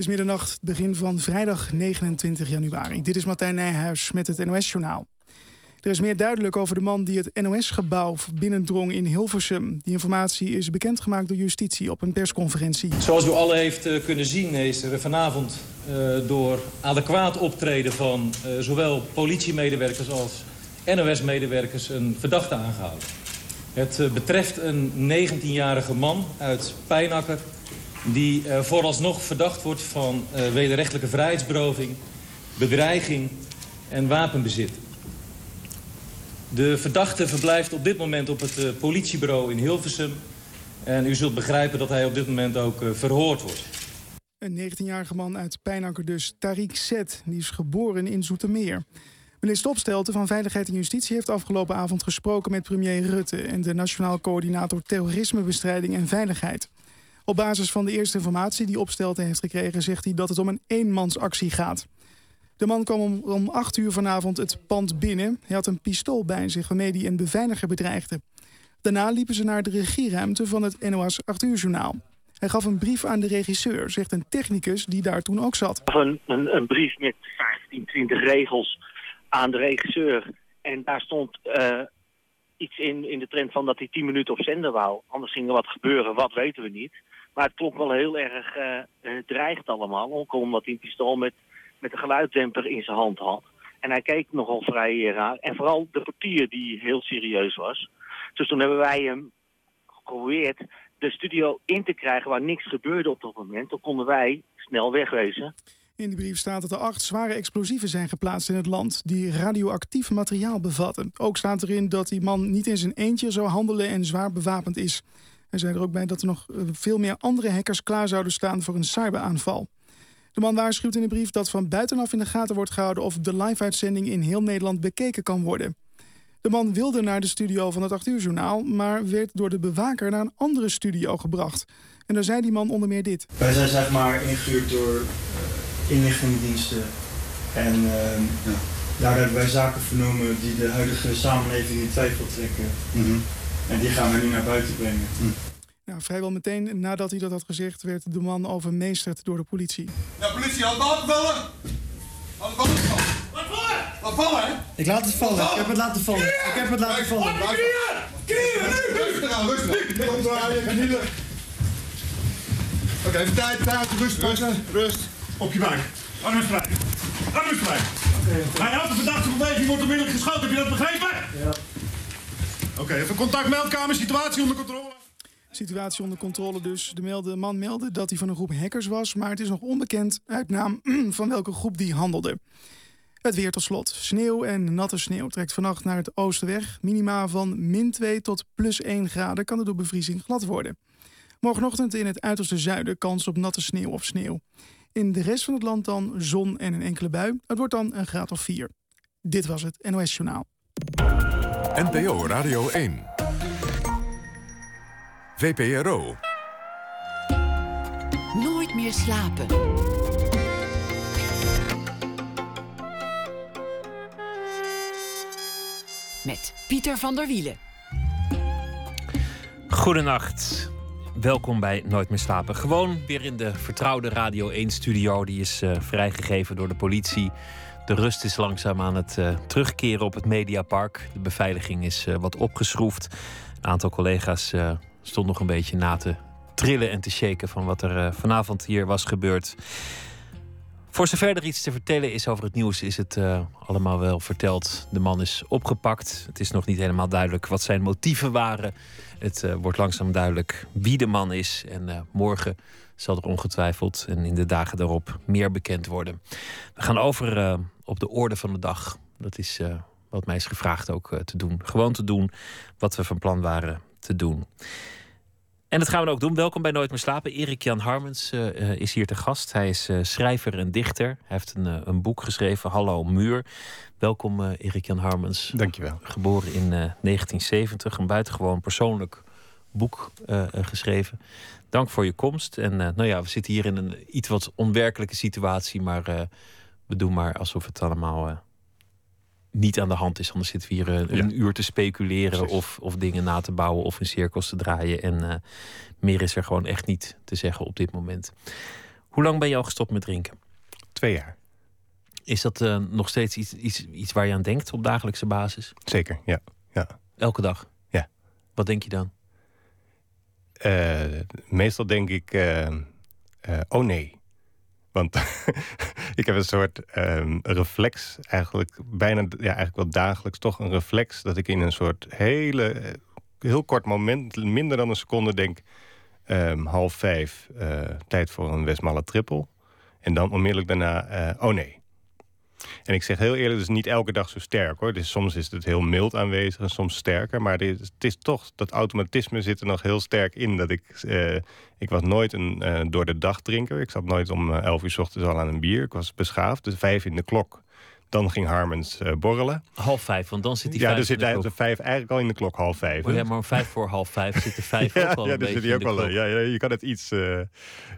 is middernacht, begin van vrijdag 29 januari. Dit is Martijn Nijhuis met het NOS-journaal. Er is meer duidelijk over de man die het NOS-gebouw binnendrong in Hilversum. Die informatie is bekendgemaakt door justitie op een persconferentie. Zoals u alle heeft eh, kunnen zien is er vanavond uh, door adequaat optreden van uh, zowel politiemedewerkers als NOS-medewerkers een verdachte aangehouden. Het betreft een 19-jarige man uit Pijnakker die uh, vooralsnog verdacht wordt van uh, wederrechtelijke vrijheidsberoving, bedreiging en wapenbezit. De verdachte verblijft op dit moment op het uh, politiebureau in Hilversum. En u zult begrijpen dat hij op dit moment ook verhoord wordt. Een 19-jarige man uit Pijnakker dus, Tariq Zet, die is geboren in Zoetermeer. Minister Opstelten van Veiligheid en Justitie heeft afgelopen avond gesproken met premier Rutte en de Nationaal Coördinator Terrorismebestrijding en Veiligheid. Op basis van de eerste informatie die Opstelten heeft gekregen... zegt hij dat het om een eenmansactie gaat. De man kwam om, om 8 uur vanavond het pand binnen. Hij had een pistool bij zich waarmee hij een beveiliger bedreigde. Daarna liepen ze naar de regieruimte van het NOS 8 uur journaal. Hij gaf een brief aan de regisseur, zegt een technicus die daar toen ook zat. Een, een, een brief met 15, 20 regels aan de regisseur. En daar stond uh, iets in, in de trend van dat hij 10 minuten op zender wou. Anders ging er wat gebeuren, wat weten we niet. Maar het klonk wel heel erg uh, dreigend allemaal. Ook omdat hij een pistool met, met een geluiddemper in zijn hand had. En hij keek nogal vrij raar. En vooral de portier die heel serieus was. Dus toen hebben wij hem geprobeerd de studio in te krijgen waar niks gebeurde op dat moment. Toen konden wij snel wegwezen. In de brief staat dat er acht zware explosieven zijn geplaatst in het land die radioactief materiaal bevatten. Ook staat erin dat die man niet in zijn eentje zou handelen en zwaar bewapend is. Hij zei er ook bij dat er nog eh, veel meer andere hackers klaar zouden staan voor een cyberaanval. De man waarschuwt in de brief dat van buitenaf in de gaten wordt gehouden of de live-uitzending in heel Nederland bekeken kan worden. De man wilde naar de studio van het 8 uur journaal, maar werd door de bewaker naar een andere studio gebracht. En daar zei die man onder meer dit. Wij zijn zeg maar ingehuurd door uh, inlichtingendiensten. En uh, ja. daar hebben wij zaken vernomen die de huidige samenleving in twijfel trekken. Mm -hmm. En die gaan we nu naar buiten brengen. Hm. Nou, vrijwel meteen nadat hij dat had gezegd, werd de man overmeesterd door de politie. Ja, politie, had het vallen! Had het vallen! Wat vallen? Wat vallen, hè? Ik laat het vallen. Ik heb het laten vallen. Ik heb het laten vallen. Knieën! Knieën, nu! Rustig aan, rustig. Kom knieën. Oké, even tijd, tijd, rust, rust, rust. Op je buik. Arm is vrij. Arm is vrij. Bij elke verdachte beweging wordt onmiddellijk geschoten. Heb je dat begrepen? Ja. Oké, okay, even contact, meldkamer, situatie onder controle. Situatie onder controle dus. De melde, man meldde dat hij van een groep hackers was... maar het is nog onbekend uit naam van welke groep die handelde. Het weer tot slot. Sneeuw en natte sneeuw trekt vannacht naar het oosten weg. Minima van min 2 tot plus 1 graden kan er door bevriezing glad worden. Morgenochtend in het uiterste zuiden kans op natte sneeuw of sneeuw. In de rest van het land dan zon en een enkele bui. Het wordt dan een graad of 4. Dit was het NOS Journaal. NPO Radio 1. VPRO. Nooit meer slapen. Met Pieter van der Wielen. Goedenacht. Welkom bij Nooit meer slapen. Gewoon weer in de vertrouwde Radio 1-studio. Die is uh, vrijgegeven door de politie. De rust is langzaam aan het uh, terugkeren op het Mediapark. De beveiliging is uh, wat opgeschroefd. Een aantal collega's uh, stond nog een beetje na te trillen en te shaken van wat er vanavond hier was gebeurd. Voor zover er iets te vertellen is over het nieuws, is het allemaal wel verteld. De man is opgepakt. Het is nog niet helemaal duidelijk wat zijn motieven waren. Het wordt langzaam duidelijk wie de man is. En morgen zal er ongetwijfeld en in de dagen daarop meer bekend worden. We gaan over op de orde van de dag. Dat is wat mij is gevraagd ook te doen. Gewoon te doen wat we van plan waren te doen. En dat gaan we ook doen. Welkom bij Nooit meer slapen. Erik Jan Harmens is hier te gast. Hij is schrijver en dichter. Hij heeft een, een boek geschreven, Hallo Muur. Welkom Erik Jan Harmens. Dankjewel. Geboren in 1970. Een buitengewoon persoonlijk boek geschreven. Dank voor je komst. En nou ja, we zitten hier in een iets wat onwerkelijke situatie, maar we doen maar alsof het allemaal niet aan de hand is. Anders zitten we hier een ja. uur te speculeren of, of dingen na te bouwen of in cirkels te draaien. En meer is er gewoon echt niet te zeggen op dit moment. Hoe lang ben je al gestopt met drinken? Twee jaar. Is dat uh, nog steeds iets, iets, iets waar je aan denkt op dagelijkse basis? Zeker, ja. ja. Elke dag? Ja. Wat denk je dan? Uh, meestal denk ik, oh nee. Want ik heb een soort um, reflex, eigenlijk bijna, ja, eigenlijk wel dagelijks toch een reflex, dat ik in een soort hele, heel kort moment, minder dan een seconde, denk: um, half vijf, uh, tijd voor een Westmalle triple. En dan onmiddellijk daarna, uh, oh nee. En ik zeg heel eerlijk, het is niet elke dag zo sterk hoor. Dus soms is het heel mild aanwezig en soms sterker. Maar is, het is toch, dat automatisme zit er nog heel sterk in. Dat ik, uh, ik was nooit een uh, door de dag drinker. Ik zat nooit om uh, elf uur s ochtends al aan een bier. Ik was beschaafd, dus vijf in de klok. Dan ging Harmens uh, borrelen. Half vijf, want dan zit die ja, vijf dan zit hij klok. de vijf eigenlijk al in de klok, half vijf. Oh, ja, maar om vijf voor half vijf zit de vijf ja, ook al ja, een zit hij ook al. klok. Ja, ja, je kan het iets, uh,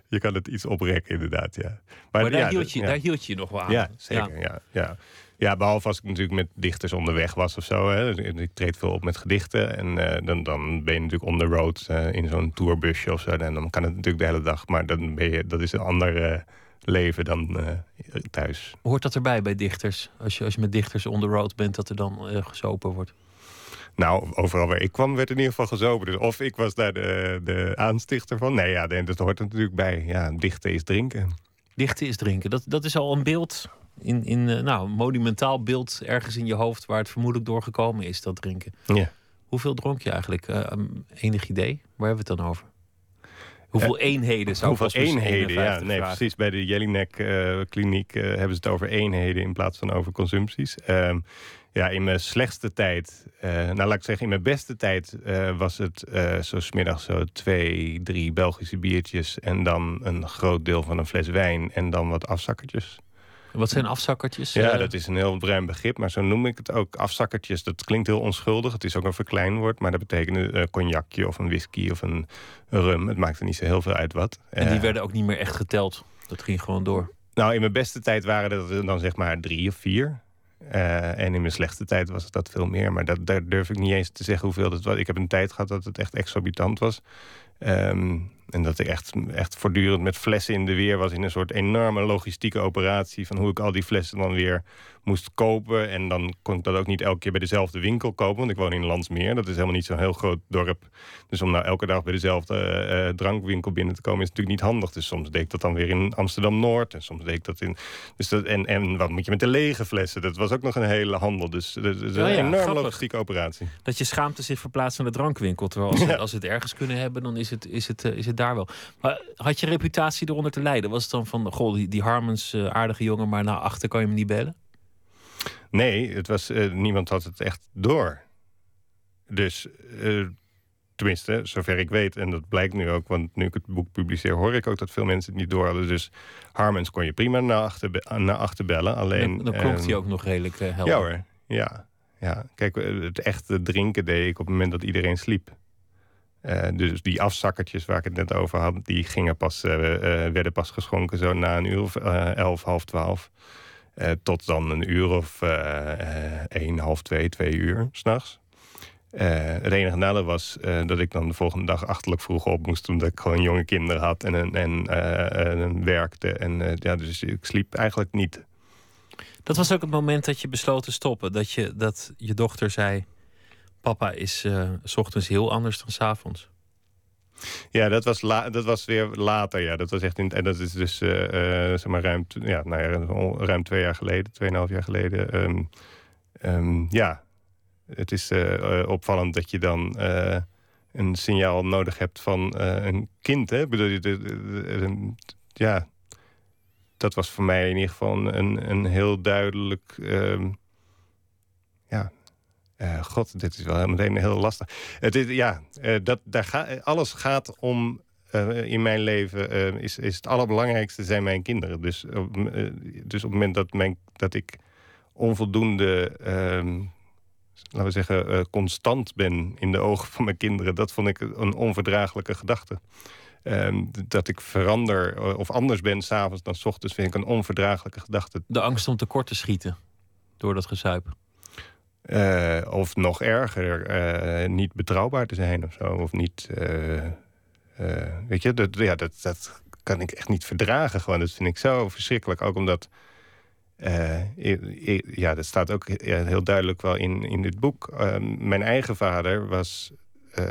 je kan het iets oprekken inderdaad, ja. Maar, daar, ja, hield je, ja. daar hield je nog wel aan. Ja, zeker. Ja. Ja, ja. behalve als ik natuurlijk met dichters onderweg was of zo. Hè. Ik treed veel op met gedichten. En uh, dan, dan ben je natuurlijk on the road in zo'n tourbusje of zo. En dan kan het natuurlijk de hele dag. Maar dan ben je, dat is een ander leven dan thuis. Hoort dat erbij bij dichters? Als je, als je met dichters on the road bent, dat er dan gezopen wordt? Nou, overal waar ik kwam werd in ieder geval gezopen. Dus of ik was daar de, de aanstichter van. Nee, ja, dat hoort er natuurlijk bij. Ja, dichten is drinken. Dichten is drinken. Dat, dat is al een beeld in, in nou, een monumentaal beeld ergens in je hoofd waar het vermoedelijk doorgekomen is, dat drinken. Ja. Hoeveel dronk je eigenlijk? Uh, enig idee? Waar hebben we het dan over? Hoeveel uh, eenheden zou Hoeveel eenheden, ja. Nee, vragen. precies. Bij de Jelinek uh, kliniek hebben ze het over eenheden in plaats van over consumpties. Um, ja, in mijn slechtste tijd, nou laat ik zeggen, in mijn beste tijd was het zo smiddags zo twee, drie Belgische biertjes en dan een groot deel van een fles wijn en dan wat afzakkertjes. Wat zijn afzakkertjes? Ja, dat is een heel bruin begrip, maar zo noem ik het ook. Afzakkertjes, dat klinkt heel onschuldig. Het is ook een verkleinwoord, maar dat betekent een uh, cognacje of een whisky of een rum. Het maakt er niet zo heel veel uit wat. En die uh, werden ook niet meer echt geteld? Dat ging gewoon door? Nou, in mijn beste tijd waren dat dan zeg maar drie of vier. Uh, en in mijn slechte tijd was het dat veel meer. Maar dat, daar durf ik niet eens te zeggen hoeveel dat was. Ik heb een tijd gehad dat het echt exorbitant was. Um, en dat ik echt, echt voortdurend met flessen in de weer was... in een soort enorme logistieke operatie... van hoe ik al die flessen dan weer moest kopen. En dan kon ik dat ook niet elke keer bij dezelfde winkel kopen... want ik woon in Landsmeer. Dat is helemaal niet zo'n heel groot dorp. Dus om nou elke dag bij dezelfde uh, drankwinkel binnen te komen... is natuurlijk niet handig. Dus soms deed ik dat dan weer in Amsterdam-Noord. En soms deed ik dat in... Dus dat, en, en wat moet je met de lege flessen? Dat was ook nog een hele handel. Dus dat is een ja, ja, enorme grappig. logistieke operatie. Dat je schaamte zich verplaatst naar de drankwinkel. Terwijl als, ja. als we het ergens kunnen hebben, dan is het, is het, uh, is het daar wel. Maar had je reputatie eronder te lijden? Was het dan van, goh, die, die Harmens, uh, aardige jongen, maar naar achter kan je me niet bellen? Nee, het was, uh, niemand had het echt door. Dus, uh, tenminste, zover ik weet, en dat blijkt nu ook, want nu ik het boek publiceer, hoor ik ook dat veel mensen het niet door hadden. Dus Harmens kon je prima naar achter, naar achter bellen. Alleen, dan, dan klonk hij ook nog redelijk helder. Ja hoor, ja. ja. Kijk, het echte drinken deed ik op het moment dat iedereen sliep. Uh, dus die afzakkertjes waar ik het net over had, die gingen pas, uh, uh, werden pas geschonken zo na een uur of elf, half twaalf. tot dan een uur of één, half twee, twee uur s'nachts. het enige nadeel was dat ik dan de volgende dag achterlijk vroeg op moest... omdat ik gewoon jonge kinderen had en, en, en werkte. En ja, dus ik sliep eigenlijk niet. Dat was ook het moment dat je besloot te stoppen. Dat je, dat je dochter zei... Papa is uh, s ochtends heel anders dan s avonds. Ja, dat was, dat was weer later. Ja, dat was echt in, en dat is dus uh, uh, zeg maar ruim, ja, nou ja, ruim twee jaar geleden, tweeënhalf jaar geleden. Um, um, ja, het is opvallend dat je dan een signaal nodig hebt van een kind. Hè? Bedoel, de, ja, dat was voor mij in ieder geval een, een heel duidelijk. Um, ja, uh, God, dit is wel meteen heel lastig. Het is, ja, uh, dat, daar alles gaat om. In mijn leven is, is het allerbelangrijkste zijn mijn kinderen. Dus, dus op het moment dat, mijn, dat ik onvoldoende, laten we zeggen, constant ben in de ogen van mijn kinderen, dat vond ik een onverdraaglijke gedachte. Um, dat ik verander of anders ben s'avonds dan s ochtends, vind ik een onverdraaglijke gedachte. De angst om tekort te schieten door dat gezuip. Uh, of nog erger, uh, niet betrouwbaar te zijn of zo. Of niet. Uh, weet je, dat, ja, dat, dat kan ik echt niet verdragen. Gewoon. Dat vind ik zo verschrikkelijk. Ook omdat. Ja, dat staat ook heel duidelijk wel in, in dit boek. Uh, mijn eigen vader was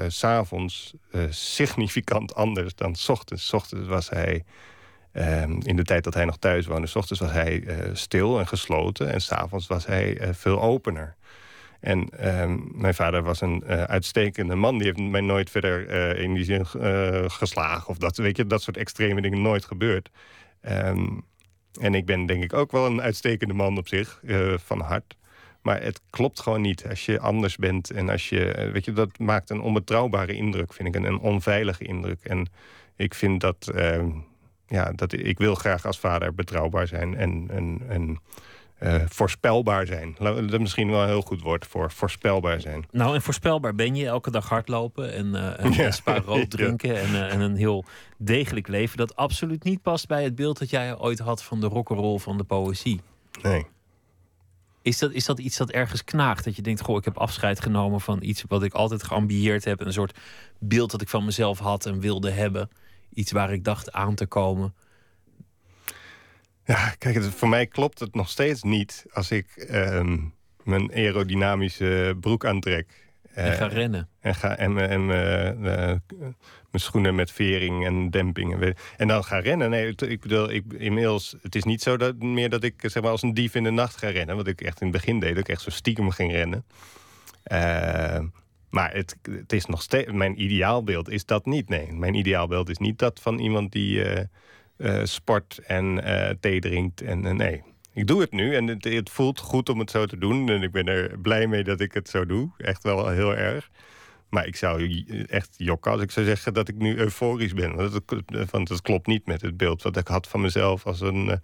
s'avonds significant anders dan s ochtends. S ochtends was hij, ehm, in de tijd dat hij nog thuis woonde... s ochtends was hij stil en gesloten... en s'avonds was hij veel opener. En ehm, mijn vader was een uh, uitstekende man. Die heeft mij nooit verder uh, in die zin uh, geslagen. Of dat, weet je, dat soort extreme dingen nooit gebeurd. Um, en ik ben denk ik ook wel een uitstekende man op zich, van hart. Maar het klopt gewoon niet als je anders bent. En als je, weet je, dat maakt een onbetrouwbare indruk, vind ik. Een, een onveilige indruk. En ik vind dat, ehm, ja, dat ik wil graag als vader betrouwbaar zijn. En, en, en uh, voorspelbaar zijn. Dat misschien wel een heel goed woord voor voorspelbaar zijn. Nou, en voorspelbaar ben je elke dag hardlopen en, uh, en ja. spa rood drinken en, uh, en, een heel degelijk leven dat absoluut niet past bij het beeld dat jij ooit had van de rock'n'roll van de poëzie. Nee. Is dat, is dat iets dat ergens knaagt? Dat je denkt, goh, ik heb afscheid genomen van iets wat ik altijd geambieerd heb. Een soort beeld dat ik van mezelf had en wilde hebben. Iets waar ik dacht aan te komen. Ja, kijk, het, voor mij klopt het nog steeds niet als ik uh, mijn aerodynamische broek aantrek. Uh, en ga rennen. En, ga, en, en uh, mijn schoenen met vering en demping. En, en dan ga rennen. Nee, ik bedoel, ik, inmiddels, het is niet zo dat, meer dat ik zeg maar, als een dief in de nacht ga rennen. Wat ik echt in het begin deed, dat ik echt zo stiekem ging rennen. Uh, maar het, het is nog steeds, mijn ideaalbeeld is dat niet. Nee, mijn ideaalbeeld is niet dat van iemand die uh, sport en uh, thee drinkt. En nee, ik doe het nu en het, het, voelt goed om het zo te doen. En ik ben er blij mee dat ik het zo doe. Echt wel heel erg. Maar ik zou echt jokken als ik zou zeggen dat ik nu euforisch ben. Want het klopt niet met het beeld wat ik had van mezelf als een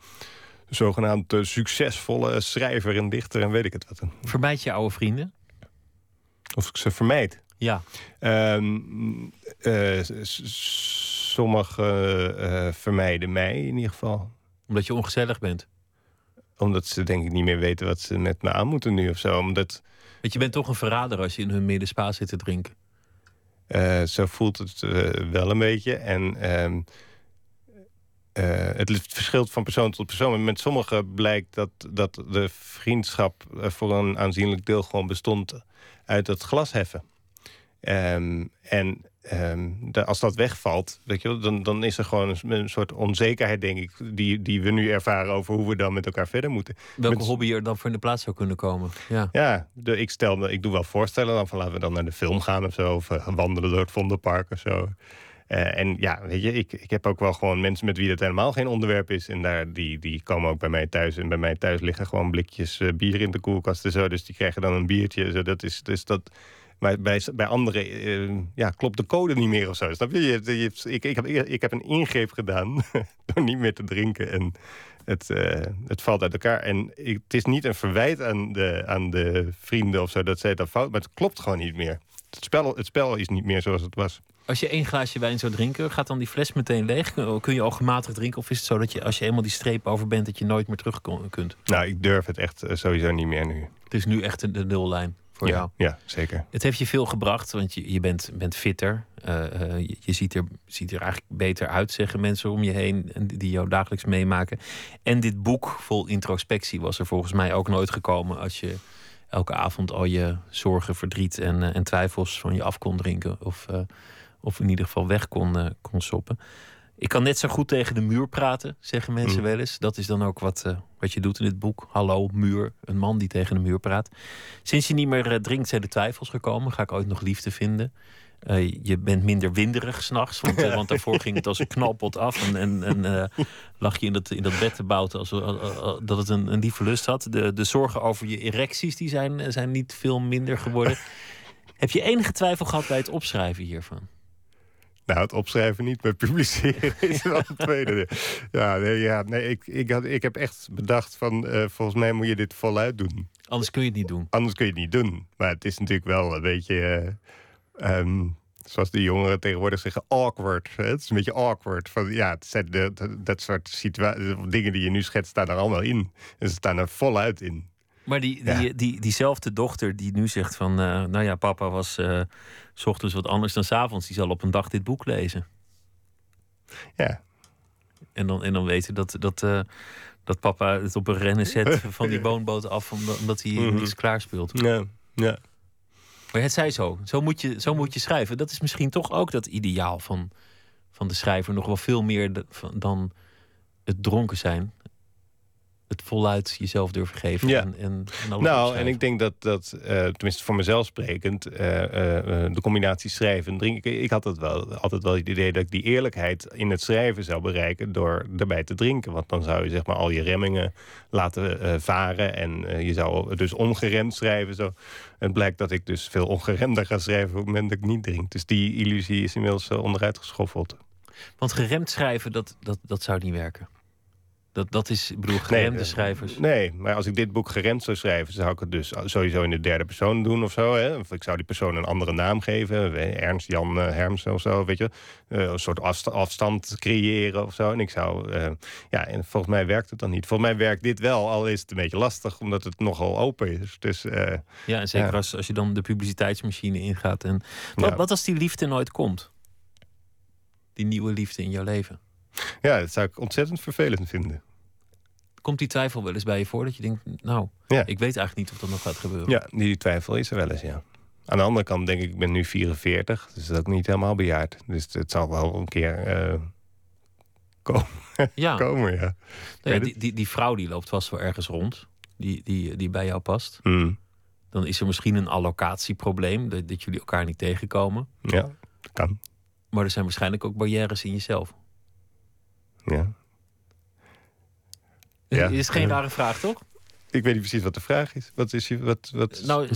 zogenaamd succesvolle schrijver en dichter en weet ik het wat. Vermijd je oude vrienden? Of ik ze vermijd? Ja. Um, sommigen uh, vermijden mij in ieder geval. Omdat je ongezellig bent? Omdat ze denk ik niet meer weten wat ze met me aan moeten nu of zo. Omdat... Want je bent toch een verrader als je in hun midden spa zit te drinken? Uh, zo voelt het uh, wel een beetje. En uh, het verschilt van persoon tot persoon. Met sommigen blijkt dat, dat de vriendschap voor een aanzienlijk deel gewoon bestond uit het glas heffen. Um, en um, de, als dat wegvalt, weet je, dan, dan is er gewoon een, een, soort onzekerheid, denk ik, die, die we nu ervaren over hoe we dan met elkaar verder moeten. Welke met, hobby er dan voor in de plaats zou kunnen komen? Ja, ja de, ik, stel, ik doe wel voorstellen dan van laten we dan naar de film gaan of zo, of uh, wandelen door het Vondelpark of zo. Uh, en ja, weet je, ik, ik heb ook wel gewoon mensen met wie dat helemaal geen onderwerp is. En daar, die, die komen ook bij mij thuis. En bij mij thuis liggen gewoon blikjes uh, bier in de koelkast en zo. Dus die krijgen dan een biertje. Zo, dat is, dus dat, maar bij, bij anderen uh, ja, klopt de code niet meer of zo. Snap je? je, je ik, ik, heb, ik heb een ingreep gedaan door niet meer te drinken. En het, uh, het valt uit elkaar. En ik, het is niet een verwijt aan de, aan de vrienden of zo dat zij dat fout... maar het klopt gewoon niet meer. Het spel, het spel is niet meer zoals het was. Als je één glaasje wijn zou drinken, gaat dan die fles meteen leeg? Kun je al gematigd drinken? Of is het zo dat je als je eenmaal die streep over bent... dat je nooit meer terug kunt? Nou, ik durf het echt sowieso niet meer nu. Het is nu echt de nullijn voor ja, jou. Ja, zeker. Het heeft je veel gebracht, want je, je bent, bent fitter. Uh, je, je, ziet, er, ziet er eigenlijk beter uit, zeggen mensen om je heen die jou dagelijks meemaken. En dit boek vol introspectie was er volgens mij ook nooit gekomen als je elke avond al je zorgen, verdriet en, uh, en twijfels van je af kon drinken. Of, uh, of in ieder geval weg kon, kon soppen. Ik kan net zo goed tegen de muur praten, zeggen mensen mm. wel eens. Dat is dan ook wat, uh, wat je doet in dit boek. Hallo, muur. Een man die tegen de muur praat. Sinds je niet meer uh, drinkt zijn de twijfels gekomen. Ga ik ooit nog liefde vinden? Uh, je bent minder winderig s'nachts. Want, want daarvoor ging het als een knalpot af. En, en, en lag je in dat, in dat bed te bouten als, dat het een, een lieve lust had. De, de zorgen over je erecties die zijn, zijn niet veel minder geworden. Heb je enige twijfel gehad bij het opschrijven hiervan? Nou, het opschrijven niet, maar publiceren is wel een tweede. Ja, nee, ja, nee ik, ik, had, ik heb echt bedacht van... Uh, volgens mij moet je dit voluit doen. Anders kun je het niet doen. Anders kun je het niet doen. Maar het is natuurlijk wel een beetje... Uh, um, zoals de jongeren tegenwoordig zeggen, awkward. Het is een beetje awkward. Van, ja, het zijn de, de, dat soort situaties, dingen die je nu schetst, staan er allemaal in. En ze staan er voluit in. Maar die, die, ja. die, diezelfde dochter die nu zegt van... Uh, nou ja, papa was uh, s ochtends wat anders dan s avonds... die zal op een dag dit boek lezen. Ja. En dan, en dan weten dat, dat, uh, dat papa het op een rennen zet van die woonboot af, omdat, omdat hij mm niks klaarspeelt. Ja, ja. Maar het zij zo. Zo moet, je, zo moet je schrijven. Dat is misschien toch ook dat ideaal van, van de schrijver. Nog wel veel meer dan het dronken zijn het voluit jezelf durven geven. Ja. En, en, en nou, en ik denk dat, dat uh, tenminste voor mezelf sprekend, uh, uh, de combinatie schrijven en drinken. Ik had het wel, altijd wel het idee dat ik die eerlijkheid in het schrijven zou bereiken door erbij te drinken. Want dan zou je zeg maar al je remmingen laten varen en je zou dus ongeremd schrijven. Zo. En het blijkt dat ik dus veel ongeremder ga schrijven op het moment dat ik niet drink. Dus die illusie is inmiddels onderuit geschoffeld. Want geremd schrijven, dat, dat, dat zou niet werken. Dat, dat is, ik bedoel, geremde nee, schrijvers. Nee, maar als ik dit boek geremd zou schrijven, zou ik het dus sowieso in de derde persoon doen of zo. Hè? Of ik zou die persoon een andere naam geven. Ernst Jan uh, Herms of zo, weet je. Uh, een soort afstand creëren of zo. En ik zou, uh, ja, en volgens mij werkt het dan niet. Volgens mij werkt dit wel, al is het een beetje lastig, omdat het nogal open is. Dus, ja, en zeker Als, als je dan de publiciteitsmachine ingaat. En wat, wat als die liefde nooit komt? Die nieuwe liefde in jouw leven? Ja, dat zou ik ontzettend vervelend vinden. Komt die twijfel wel eens bij je voor? Dat je denkt, nou, ja. ik weet eigenlijk niet of dat nog gaat gebeuren. Ja, die twijfel is er wel eens, ja. Aan de andere kant denk ik, ik ben nu 44, dus dat is ook niet helemaal bejaard. Dus het zal wel een keer uh, komen. Ja. komen, ja. Nou ja die, die, die, vrouw die loopt vast wel ergens rond, die, die, die bij jou past. Mm. Dan is er misschien een allocatieprobleem, dat, dat jullie elkaar niet tegenkomen. Ja, kan. Maar er zijn waarschijnlijk ook barrières in jezelf. Ja. Ja. Is geen rare vraag, toch? Ik weet niet precies wat de vraag is. Wat is je, wat, wat, nou,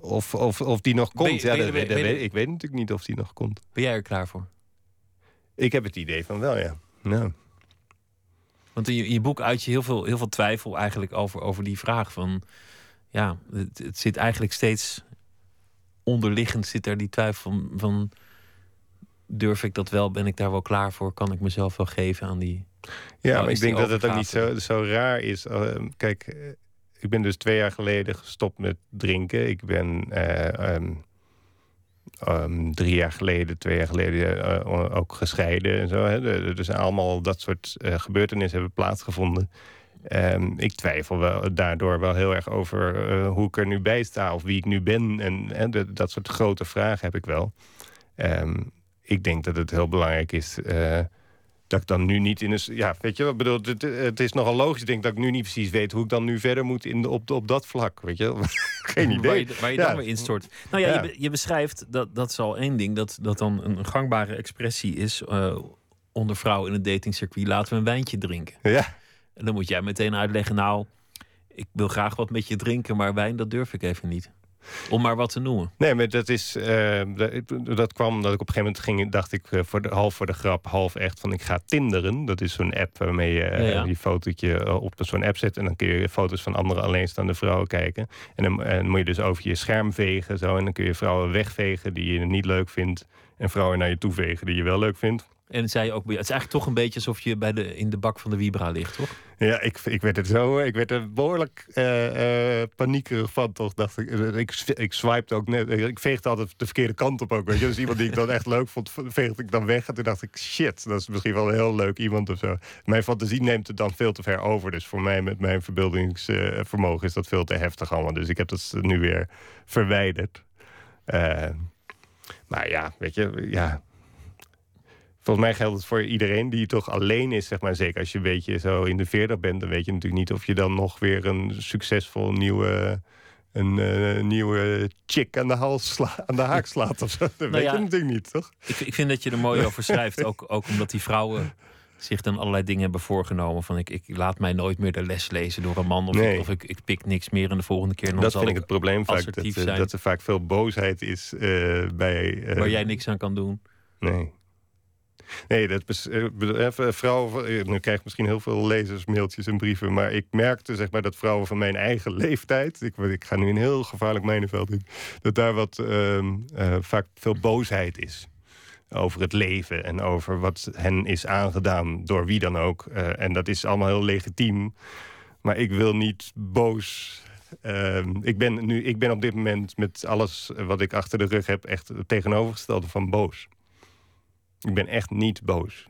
of, of, of die nog komt. Je, ja, je, dat, weet, dat, weet, ik weet natuurlijk niet of die nog komt. Ben jij er klaar voor? Ik heb het idee van wel, ja. Nou. Want in je, in je, boek uit je heel veel, heel veel twijfel eigenlijk over, over die vraag van... Ja, het, het zit eigenlijk steeds onderliggend zit er die twijfel van, van durf ik dat wel? Ben ik daar wel klaar voor? Kan ik mezelf wel geven aan die. Ja, maar ik denk dat het ook niet zo, zo raar is. Uh, kijk, ik ben dus twee jaar geleden gestopt met drinken. Ik ben uh, um, um, drie jaar geleden, twee jaar geleden uh, ook gescheiden en zo. Hè. Dus allemaal dat soort gebeurtenissen hebben plaatsgevonden. Um, ik twijfel wel, daardoor wel heel erg over hoe ik er nu bij sta of wie ik nu ben. En, en de, dat soort grote vragen heb ik wel. Um, ik denk dat het heel belangrijk is uh, dat ik dan nu niet in een... Ja, weet je wat bedoel? Het, het, is nogal logisch. Ik denk dat ik nu niet precies weet hoe ik dan nu verder moet in, op, op dat vlak. Weet je Geen idee. Waar je, waar je ja. dan weer instort. Nou ja, ja. Je, je, beschrijft, dat, dat is al één ding... dat, dat dan een gangbare expressie is... Uh, onder vrouwen in het datingcircuit... laten we een wijntje drinken. Ja. En dan moet jij meteen uitleggen... nou, ik wil graag wat met je drinken... maar wijn, dat durf ik even niet. Om maar wat te noemen. Nee, maar dat is. Uh, dat, dat, kwam omdat ik op een gegeven moment ging. Dacht ik uh, voor de, half voor de grap, half echt van ik ga tinderen. Dat is zo'n app waarmee je uh, ja, ja. je fotootje op zo'n app zet. En dan kun je foto's van andere alleenstaande vrouwen kijken. En dan, en moet je dus over je scherm vegen. Zo, en dan kun je vrouwen wegvegen die je niet leuk vindt. En vrouwen naar je toe vegen die je wel leuk vindt. En het zei ook, het is eigenlijk toch een beetje alsof je bij de, in de bak van de Vibra ligt, toch? Ja, ik, ik werd er zo, ik werd er behoorlijk uh, uh, paniekerig van, toch? Dacht ik, ik, ik swipte ook net, ik veegde altijd de verkeerde kant op ook, weet je. Dus iemand die ik dan echt leuk vond, veegde ik dan weg. En toen dacht ik, shit, dat is misschien wel een heel leuk iemand of zo. Mijn fantasie neemt het dan veel te ver over. Dus voor mij met mijn verbeeldingsvermogen is dat veel te heftig allemaal. Dus ik heb dat nu weer verwijderd. Maar ja, weet je, ja, Volgens mij geldt het voor iedereen die toch alleen is, zeg maar. Zeker als je een beetje zo in de veertig bent, dan weet je natuurlijk niet of je dan nog weer een succesvol nieuwe. Een uh, nieuwe chick aan de, hals sla, aan de haak slaat of zo. Dat nou weet ja, je natuurlijk niet, toch? Ik, ik vind dat je er mooi over schrijft. ook, ook omdat die vrouwen zich dan allerlei dingen hebben voorgenomen. Van ik, ik laat mij nooit meer de les lezen door een man. Of, nee. ik, of ik, ik pik niks meer en de volgende keer. Dan dat zal vind ik het probleem vaak. Dat, zijn. dat er vaak veel boosheid is uh, bij. Uh, Waar jij niks aan kan doen. Nee. Nee, dat is, vrouwen, nu krijg misschien heel veel lezers, mailtjes en brieven. Maar ik merkte zeg maar, dat vrouwen van mijn eigen leeftijd. Ik, ik ga nu een heel gevaarlijk mijnenveld in. Dat daar wat uh, vaak veel boosheid is. Over het leven en over wat hen is aangedaan door wie dan ook. En dat is allemaal heel legitiem. Maar ik wil niet boos uh, ik, ben nu, ik ben op dit moment met alles wat ik achter de rug heb... echt het tegenovergestelde van boos. Ik ben echt niet boos.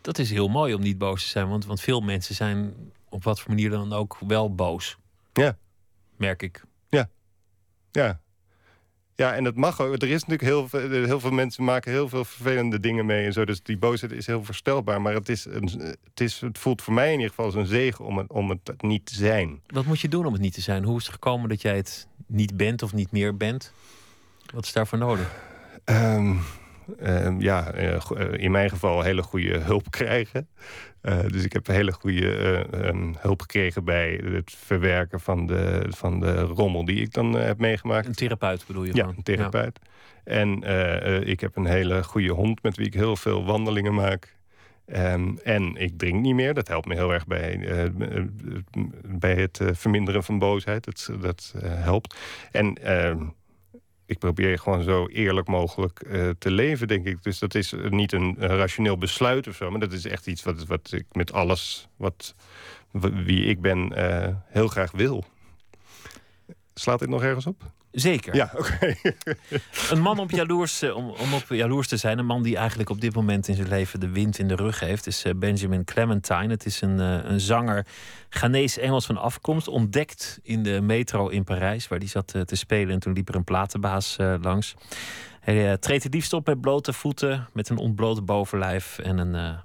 Dat is heel mooi om niet boos te zijn, want, want veel mensen zijn op wat voor manier dan ook wel boos. Ja. Merk ik. Ja. Ja. Ja, en dat mag ook. Er is natuurlijk heel veel, heel veel mensen maken heel veel vervelende dingen mee en zo. Dus die boosheid is heel verstelbaar. Maar het, is een, het, is, het voelt voor mij in ieder geval als een zegen om het, om het niet te zijn. Wat moet je doen om het niet te zijn? Hoe is het gekomen dat jij het niet bent of niet meer bent? Wat is daarvoor nodig? Um, uh, ja, uh, in mijn geval hele goede hulp krijgen. Uh, dus ik heb hele goede um, hulp gekregen bij het verwerken van de, van de rommel die ik dan heb meegemaakt. Een therapeut bedoel je? Ja, gewoon? een therapeut. Ja. En ik heb een hele goede hond met wie ik heel veel wandelingen maak. Um, en ik drink niet meer. Dat helpt me heel erg bij, bij het verminderen van boosheid. Dat, dat helpt. En ik probeer gewoon zo eerlijk mogelijk uh, te leven, denk ik. Dus dat is niet een, rationeel besluit of zo... maar dat is echt iets wat, wat ik met alles wat, wie ik ben uh, heel graag wil. Slaat dit nog ergens op? Zeker. Ja, oké. een man op jaloers, om, om op jaloers te zijn... een man die eigenlijk op dit moment in zijn leven de wind in de rug heeft... is uh, Benjamin Clementine. Het is een, een zanger, Ghanese-Engels van afkomst... ontdekt in de metro in Parijs, waar hij zat te spelen... en toen liep er een platenbaas langs. Hij treedt het liefst op met blote voeten... met een ontbloot bovenlijf en een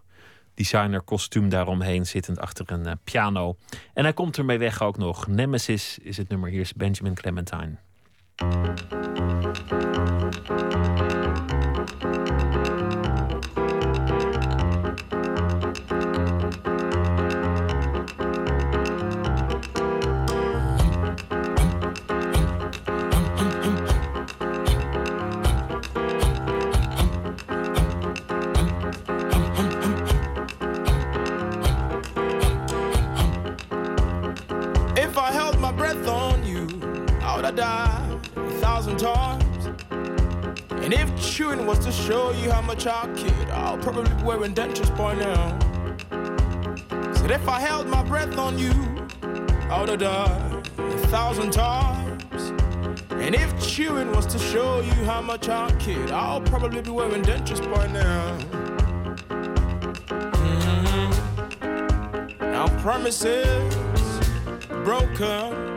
designer kostuum daaromheen... zittend achter een piano. En hij komt ermee weg ook nog. Nemesis is het nummer. Hier is Benjamin Clementine. If I held my breath on you, I would a thousand times. And if chewing was to show you how much I kid, I'll probably be wearing dentures by now. Said if I held my breath on you, I would have died a thousand times. And if chewing was to show you how much I kid, I'll probably be wearing dentures by now. Mhm. Now promises broken.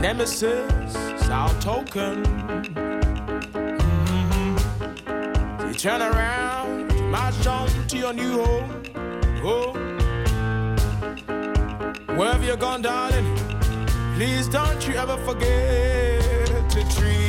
Nemesis is our token. Mm-hmm. You turn around, you march on to your new home. Oh. Wherever you're gone, darling, please don't you ever forget to treat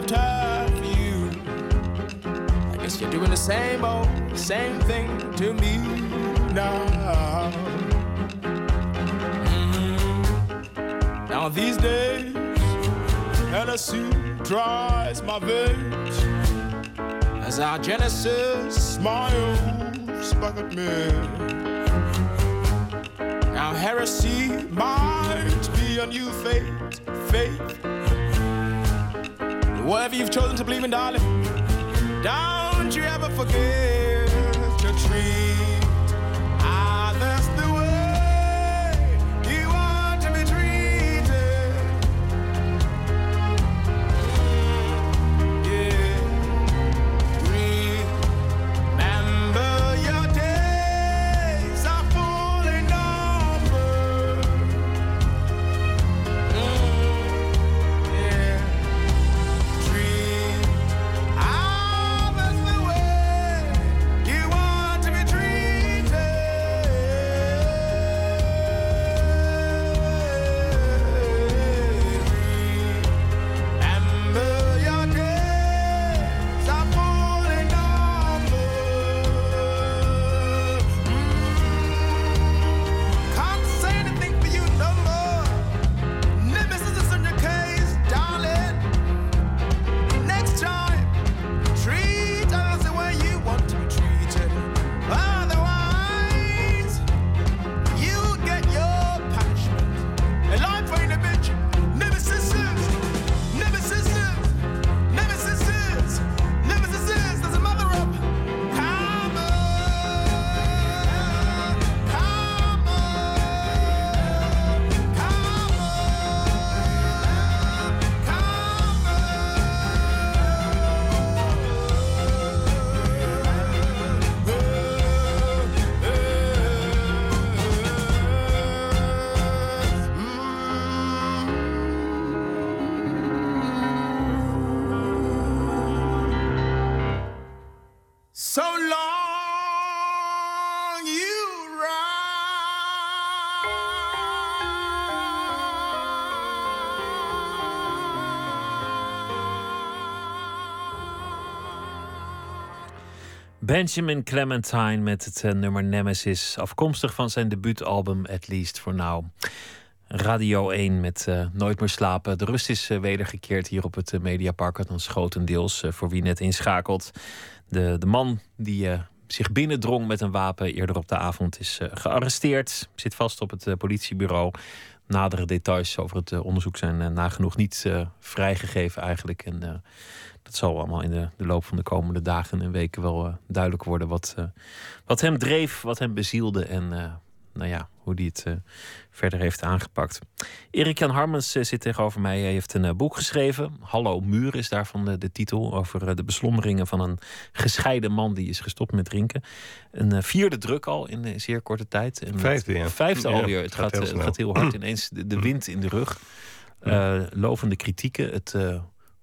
that I for you. I guess you're doing the same old, same thing to me now. Mhm. Now these days, Hennessy dries my veins as our Genesis smiles back at me. Now heresy might be a new faith, faith. Whatever you've chosen to believe in, darling, don't you ever forget to treat Benjamin Clementine met het uh, nummer Nemesis, afkomstig van zijn debuutalbum At Least For Now. Radio 1 met uh, Nooit meer slapen. De rust is uh, wedergekeerd hier op het Mediapark, althans grotendeels voor wie net inschakelt. De, de man die zich binnendrong met een wapen eerder op de avond is gearresteerd, zit vast op het politiebureau. Nadere details over het onderzoek zijn nagenoeg niet vrijgegeven eigenlijk. En het zal allemaal in de, de, loop van de komende dagen en weken wel duidelijk worden wat, wat hem dreef, wat hem bezielde en nou ja, hoe hij het verder heeft aangepakt. Erik-Jan Harmens zit tegenover mij. Hij heeft een boek geschreven. Hallo Muur is daarvan de, de titel. Over de beslommeringen van een gescheiden man die is gestopt met drinken. Een vierde druk al in een zeer korte tijd. En vijfde, ja. Vijfde ja, alweer. Het gaat, gaat, heel, het gaat heel hard. Ineens de, de wind in de rug. lovende kritieken. Het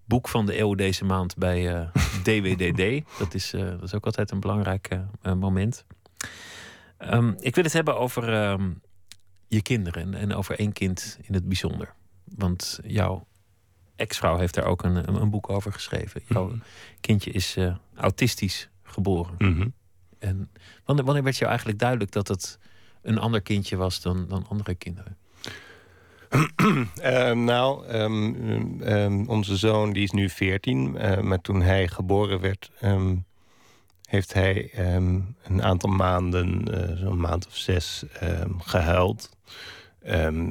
boek van de eeuw deze maand bij DWDD. Dat is, dat is ook altijd een belangrijk moment. Um, ik wil het hebben over um, je kinderen en, over één kind in het bijzonder. Want jouw ex-vrouw heeft daar ook een, een, boek over geschreven. Jouw mm. kindje is autistisch geboren. Mm -hmm. En wanneer, wanneer werd jou eigenlijk duidelijk dat het een ander kindje was dan, dan andere kinderen? uh, nou, um, um, onze zoon die is nu 14. Uh, maar toen hij geboren werd, um, heeft hij een aantal maanden, uh, zo'n maand of zes, gehuild.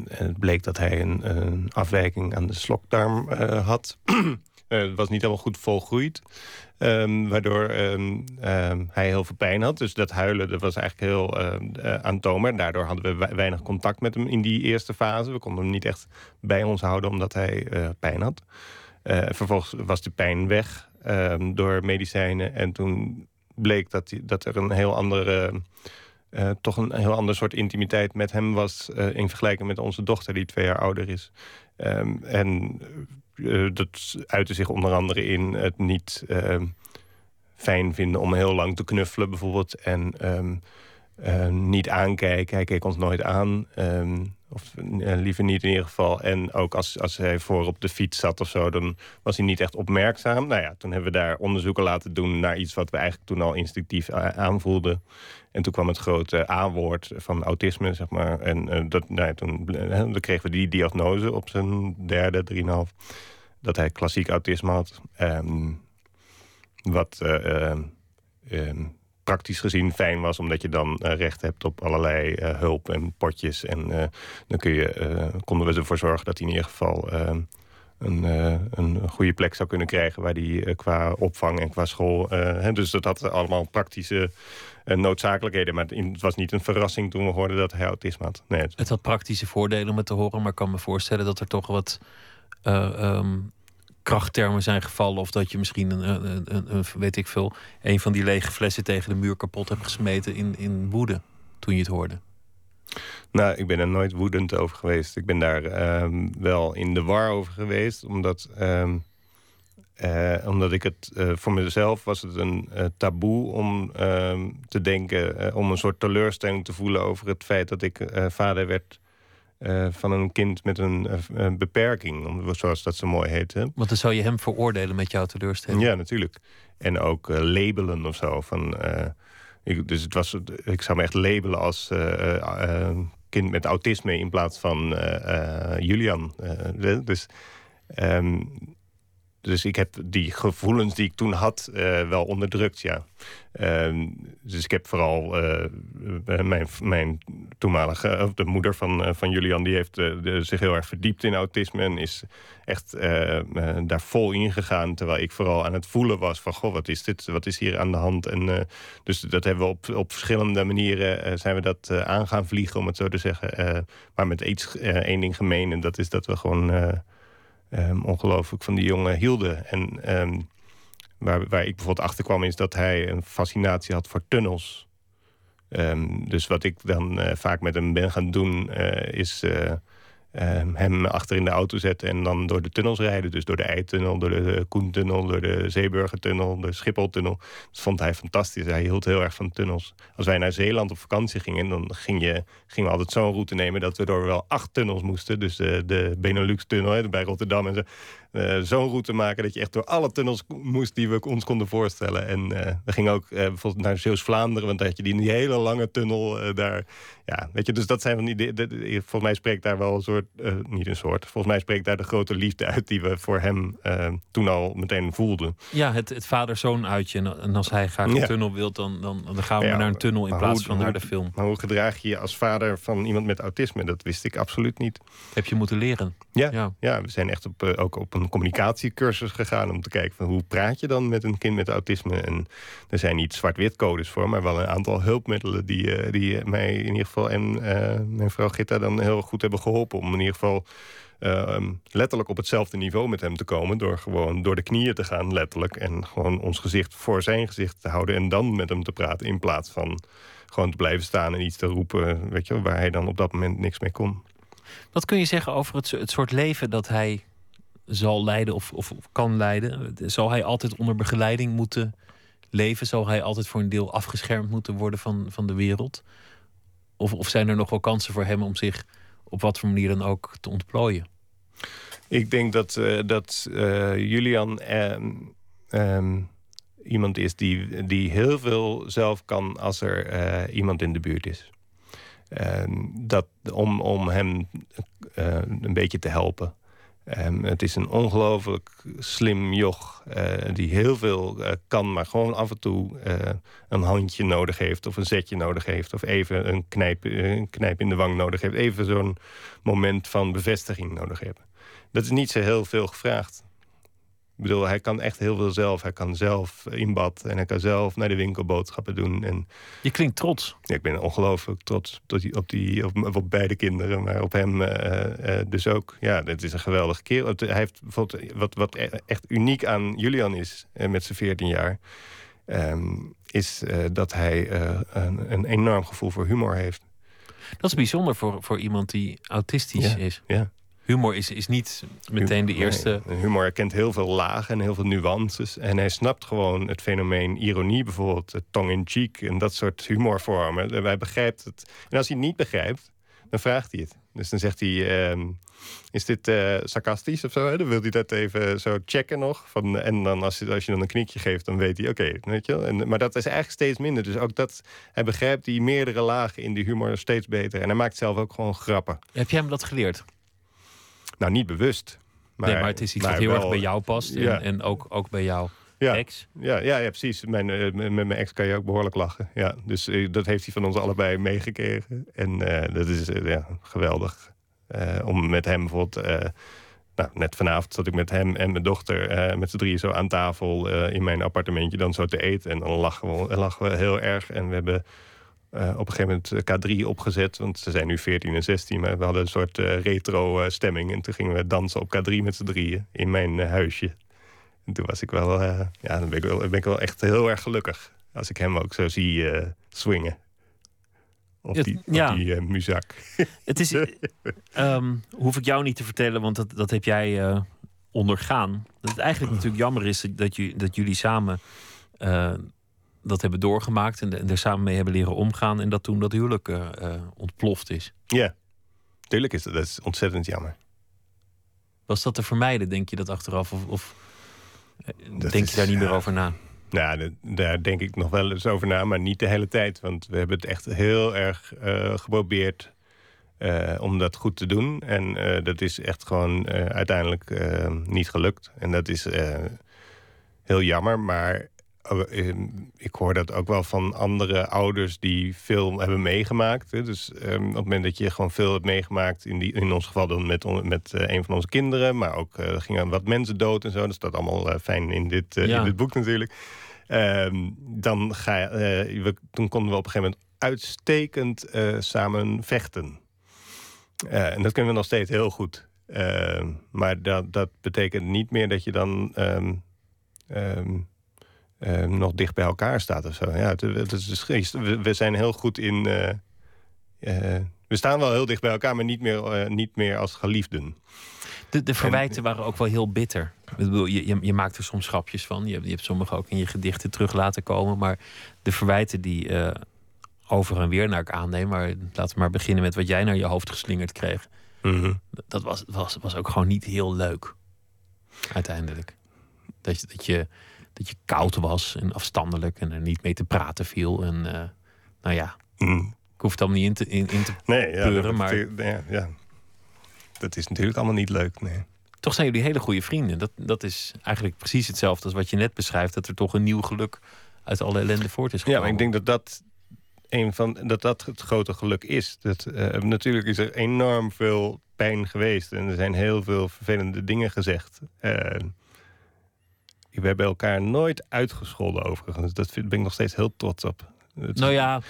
het bleek dat hij een, een afwijking aan de slokdarm had. Het was niet helemaal goed volgroeid. Waardoor hij heel veel pijn had. Dus dat huilen dat was eigenlijk heel uh. Daardoor hadden we weinig contact met hem in die eerste fase. We konden hem niet echt bij ons houden omdat hij pijn had. Vervolgens was de pijn weg door medicijnen. En toen bleek dat, dat er een heel andere... toch een heel ander soort intimiteit met hem was... in vergelijking met onze dochter, die twee jaar ouder is. en uh, dat uitte zich onder andere in het niet uh, fijn vinden om heel lang te knuffelen bijvoorbeeld. En uh, niet aankijken. Hij keek ons nooit aan. Of liever niet in ieder geval. En ook als, als hij voor op de fiets zat of zo, dan was hij niet echt opmerkzaam. Nou ja, toen hebben we daar onderzoeken laten doen naar iets wat we eigenlijk toen al instinctief aanvoelden. En toen kwam het grote A-woord van autisme, zeg maar. En uh, dat, nou ja, toen, dan kregen we die diagnose op zijn derde, drieënhalf. Dat hij klassiek autisme had. Um, wat uh, praktisch gezien fijn was, omdat je dan uh, recht hebt op allerlei uh, hulp en potjes. En dan kun je, konden we ervoor zorgen dat hij in ieder geval een, een goede plek zou kunnen krijgen... waar hij qua opvang en qua school... Hè, dus dat had allemaal praktische noodzakelijkheden. Maar het was niet een verrassing toen we hoorden dat hij autisme had. Nee, het... had praktische voordelen om het te horen, maar ik kan me voorstellen dat er toch wat um, krachttermen zijn gevallen. Of dat je misschien een, een, een, weet ik veel, een van die lege flessen tegen de muur kapot hebt gesmeten in, in woede toen je het hoorde. Nou, ik ben er nooit woedend over geweest. Ik ben daar um, wel in de war over geweest, omdat. Um, uh, omdat ik het uh, voor mezelf was het een uh, taboe om ehm, te denken, om een soort teleurstelling te voelen over het feit dat ik vader werd van een kind met een, een, beperking, zoals dat zo mooi heet. Hè? Want dan zou je hem veroordelen met jouw teleurstelling? Ja, natuurlijk. En ook labelen of zo. Van, ik, dus het was, ik zou me echt labelen als kind met autisme in plaats van Julian. dus. Um, dus ik heb die gevoelens die ik toen had uh, wel onderdrukt, ja. Uh, dus ik heb vooral uh, mijn, mijn toenmalige, of de moeder van, van Julian, die heeft zich heel erg verdiept in autisme en is echt daar vol in gegaan. Terwijl ik vooral aan het voelen was van, goh, wat is dit? Wat is hier aan de hand? En dus dat hebben we op, op verschillende manieren zijn we dat aan gaan vliegen, om het zo te zeggen. maar met iets, één ding gemeen, en dat is dat we gewoon um, ongelooflijk van die jongen hielden. En um, waar, waar ik bijvoorbeeld achter kwam is dat hij een fascinatie had voor tunnels. Um, dus wat ik dan uh, vaak met hem ben gaan doen, uh, is Ehm, hem achter in de auto zetten en dan door de tunnels rijden. Dus door de Eitunnel, door de Koentunnel, door de Zeeburgertunnel, de Schipholtunnel. Dat vond hij fantastisch. Hij hield heel erg van tunnels. Als wij naar Zeeland op vakantie gingen, dan ging je, gingen we altijd zo'n route nemen dat we door wel acht tunnels moesten. Dus de, de Benelux-tunnel bij Rotterdam en zo. Uh, zo'n route maken dat je echt door alle tunnels moest die we ons konden voorstellen. En uh, we gingen ook uh, bijvoorbeeld naar Zeeuws-Vlaanderen, want daar had je die, hele lange tunnel daar. Ja, weet je, dus dat zijn van die. Volgens mij spreekt daar wel een soort, niet een soort, volgens mij spreekt daar de grote liefde uit die we voor hem toen al meteen voelden. Ja, het, het vader-zoon uitje. En als hij graag een ja. tunnel wilt, dan, dan, dan gaan we ja, naar een tunnel in plaats hoe, van naar de film. Maar hoe gedraag je je als vader van iemand met autisme? Dat wist ik absoluut niet. Heb je moeten leren? Ja, ja. ja we zijn echt op, ook op een communicatiecursus gegaan om te kijken van hoe praat je dan met een kind met autisme. En er zijn niet zwart-wit codes voor, maar wel een aantal hulpmiddelen die, uh, die mij in ieder geval en uh, mijn vrouw Gitta dan heel goed hebben geholpen om in ieder geval uh, letterlijk op hetzelfde niveau met hem te komen. Door gewoon door de knieën te gaan, letterlijk. En gewoon ons gezicht voor zijn gezicht te houden. En dan met hem te praten. In plaats van gewoon te blijven staan en iets te roepen. Weet je, waar hij dan op dat moment niks mee kon. Wat kun je zeggen over het, het soort leven dat hij zal leiden of, of, kan leiden? Zal hij altijd onder begeleiding moeten leven? Zal hij altijd voor een deel afgeschermd moeten worden van, van de wereld? Of, of zijn er nog wel kansen voor hem om zich op wat voor manier dan ook te ontplooien? Ik denk dat, uh, dat uh, Julian uh, iemand is die, die heel veel zelf kan als er uh, iemand in de buurt is. dat, om, om hem een beetje te helpen. Um, het is een ongelooflijk slim joch uh, die heel veel uh, kan... maar gewoon af en toe uh, een handje nodig heeft of een zetje nodig heeft... of even een knijp, een knijp in de wang nodig heeft. Even zo'n moment van bevestiging nodig hebben. Dat is niet zo heel veel gevraagd. Ik bedoel, hij kan echt heel veel zelf. Hij kan zelf in bad en hij kan zelf naar de winkel boodschappen doen. En je klinkt trots. Ja, ik ben ongelooflijk trots op, die, op, die, op, op beide kinderen, maar op hem uh, uh, dus ook. Ja, het is een geweldige kerel. Hij heeft bijvoorbeeld wat, wat echt uniek aan Julian is, uh, met zijn 14 jaar, um, is dat hij een, een enorm gevoel voor humor heeft. Dat is bijzonder voor, voor iemand die autistisch ja, is. Ja humor is, is niet meteen de eerste. Nee, humor herkent heel veel lagen en heel veel nuances. En hij snapt gewoon het fenomeen ironie, bijvoorbeeld tong in cheek en dat soort humorvormen. Hij begrijpt het. En als hij het niet begrijpt, dan vraagt hij het. Dus dan zegt hij: uh, Is dit uh, sarcastisch of zo? Dan wil hij dat even zo checken nog. Van, en dan als, je, als je dan een knikje geeft, dan weet hij: Oké, weet je wel. En, maar dat is eigenlijk steeds minder. Dus ook dat hij begrijpt die meerdere lagen in die humor steeds beter. En hij maakt zelf ook gewoon grappen. Heb jij hem dat geleerd? Nou, niet bewust. Maar, nee, maar het is iets wat heel wel, erg bij jou past. En, ja. en ook, ook bij jou. Ja, ex. Ja, ja, ja, precies. Mijn, uh, met mijn ex kan je ook behoorlijk lachen. Ja, dus uh, dat heeft hij van ons allebei meegekregen. En uh, dat is ja, geweldig. om met hem bijvoorbeeld... nou, net vanavond zat ik met hem en mijn dochter met z'n drieën zo aan tafel in mijn appartementje dan zo te eten. En dan lachen we, lachen we heel erg. En we hebben uh, op een gegeven moment K3 opgezet. Want ze zijn nu 14 en 16, maar we hadden een soort uh, retro uh, stemming. En toen gingen we dansen op K3 met z'n drieën in mijn huisje. En toen was ik wel, ja, dan ben ik wel, ben ik wel echt heel erg gelukkig. Als ik hem ook zo zie swingen. Op die, ja. op die muzak. Het is, um, hoef ik jou niet te vertellen, want dat, dat heb jij ondergaan. Dat het eigenlijk natuurlijk jammer is dat, je, dat jullie samen dat hebben doorgemaakt en, er samen mee hebben leren omgaan. En dat toen dat huwelijk uh, ontploft is. Ja, tuurlijk is dat, dat is ontzettend jammer. Was dat te vermijden, denk je dat achteraf? Of, of dat denk is, je daar niet meer over na? Nou, daar denk ik nog wel eens over na, maar niet de hele tijd. Want we hebben het echt heel erg uh, geprobeerd uh, om dat goed te doen. En uh, dat is echt gewoon uiteindelijk niet gelukt. En dat is heel jammer, maar ik hoor dat ook wel van andere ouders die veel hebben meegemaakt. Dus um, op het moment dat je gewoon veel hebt meegemaakt, in, die, in ons geval dan met, met uh, een van onze kinderen, maar ook uh, er gingen wat mensen dood en zo. Dat staat allemaal uh, fijn in dit, ja. in dit boek natuurlijk. Um, dan ga, we, toen konden we op een gegeven moment uitstekend samen vechten. en dat kunnen we nog steeds heel goed. maar dat, dat betekent niet meer dat je dan. Uh, nog dicht bij elkaar staat of zo. Ja, het, het is we, we, zijn heel goed in. Uh, uh, we staan wel heel dicht bij elkaar, maar niet meer, niet meer als geliefden. De, de verwijten en, waren ook wel heel bitter. Ik bedoel, je, je, je, maakt er soms grapjes van. Je, je hebt sommige ook in je gedichten terug laten komen. Maar de verwijten die over en weer naar ik aanneem. Maar laten we maar beginnen met wat jij naar je hoofd geslingerd kreeg. -hmm. Dat was, was, was ook gewoon niet heel leuk. uiteindelijk. Dat je, dat je, dat je koud was en afstandelijk en er niet mee te praten viel. En eh, nou ja, Mm. ik hoef het allemaal niet in te, in, in te Nee, ja, peuren, dat, maar ja, ja. dat is natuurlijk allemaal niet leuk. Nee. toch zijn jullie hele goede vrienden. Dat, dat is eigenlijk precies hetzelfde als wat je net beschrijft. Dat er toch een nieuw geluk uit alle ellende voort is Ja, gekomen. maar ik denk dat dat, een van, dat, dat het grote geluk is. Dat, eh, natuurlijk is er enorm veel pijn geweest. En er zijn heel veel vervelende dingen gezegd. Eh, we hebben elkaar nooit uitgescholden overigens. Dat vind, ben ik nog steeds heel trots op. Het- Nou ja,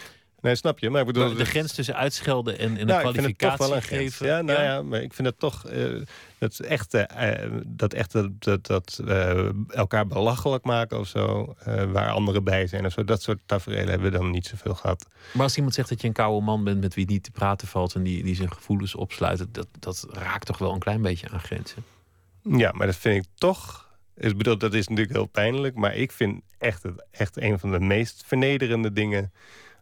Nee, snap je? Maar ik bedoel, de, grens tussen uitschelden en, en een Nou, ik vind het toch kwalificatie wel een geven. Ja, nou ja? maar ik vind het toch eh, dat echte, eh, dat echte dat, dat eh, elkaar belachelijk maken of zo, waar anderen bij zijn of zo, dat soort tafereelen hebben we dan niet zoveel gehad. Maar als iemand zegt dat je een koude man bent met wie niet te praten valt en die, die zijn gevoelens opsluit, dat, dat raakt toch wel een klein beetje aan grenzen. Ja, maar dat vind ik toch. Ik bedoel, dat is natuurlijk heel pijnlijk, maar ik vind echt, het, echt een van de meest vernederende dingen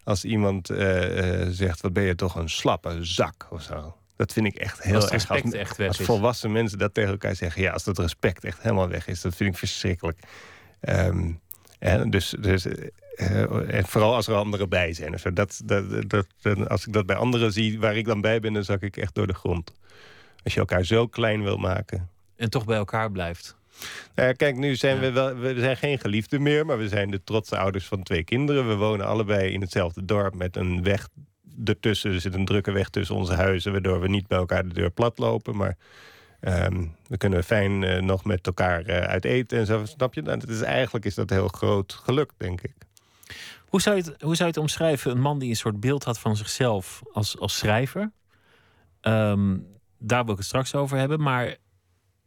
als iemand eh, eh, zegt: Wat ben je toch een slappe zak of zo. Dat vind ik echt heel Als erg. respect echt weg als is. volwassen mensen dat tegen elkaar zeggen, ja, als dat respect echt helemaal weg is, dat vind ik verschrikkelijk. Ehm, en dus, dus eh, en vooral als er anderen bij zijn. of zo. Dat, dat, dat- als ik dat bij anderen zie waar ik dan bij ben, dan zak ik echt door de grond. Als je elkaar zo klein wil maken. En toch bij elkaar blijft. Nou ja, kijk, nu zijn we wel, we zijn geen geliefden meer, maar we zijn de trotse ouders van twee kinderen. We wonen allebei in hetzelfde dorp met een weg ertussen. Er zit een drukke weg tussen onze huizen, waardoor we niet bij elkaar de deur plat lopen. Maar ehm, we kunnen fijn eh, nog met elkaar eh, uit eten en zo. Snap je? Nou, dat is, eigenlijk is dat heel groot geluk, denk ik. Hoe zou, je het, hoe zou je het omschrijven? Een man die een soort beeld had van zichzelf als, als schrijver. Ehm, daar wil ik het straks over hebben. Maar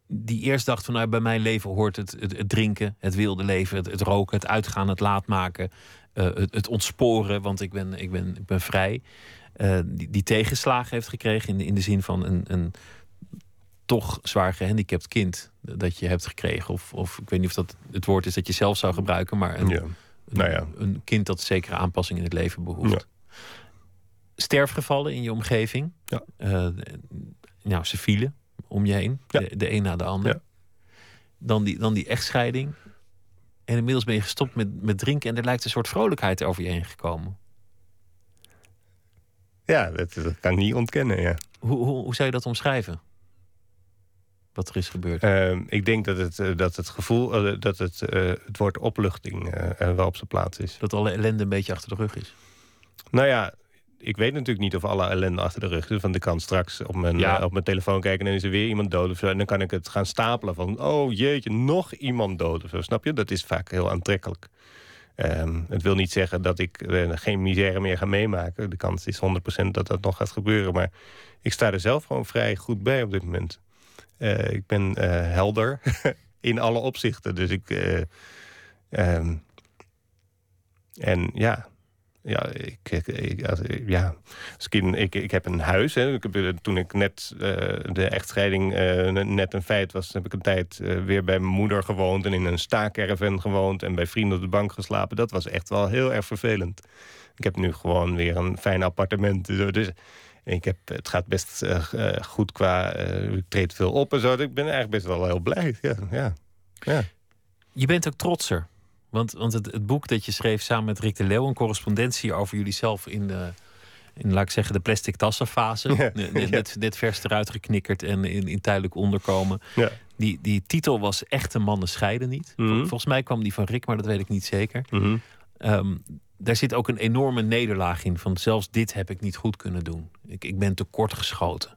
die eerst dacht van nou, bij mijn leven hoort het, het, het drinken, het wilde leven, het, het roken, het uitgaan, het laatmaken, eh, het, het ontsporen, want ik ben, ik ben, ik ben vrij. Eh, die, die tegenslagen heeft gekregen in de, in de zin van een, een toch zwaar gehandicapt kind dat je hebt gekregen. Of, of ik weet niet of dat het woord is dat je zelf zou gebruiken, maar een, Ja. Nou ja. een kind dat zekere aanpassing in het leven behoeft. Ja. Sterfgevallen in je omgeving. Ja. Eh, nou, ze vielen om je heen. Ja. De, de een na de ander. Ja. Dan, die, dan die echtscheiding. En inmiddels ben je gestopt met, met drinken. En er lijkt een soort vrolijkheid over je heen gekomen. Ja, dat, dat kan ik niet ontkennen, ja. Hoe, hoe, hoe zou je dat omschrijven? Wat er is gebeurd. Ehm, ik denk dat het, eh, dat het gevoel, eh, dat het, eh, het woord opluchting wel op zijn plaats is. Dat alle ellende een beetje achter de rug is. Nou ja, ik weet natuurlijk niet of alle ellende achter de rug is. Want ik kan straks op mijn, Ja. eh, op mijn telefoon kijken en is er weer iemand dood of zo. En dan kan ik het gaan stapelen van, oh jeetje, nog iemand dood of zo. Snap je? Dat is vaak heel aantrekkelijk. Ehm, het wil niet zeggen dat ik eh, geen misère meer ga meemaken. De kans is 100% dat dat nog gaat gebeuren. Maar ik sta er zelf gewoon vrij goed bij op dit moment. Eh, ik ben helder in alle opzichten. Dus ik... eh, ehm, en ja, ja, ik, ik, ik- ja. Ik, ik, heb een huis. Hè. Toen ik net eh, de echtscheiding eh, net een feit was, heb ik een tijd eh, weer bij mijn moeder gewoond en in een staakerven gewoond en bij vrienden op de bank geslapen. Dat was echt wel heel erg vervelend. Ik heb nu gewoon weer een fijn appartement. Dus, dus ik heb, het gaat best goed qua. ik treed veel op en zo. Ik ben eigenlijk best wel heel blij. Ja, ja. ja. Je bent ook trotser. Want, want het, het boek dat je schreef samen met Rick de Leeuw... een correspondentie over jullie zelf in de... In, laat ik zeggen, de plastic tassenfase. Ja, Net, net, vers eruit geknikkerd en in, in tijdelijk onderkomen. Ja. Die, die titel was Echte mannen scheiden niet. Mhm. Vol- Volgens mij kwam die van Rick, maar dat weet ik niet zeker. Mhm. Ehm, daar zit ook een enorme nederlaag in. Van zelfs dit heb ik niet goed kunnen doen. Ik, ik ben tekort geschoten.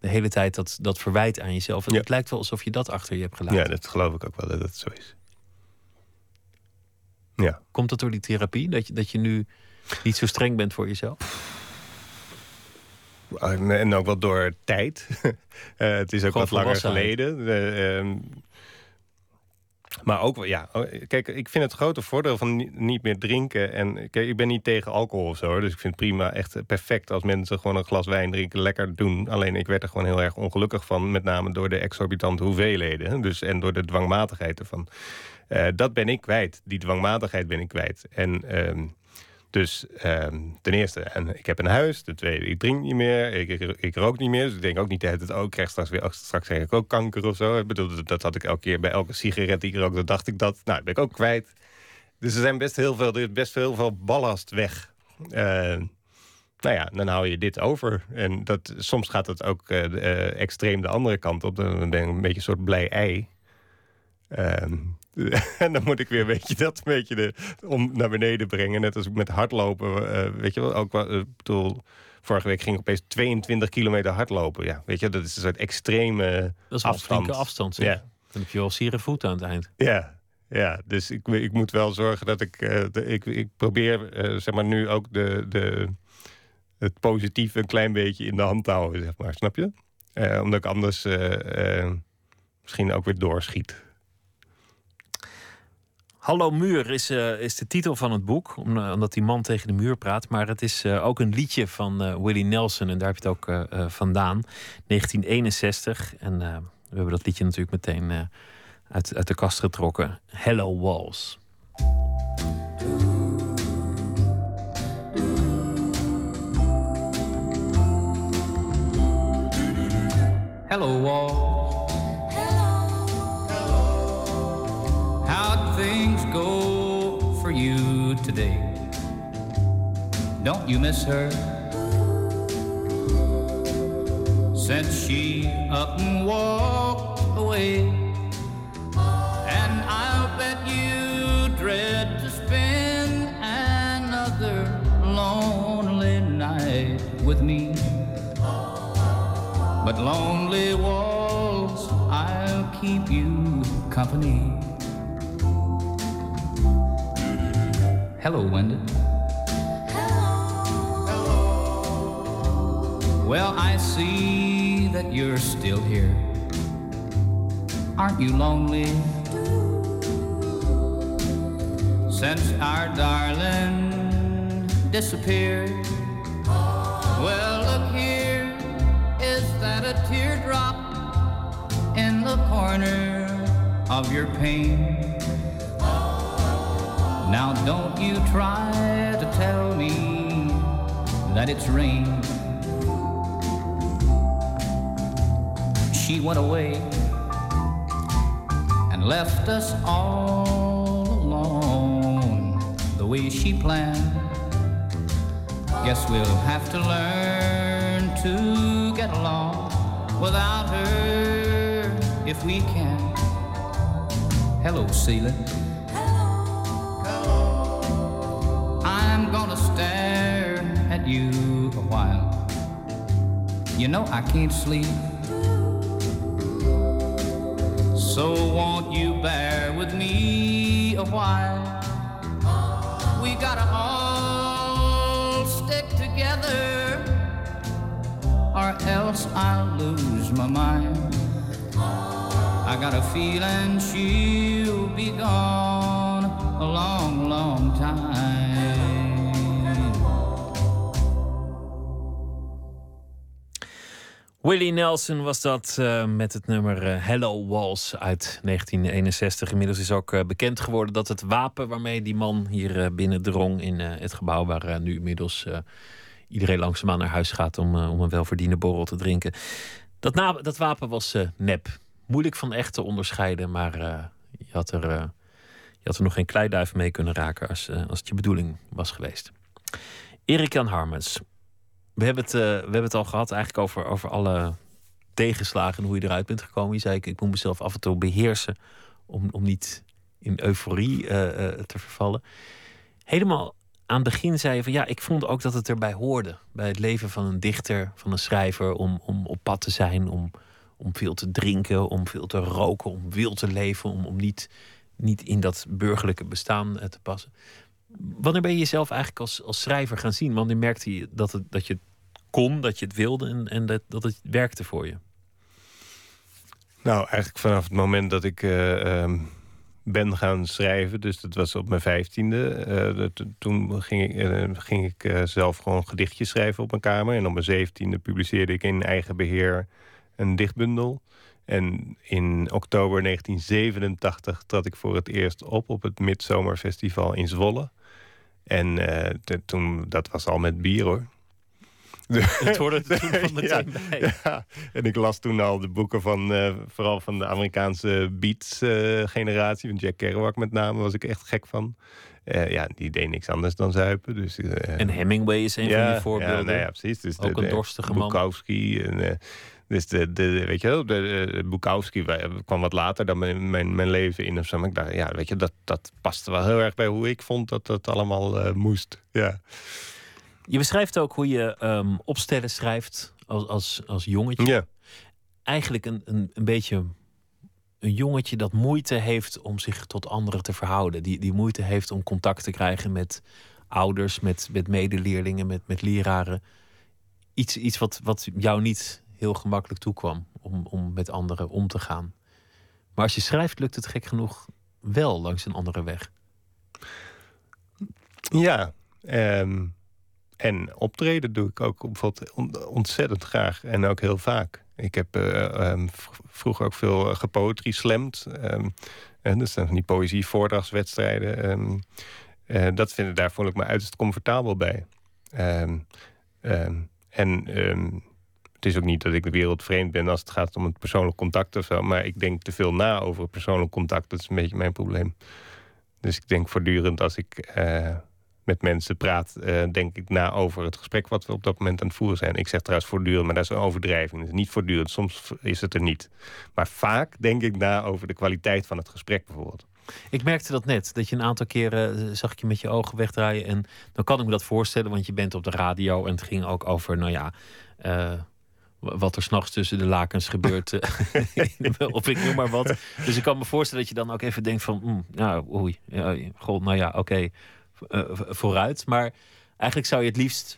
De hele tijd dat, dat verwijt aan jezelf. En Ja. het lijkt wel alsof je dat achter je hebt gelaten. ja, dat geloof ik ook wel dat het zo is. Ja. Komt dat door die therapie? Dat je, dat je nu niet zo streng bent voor jezelf? En, en ook wel door tijd. Eh, het is ook Gewoon wat langer geleden. Eh, ehm, maar ook ja. oh, Kijk, ik vind het grote voordeel van ni- niet meer drinken. En kijk, ik ben niet tegen alcohol of zo. Dus ik vind het prima, echt perfect als mensen gewoon een glas wijn drinken. Lekker doen. Alleen ik werd er gewoon heel erg ongelukkig van. Met name door de exorbitante hoeveelheden. Dus, en door de dwangmatigheid ervan. Eh, dat ben ik kwijt. Die dwangmatigheid ben ik kwijt. En ehm, Dus ehm, ten eerste, en ik heb een huis. Ten tweede, ik drink niet meer. Ik, ik, rook niet meer. Dus ik denk ook niet dat het ook krijg straks weer. Straks krijg ik ook kanker of zo. Ik bedoel, dat had ik elke keer bij elke sigaret die ik rook. Dan dacht ik dat. Nou, dat ben ik ook kwijt. Dus er zijn best heel veel, er is best heel veel ballast weg. Uh, nou ja, dan hou je dit over. En dat, soms gaat het ook uh, extreem de andere kant op. Dan ben ik een beetje een soort blij ei. Ehm, en dan moet ik weer, weet je, dat een beetje de, om naar beneden brengen. Net als met hardlopen, uh, weet je wel. Ook, uh, bedoel, vorige week ging ik opeens 22 kilometer hardlopen. Ja, weet je, dat is een soort extreme Dat is een afstand. flinke afstand, zeg. Ja. Dan heb je wel zere voet aan het eind. Ja, ja, dus ik, ik moet wel zorgen dat ik... Uh, de, ik, ik probeer, uh, zeg maar, nu ook de, de, het positieve een klein beetje in de hand te houden, zeg maar. Snap je? Uh, omdat ik anders misschien ook weer doorschiet. Hallo Muur is, uh, is de titel van het boek, omdat die man tegen de muur praat. Maar het is uh, ook een liedje van uh, Willie Nelson en daar heb je het ook vandaan. 1961. En we hebben dat liedje natuurlijk meteen uit, uit de kast getrokken. Hello Walls. Hello Walls. Don't you miss her? Since she up and walked away, and I'll bet you dread to spend another lonely night with me. But lonely walls, I'll keep you company. Hello, Wendy. Well, I see that you're still here. Aren't you lonely? Since our darling disappeared. Well, look here, is that a teardrop in the corner of your pain? Now don't you try to tell me that it's rain. She went away and left us all alone the way she planned. Guess we'll have to learn to get along without her if we can. Hello, ceiling. I'm gonna stare at you a while. You know I can't sleep. So won't you bear with me a while? We gotta all stick together, or else I'll lose my mind. I got a feeling she'll be gone a long, long time. Willie Nelson was dat uh, met het nummer uh, Hello Walls uit 1961. Inmiddels is ook uh, bekend geworden dat het wapen waarmee die man hier binnendrong in het gebouw, waar nu inmiddels iedereen langzaamaan naar huis gaat om, om een welverdiende borrel te drinken. Dat, dat wapen was nep. Moeilijk van echt te onderscheiden, maar je, had er, had er nog geen kleiduif mee kunnen raken als, als het je bedoeling was geweest. Erik Jan Harmens, we hebben, het, uh, we hebben het al gehad eigenlijk over, over alle tegenslagen en hoe je eruit bent gekomen. Je zei, ik, ik moet mezelf af en toe beheersen om, om niet in euforie uh, uh, te vervallen. Helemaal aan het begin zei je van ja, ik vond ook dat het erbij hoorde. Bij het leven van een dichter, van een schrijver, om, om op pad te zijn, om, om veel te drinken, om veel te roken, om wild te leven, om, om niet, niet in dat burgerlijke bestaan te passen. Wanneer ben je jezelf eigenlijk als, als schrijver gaan zien? Wanneer merkte je dat, het, dat je het kon, dat je het wilde en, en dat, dat het werkte voor je? Nou, eigenlijk vanaf het moment dat ik uh, um, ben gaan schrijven, dus dat was op mijn vijftiende. Uh, toen ging ik, uh, ging ik zelf gewoon gedichtjes schrijven op mijn kamer. En op mijn zeventiende publiceerde ik in eigen beheer een dichtbundel. En in oktober 1987 trad ik voor het eerst op op het Midzomerfestival in Zwolle. En eh, toen, dat was al met bier hoor. Het hoorde er toen van meteen ja, bij. ja. En ik las toen al de boeken van, eh, vooral van de Amerikaanse Beats-generatie, van Jack Kerouac met name, was ik echt gek van. Eh, ja, die deed niks anders dan zuipen. Dus, En Hemingway is een van die voorbeelden. Ja, nou ja precies. Dus Ook een dorstige man. Bukowski. En, dus de, de, weet je wel, de, de Bukowski wa- kwam wat later dan mijn, mijn, mijn leven in of zo. Maar ik dacht, ja, weet je, dat, dat paste wel heel erg bij hoe ik vond dat dat allemaal eh, moest. Ja. Je beschrijft ook hoe je ehm, opstellen schrijft als, als, als jongetje. Ja. Eigenlijk een, een, een beetje een jongetje dat moeite heeft om zich tot anderen te verhouden. Die, die moeite heeft om contact te krijgen met ouders, met, met medeleerlingen, met, met leraren. Iets, iets wat, wat jou niet heel gemakkelijk toekwam om, om met anderen om te gaan. Maar als je schrijft, lukt het gek genoeg wel langs een andere weg. Ja, ehm, en optreden doe ik ook ontzettend graag en ook heel vaak. Ik heb eh, ehm, vroeger ook veel uh, gepoetry slamd. ehm, en dus dan van die poëzie voordragswedstrijden. ehm, eh, dat vind ik, daar voel ik me uiterst comfortabel bij. En het is ook niet dat ik wereldvreemd ben als het gaat om het persoonlijk contact of zo. Maar ik denk te veel na over persoonlijk contact. Dat is een beetje mijn probleem. Dus ik denk voortdurend als ik eh, met mensen praat, eh, denk ik na over het gesprek wat we op dat moment aan het voeren zijn. Ik zeg trouwens voortdurend, maar dat is een overdrijving. Dus niet voortdurend, soms is het er niet. Maar vaak denk ik na over de kwaliteit van het gesprek bijvoorbeeld. Ik merkte dat net, dat je een aantal keren eh, zag ik je met je ogen wegdraaien. En dan kan ik me dat voorstellen, want je bent op de radio en het ging ook over, nou ja, wat er s'nachts tussen de lakens gebeurt. eh, of ik noem maar wat. Dus ik kan me voorstellen dat je dan ook even denkt van, mm, nou, oei, ja, god, nou ja, oké, eh, vooruit. Maar eigenlijk zou je het liefst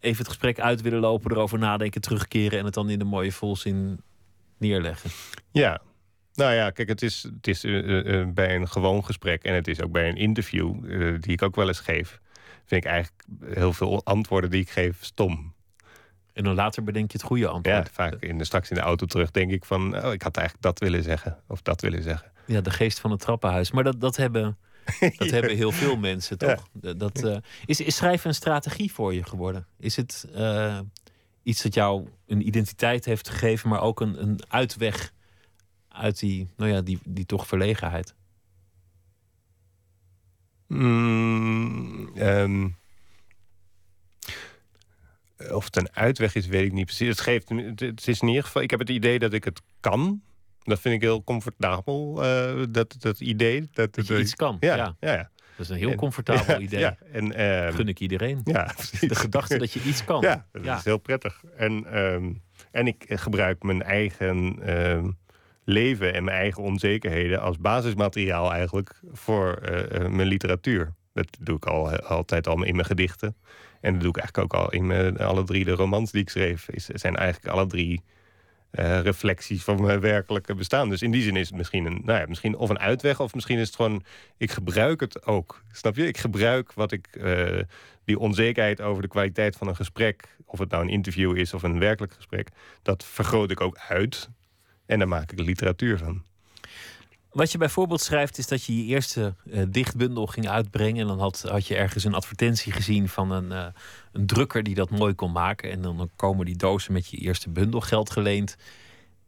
even het gesprek uit willen lopen, erover nadenken, terugkeren en het dan in de mooie volzin neerleggen. Ja, nou ja, kijk, het is, het is eh, bij een gewoon gesprek en het is ook bij een interview, die ik ook wel eens geef, vind ik eigenlijk heel veel antwoorden die ik geef stom. En dan later bedenk je het goede antwoord. Ja, vaak in de, straks in de auto terug denk ik van, oh, ik had eigenlijk dat willen zeggen of dat willen zeggen. Ja, de geest van het trappenhuis. Maar dat, dat, hebben, dat hebben heel veel mensen, toch? Dat, dat, eh, is, is schrijven een strategie voor je geworden? Is het eh, iets dat jou een identiteit heeft gegeven, maar ook een, een uitweg uit die, nou ja, die, die toch verlegenheid? Mm, ehm, of het een uitweg is, weet ik niet precies. Het, geeft, het is in ieder geval, ik heb het idee dat ik het kan. Dat vind ik heel comfortabel, eh, dat, dat idee. Dat, Dat je iets kan, Ja, ja. ja. ja. Dat is een heel En- comfortabel ja, idee. Ja, en, ehm, Gun ik iedereen. Ja, precies. De gedachte dat je iets kan. Ja, dat Ja. is heel prettig. En, ehm, en ik gebruik mijn eigen ehm, leven en mijn eigen onzekerheden als basismateriaal eigenlijk voor eh, eh, mijn literatuur. Dat doe ik al, altijd al in mijn gedichten. En dat doe ik eigenlijk ook al in alle drie de romans die ik schreef. Is, zijn eigenlijk alle drie eh, reflecties van mijn werkelijke bestaan. Dus in die zin is het misschien een, nou ja, misschien of een uitweg, of misschien is het gewoon, ik gebruik het ook. Snap je? Ik gebruik wat ik, eh, die onzekerheid over de kwaliteit van een gesprek, of het nou een interview is of een werkelijk gesprek, dat vergroot ik ook uit. En daar maak ik literatuur van. Wat je bijvoorbeeld schrijft is dat je je eerste eh, dichtbundel ging uitbrengen. En dan had, had je ergens een advertentie gezien van een, eh, een drukker die dat mooi kon maken. En dan komen die dozen met je eerste bundel geld geleend.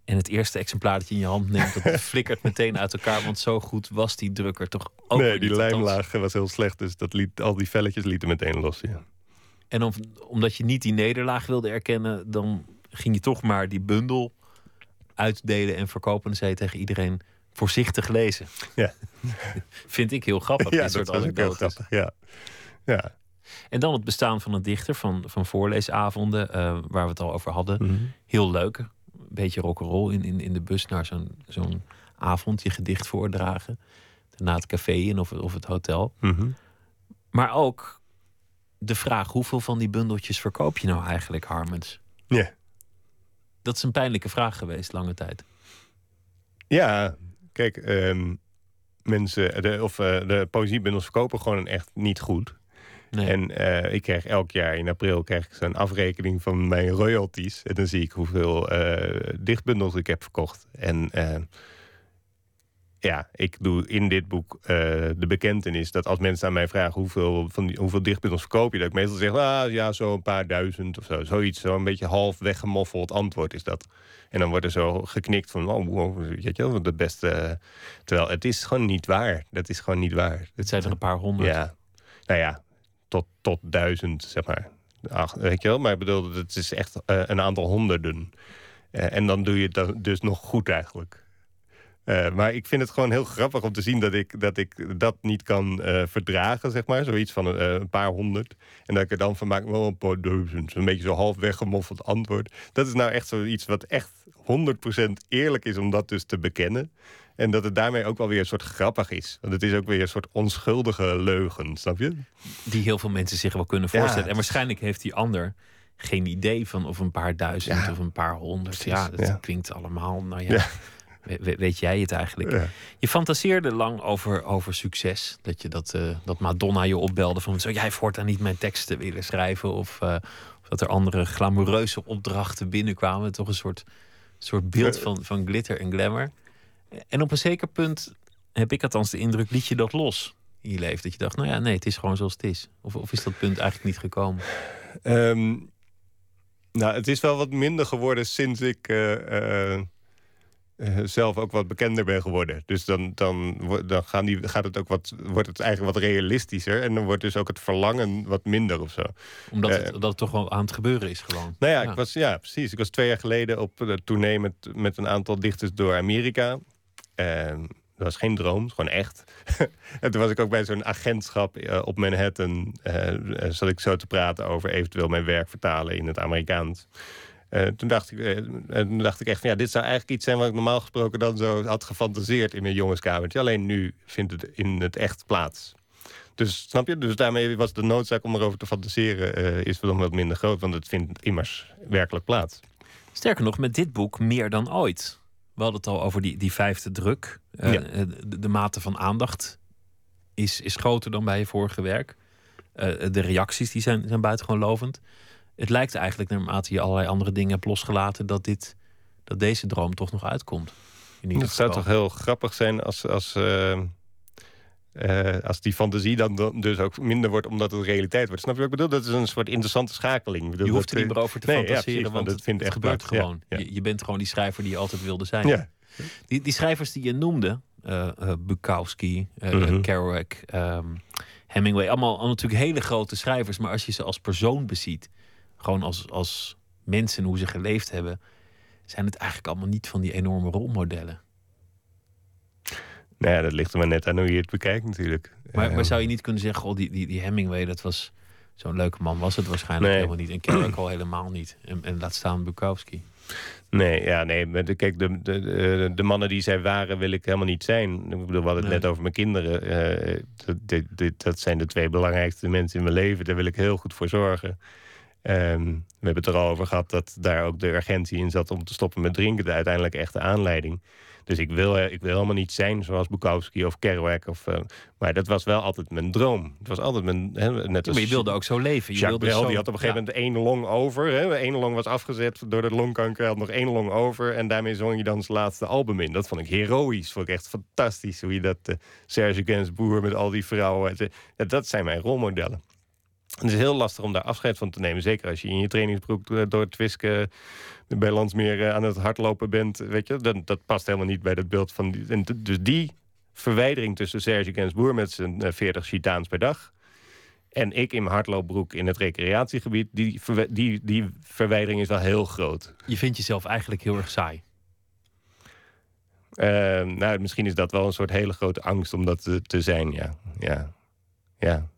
En het eerste exemplaar dat je in je hand neemt, dat flikkert meteen uit elkaar. Want zo goed was die drukker toch ook nee, die lijmlaag was heel slecht, dus dat liet, al die velletjes lieten meteen los. Ja. En om, omdat je niet die nederlaag wilde erkennen, dan ging je toch maar die bundel uitdelen en verkopen. En zei je tegen iedereen, voorzichtig lezen. Ja. Vind ik heel grappig, Ja, dit soort dat was ook heel grappig. Ja. Ja. En dan het bestaan van een dichter, van, van voorleesavonden, eh, waar we het al over hadden. Mhm. Heel leuk. Een beetje rock'n'roll in, in, in de bus naar zo'n zo'n avond, je gedicht voordragen. Daarna het café in of, of het hotel. Mhm. Maar ook de vraag, hoeveel van die bundeltjes verkoop je nou eigenlijk, Harmens? Ja. Dat is een pijnlijke vraag geweest, lange tijd. Ja, kijk, ehm, mensen, de, of eh, de poëziebundels verkopen gewoon echt niet goed. Nee. En eh, ik krijg elk jaar in april krijg ik zo'n afrekening van mijn royalties. En dan zie ik hoeveel eh, dichtbundels ik heb verkocht. En eh, ja, ik doe in dit boek uh, de bekentenis dat als mensen aan mij vragen hoeveel, van die, hoeveel dichtbundels verkoop je, dat ik meestal zeg, ah ja, zo een paar duizend of zo. Zoiets, zo een beetje half weggemoffeld antwoord is dat. En dan wordt er zo geknikt van, oh, wow, weet je wel, de beste. Terwijl het is gewoon niet waar. Dat is gewoon niet waar. Het zijn er een paar honderd. Ja, nou ja, tot, tot duizend, zeg maar. Ach, weet je wel, maar ik bedoel, het is echt uh, een aantal honderden. Uh, en dan doe je het dus nog goed eigenlijk. Uh, maar ik vind het gewoon heel grappig om te zien dat ik dat, ik dat niet kan uh, verdragen, zeg maar. Zoiets van een, uh, een, paar honderd. En dat ik er dan van maak, wel een paar duizend. Een beetje zo half weggemoffeld antwoord. Dat is nou echt zoiets wat echt 100% eerlijk is om dat dus te bekennen. En dat het daarmee ook wel weer een soort grappig is. Want het is ook weer een soort onschuldige leugen, snap je? Die heel veel mensen zich wel kunnen voorstellen. Ja, en waarschijnlijk heeft die ander geen idee van of een paar duizend ja, of een paar honderd. Precies, ja, dat klinkt allemaal, nou ja weet jij het eigenlijk? Ja. Je fantaseerde lang over, over succes. Dat, je dat, uh, dat Madonna je opbelde van... zou jij voortaan niet mijn teksten willen schrijven? Of, uh, of dat er andere glamoureuze opdrachten binnenkwamen. Toch een soort, soort beeld van, van glitter en glamour. En op een zeker punt heb ik althans de indruk... liet je dat los in je leven? Dat je dacht, nou ja, nee, het is gewoon zoals het is. Of, of is dat punt eigenlijk niet gekomen? Um, nou, het is wel wat minder geworden sinds ik... Uh, uh, zelf ook wat bekender ben geworden. Dus dan, dan, dan gaan die, gaat het ook wat, wordt het eigenlijk wat realistischer. En dan wordt dus ook het verlangen wat minder of zo. Omdat het, uh, dat het toch wel aan het gebeuren is gewoon. Nou ja, ja. Ik was, ja, precies. Ik was twee jaar geleden op de tournee met, met een aantal dichters door Amerika. En dat was geen droom, gewoon echt. en toen was ik ook bij zo'n agentschap uh, op Manhattan. zat ik zo te praten over eventueel mijn werk vertalen in het Amerikaans. Uh, toen, dacht ik, uh, toen dacht ik echt van ja, dit zou eigenlijk iets zijn wat ik normaal gesproken dan zo had gefantaseerd in mijn jongenskamertje. Alleen nu vindt het in het echt plaats. Dus snap je? Dus daarmee was de noodzaak om erover te fantaseren uh, is dan wat minder groot, want het vindt immers werkelijk plaats. Sterker nog, met dit boek meer dan ooit. We hadden het al over die, die vijfde druk. Ja. De, de, mate van aandacht is, is groter dan bij je vorige werk. de reacties die zijn, zijn buitengewoon lovend het lijkt eigenlijk naarmate je allerlei andere dingen hebt losgelaten, dat, dit, dat deze droom toch nog uitkomt. Het zou toch heel grappig zijn als, als, uh, uh, als die fantasie dan dus ook minder wordt omdat het realiteit wordt. Snap je wat ik bedoel? Dat is een soort interessante schakeling. Bedoel, je hoeft er niet meer over te nee, fantaseren, ja, precies, want het, vindt het echt gebeurt plaats. gewoon. Ja, ja. Je, je, bent gewoon die schrijver die je altijd wilde zijn. Die, die schrijvers die je noemde, uh, Bukowski, -hmm. Kerouac, um, Hemingway, allemaal, allemaal natuurlijk hele grote schrijvers, maar als je ze als persoon beziet, gewoon als, als mensen hoe ze geleefd hebben, zijn het eigenlijk allemaal niet van die enorme rolmodellen. Nou ja, dat ligt er maar net aan hoe je het bekijkt natuurlijk. Maar, maar zou je niet kunnen zeggen, oh, die, die, die Hemingway, dat was zo'n leuke man, was het waarschijnlijk nee. helemaal niet. En Kerouac al helemaal niet. En, en laat staan Bukowski. Nee, ja, nee. Maar de, kijk, de, de, de, mannen die zij waren, wil ik helemaal niet zijn. Ik bedoel, we hadden het nee. net over mijn kinderen. Uh, dat, dat, dat zijn de twee belangrijkste mensen in mijn leven. Daar wil ik heel goed voor zorgen. Um, we hebben het er al over gehad dat daar ook de urgentie in zat om te stoppen met drinken. De uiteindelijk echte aanleiding. Dus ik wil, ik wil helemaal niet zijn zoals Bukowski of Kerouac. Of, uh, maar dat was wel altijd mijn droom. Het was altijd mijn... Hè, net als maar je wilde ook zo leven. Je Jacques Brel, zo... die had op een gegeven moment één long over. Hè. Eén long was afgezet door de longkanker. Hij had nog één long over. En daarmee zong je dan zijn laatste album in. Dat vond ik heroïs. Vond ik echt fantastisch. Hoe je dat... Uh, Serge Gainsbourg met al die vrouwen. Dat zijn mijn rolmodellen. Het is heel lastig om daar afscheid van te nemen. Zeker als je in je trainingsbroek door het Twisken bij Landsmeer aan het hardlopen bent. Weet je, dat, dat past helemaal niet bij dat beeld van... Die, en dus die verwijdering tussen Serge Gainsbourg met zijn 40 chitaans per dag... en ik in mijn hardloopbroek in het recreatiegebied... Die, die, die verwijdering is wel heel groot. Je vindt jezelf eigenlijk heel erg saai. Uh, nou, misschien is dat wel een soort hele grote angst om dat te, te zijn, ja. Ja, ja.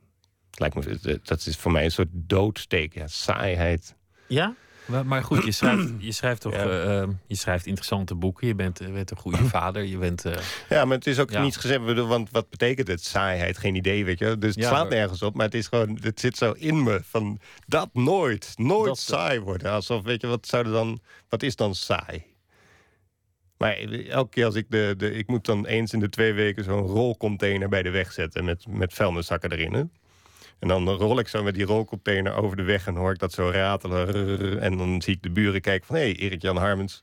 Lijkt me, dat is voor mij een soort doodsteek. Ja, saaiheid. Ja? Maar goed, je schrijft, je schrijft toch ja. uh, je schrijft interessante boeken. Je bent, je bent een goede vader. Je bent, uh, ja, maar het is ook ja. niets gezegd. Want wat betekent het? Saaiheid, geen idee, weet je. Dus het ja, slaat nergens op. Maar het is gewoon, het zit zo in me. Van dat nooit, nooit dat saai worden. Alsof, weet je, wat zou er dan, wat is dan saai? Maar elke keer als ik de, de. Ik moet dan eens in de twee weken zo'n rolcontainer bij de weg zetten. Met, met vuilniszakken erin. Hè? En dan rol ik zo met die rolcontainer over de weg en hoor ik dat zo ratelen. En dan zie ik de buren kijken van... hé, hey, Erik-Jan Harmens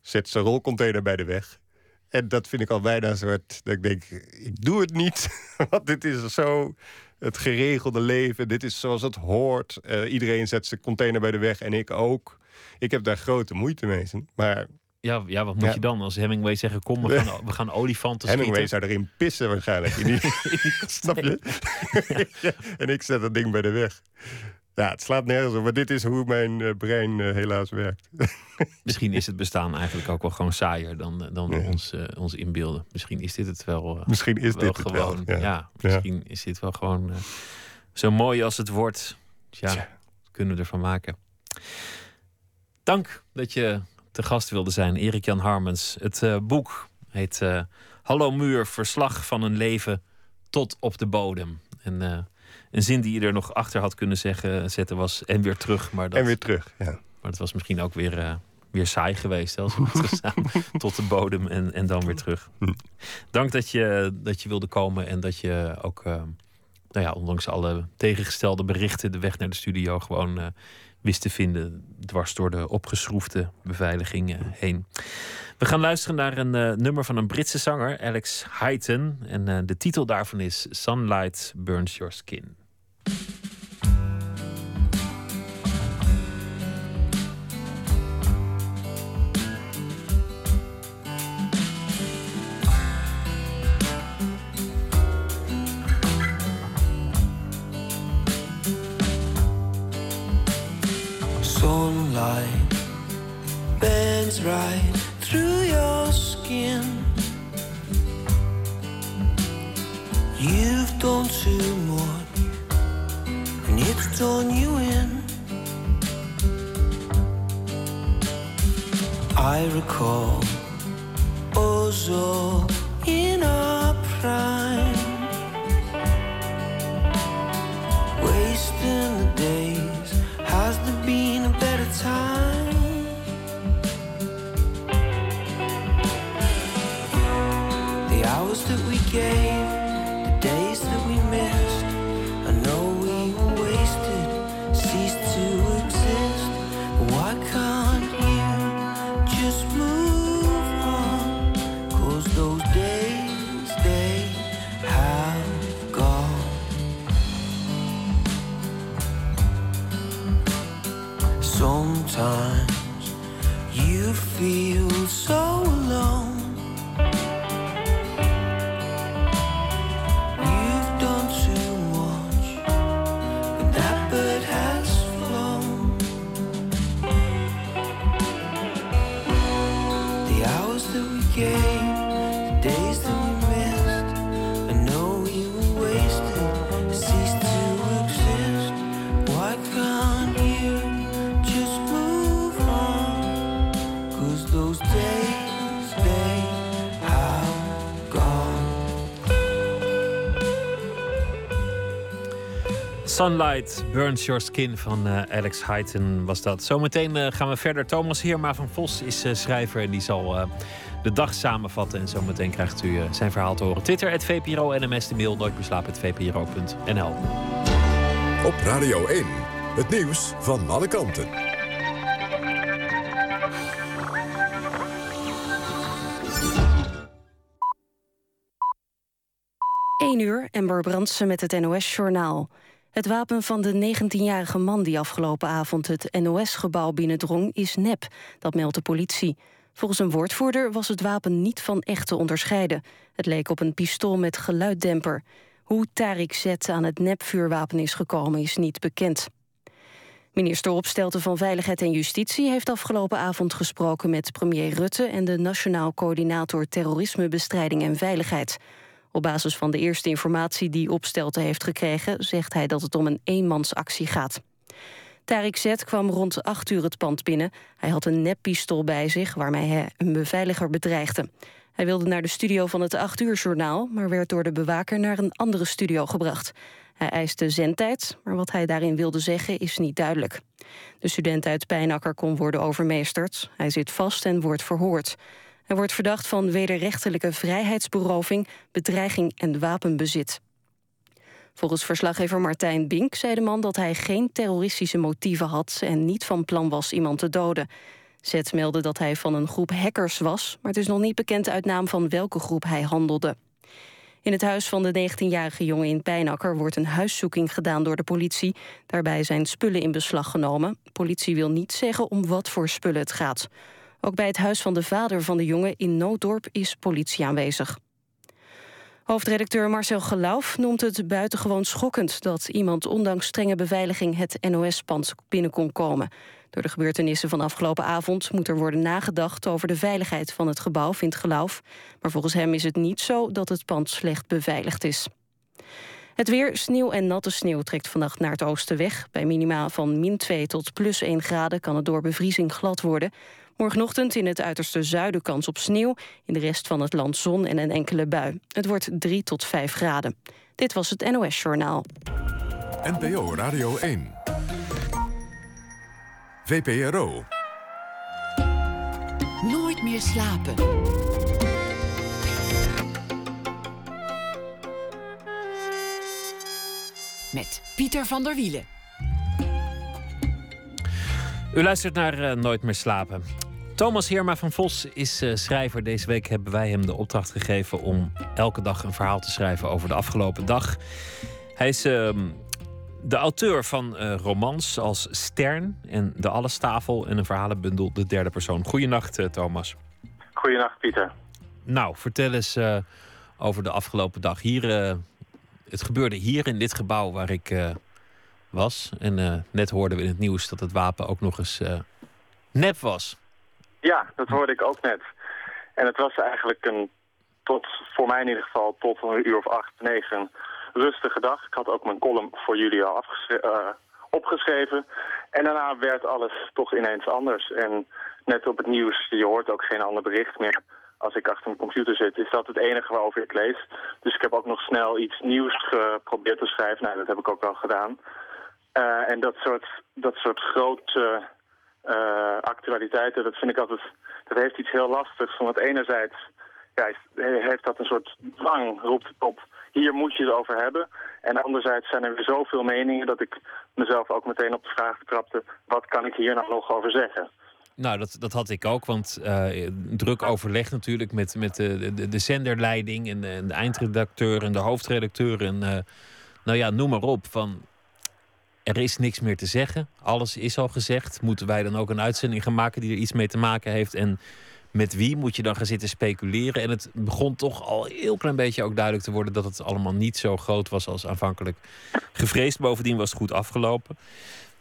zet zijn rolcontainer bij de weg. En dat vind ik al bijna een soort. Dat ik denk, ik doe het niet. Want dit is zo het geregelde leven. Dit is zoals het hoort. Uh, iedereen zet zijn container bij de weg en ik ook. Ik heb daar grote moeite mee. Maar ja, ja, wat moet ja. je dan als Hemingway zeggen: Kom, we gaan, we gaan olifanten Hemingway zou erin pissen waarschijnlijk. In die, snap je? ja. En ik zet dat ding bij de weg. Ja, het slaat nergens op, maar dit is hoe mijn uh, brein uh, helaas werkt. Misschien is het bestaan eigenlijk ook wel gewoon saaier dan, dan ja. ons, uh, ons inbeelden. Misschien is dit het wel. misschien is wel dit gewoon. het wel. Ja, misschien is dit wel gewoon zo mooi als het wordt. Ja, kunnen we ervan maken. Dank dat je te gast wilde zijn, Erik Jan Harmens. Het boek heet Hallo Muur, verslag van een leven tot op de bodem. En een zin die je er nog achter had kunnen zeggen, zetten was en weer terug. Maar dat, en weer terug, ja. Maar het was misschien ook weer, weer saai geweest. Als we tot de bodem en, en dan weer terug. Hm. Dank dat je, dat je wilde komen en dat je ook, nou ja, ondanks alle tegengestelde berichten, de weg naar de studio gewoon wist te vinden. Dwars door de opgeschroefde beveiliging heen. We gaan luisteren naar een nummer van een Britse zanger, Alex Hyten. En de titel daarvan is Sunlight Burns Your Skin. Bends right through your skin. You've done too much and it's torn you in. I recall us all in our prime, Sunlight Burns Your Skin van eh, Alex Hyten was dat. Zometeen eh, gaan we verder. Thomas Heerma van Vos is eh, schrijver en die zal de dag samenvatten. En zometeen krijgt u zijn verhaal te horen. Twitter, het VPRO, NMS, de mail, nooit beslapen, VPRO.nl. Op Radio 1, het nieuws van alle kanten. 1 uur, Ember Brandsen met het NOS-journaal. Het wapen van de 19-jarige man die afgelopen avond het NOS-gebouw binnendrong is nep. Dat meldt de politie. Volgens een woordvoerder was het wapen niet van echt te onderscheiden. Het leek op een pistool met geluiddemper. Hoe Tariq Z aan het nepvuurwapen is gekomen is niet bekend. Minister Opstelten van Veiligheid en Justitie heeft afgelopen avond gesproken met premier Rutte en de Nationaal Coördinator Terrorismebestrijding en Veiligheid. Op basis van de eerste informatie die Opstelten heeft gekregen, zegt hij dat het om een eenmansactie gaat. Tariq Z kwam rond 8 uur het pand binnen. Hij had een neppistool bij zich waarmee hij een beveiliger bedreigde. Hij wilde naar de studio van het 8 uur journaal, maar werd door de bewaker naar een andere studio gebracht. Hij eiste zendtijd, maar wat hij daarin wilde zeggen is niet duidelijk. De student uit Pijnakker kon worden overmeesterd. Hij zit vast en wordt verhoord. Hij wordt verdacht van wederrechtelijke vrijheidsberoving, bedreiging en wapenbezit. Volgens verslaggever Martijn Bink zei de man dat hij geen terroristische motieven had en niet van plan was iemand te doden. Zet meldde dat hij van een groep hackers was... maar het is nog niet bekend uit naam van welke groep hij handelde. In het huis van de 19-jarige jongen in Pijnakker wordt een huiszoeking gedaan door de politie. Daarbij zijn spullen in beslag genomen. Politie wil niet zeggen om wat voor spullen het gaat. Ook bij het huis van de vader van de jongen in Nooddorp is politie aanwezig. Hoofdredacteur Marcel Gelauf noemt het buitengewoon schokkend... dat iemand ondanks strenge beveiliging het NOS-pand binnen kon komen. Door de gebeurtenissen van afgelopen avond moet er worden nagedacht... over de veiligheid van het gebouw, vindt Gelauf. Maar volgens hem is het niet zo dat het pand slecht beveiligd is. Het weer, sneeuw en natte sneeuw trekt vannacht naar het oosten weg. Bij minima van min 2 tot plus 1 graden kan het door bevriezing glad worden. Morgenochtend in het uiterste zuiden kans op sneeuw. In de rest van het land zon en een enkele bui. Het wordt 3 tot 5 graden. Dit was het NOS Journaal. NPO Radio 1. VPRO. Nooit meer slapen. Met Pieter van der Wielen. U luistert naar uh, Nooit meer slapen. Thomas Heerma van Vos is uh, schrijver. Deze week hebben wij hem de opdracht gegeven om elke dag een verhaal te schrijven over de afgelopen dag. Hij is uh, de auteur van uh, romans als Stern en De Allestafel en een verhalenbundel De Derde Persoon. Goedenacht, Thomas. Goedenacht, Pieter. Nou, vertel eens over de afgelopen dag. Hier, het gebeurde hier in dit gebouw waar ik was. En net hoorden we in het nieuws dat het wapen ook nog eens nep was. Ja, dat hoorde ik ook net. En het was eigenlijk een, tot, voor mij in ieder geval, tot een uur of acht, negen, rustige dag. Ik had ook mijn column voor jullie al uh, opgeschreven. En daarna werd alles toch ineens anders. En net op het nieuws, je hoort ook geen ander bericht meer als ik achter mijn computer zit, is dat het enige waarover ik lees. Dus ik heb ook nog snel iets nieuws geprobeerd te schrijven. Nou, dat heb ik ook wel gedaan. Uh, en dat soort, dat soort grote uh, actualiteiten, dat vind ik altijd, dat heeft iets heel lastigs. Want enerzijds ja, heeft dat een soort dwang, roept op, hier moet je het over hebben. En anderzijds zijn er zoveel meningen dat ik mezelf ook meteen op de vraag trapte, wat kan ik hier nou nog over zeggen? Nou, dat, dat had ik ook, want uh, druk overleg natuurlijk met, met de, de, de zenderleiding en de, eindredacteur en de hoofdredacteur en uh, nou ja, noem maar op. Van, er is niks meer te zeggen. Alles is al gezegd. Moeten wij dan ook een uitzending gaan maken die er iets mee te maken heeft? En met wie moet je dan gaan zitten speculeren? En het begon toch al een heel klein beetje ook duidelijk te worden dat het allemaal niet zo groot was als aanvankelijk gevreesd. Bovendien was het goed afgelopen.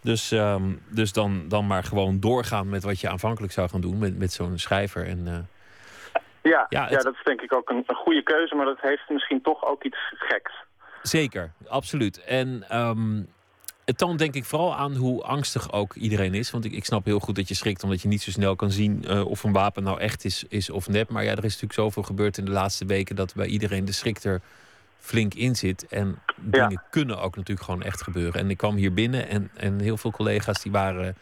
Dus, um, dus dan, dan maar gewoon doorgaan met wat je aanvankelijk zou gaan doen met, met zo'n schrijver. En, uh, ja, ja, het... ja, dat is denk ik ook een, een goede keuze, maar dat heeft misschien toch ook iets geks. Zeker, absoluut. En um, het toont denk ik vooral aan hoe angstig ook iedereen is. Want ik, ik snap heel goed dat je schrikt omdat je niet zo snel kan zien uh, of een wapen nou echt is, is of nep. Maar ja, er is natuurlijk zoveel gebeurd in de laatste weken dat bij iedereen de schrik er flink in zit. En dingen kunnen ook natuurlijk gewoon echt gebeuren. En ik kwam hier binnen en, en heel veel collega's die waren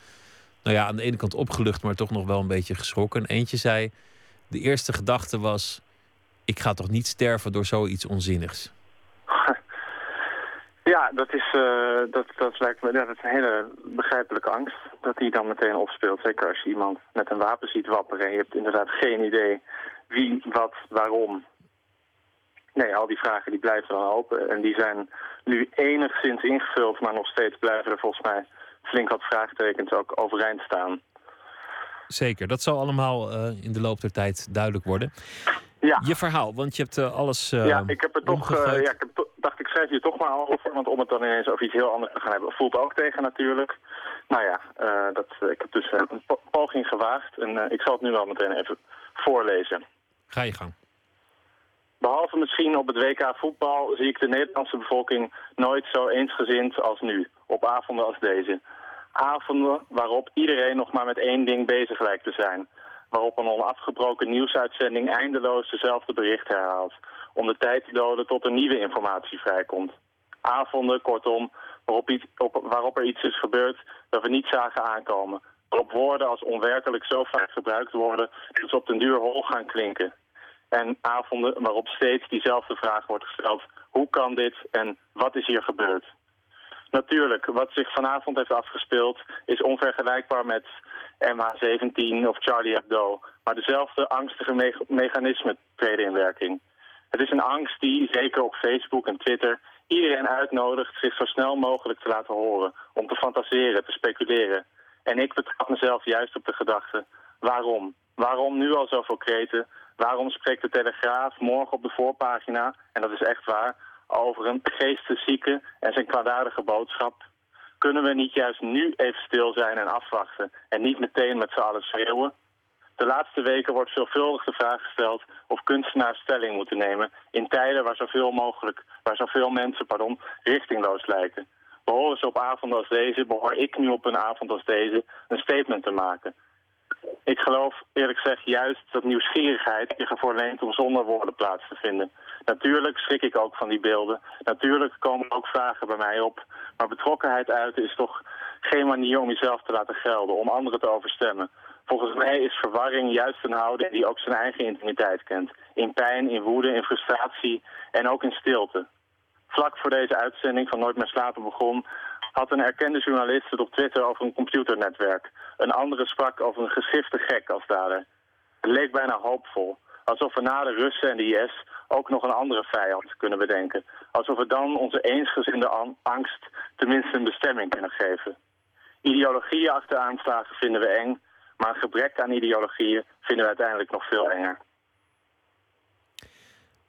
nou ja, aan de ene kant opgelucht, maar toch nog wel een beetje geschrokken. Eentje zei, de eerste gedachte was, ik ga toch niet sterven door zoiets onzinnigs. Ja, dat, is, uh, dat, dat lijkt me dat is een hele begrijpelijke angst dat die dan meteen opspeelt. Zeker als je iemand met een wapen ziet wapperen en je hebt inderdaad geen idee wie, wat, waarom. Nee, al die vragen die blijven dan open en die zijn nu enigszins ingevuld, maar nog steeds blijven er volgens mij flink wat vraagtekens ook overeind staan. Zeker, dat zal allemaal uh, in de loop der tijd duidelijk worden. Ja. Je verhaal, want je hebt uh, alles. Uh, ja, ik heb er toch. ja, ik heb dacht, ik schrijf hier toch maar over. Want om het dan ineens over iets heel anders te gaan hebben, voelt ook tegen natuurlijk. Nou ja, dat, ik heb dus een poging gewaagd. En ik zal het nu wel meteen even voorlezen. Ga je gang. Behalve misschien op het WK voetbal zie ik de Nederlandse bevolking nooit zo eensgezind als nu, op avonden als deze. Avonden waarop iedereen nog maar met één ding bezig lijkt te zijn. Waarop een onafgebroken nieuwsuitzending eindeloos dezelfde berichten herhaalt. Om de tijd te doden tot er nieuwe informatie vrijkomt. Avonden, kortom, waarop, iets, op, waarop er iets is gebeurd dat we niet zagen aankomen. Waarop woorden als onwerkelijk zo vaak gebruikt worden dat ze op den duur hol gaan klinken. En avonden waarop steeds diezelfde vraag wordt gesteld. Hoe kan dit en wat is hier gebeurd? Natuurlijk, wat zich vanavond heeft afgespeeld is onvergelijkbaar met MH17 of Charlie Hebdo. Maar dezelfde angstige me mechanismen treden in werking. Het is een angst die, zeker op Facebook en Twitter, iedereen uitnodigt zich zo snel mogelijk te laten horen. Om te fantaseren, te speculeren. En ik betrap mezelf juist op de gedachte, waarom? Waarom nu al zoveel kreten? Waarom spreekt de Telegraaf morgen op de voorpagina, en dat is echt waar, over een geesteszieke en zijn kwaadaardige boodschap? Kunnen we niet juist nu even stil zijn en afwachten en niet meteen met z'n allen schreeuwen? De laatste weken wordt veelvuldig de vraag gesteld of kunstenaars stelling moeten nemen in tijden waar zoveel mogelijk, waar zoveel mensen, pardon, richtingloos lijken. Behoren ze op avonden als deze, behoor ik nu op een avond als deze een statement te maken. Ik geloof eerlijk gezegd juist dat nieuwsgierigheid zich ervoor leent om zonder woorden plaats te vinden. Natuurlijk schrik ik ook van die beelden. Natuurlijk komen ook vragen bij mij op. Maar betrokkenheid uiten is toch geen manier om jezelf te laten gelden, om anderen te overstemmen. Volgens mij is verwarring juist een houding die ook zijn eigen intimiteit kent. In pijn, in woede, in frustratie en ook in stilte. Vlak voor deze uitzending van Nooit meer slapen begon... had een erkende journalist het op Twitter over een computernetwerk. Een andere sprak over een geschifte gek als dader. Het leek bijna hoopvol. Alsof we na de Russen en de IS ook nog een andere vijand kunnen bedenken. Alsof we dan onze eensgezinde angst tenminste een bestemming kunnen geven. Ideologieën achter aanslagen vinden we eng, maar een gebrek aan ideologieën vinden we uiteindelijk nog veel enger.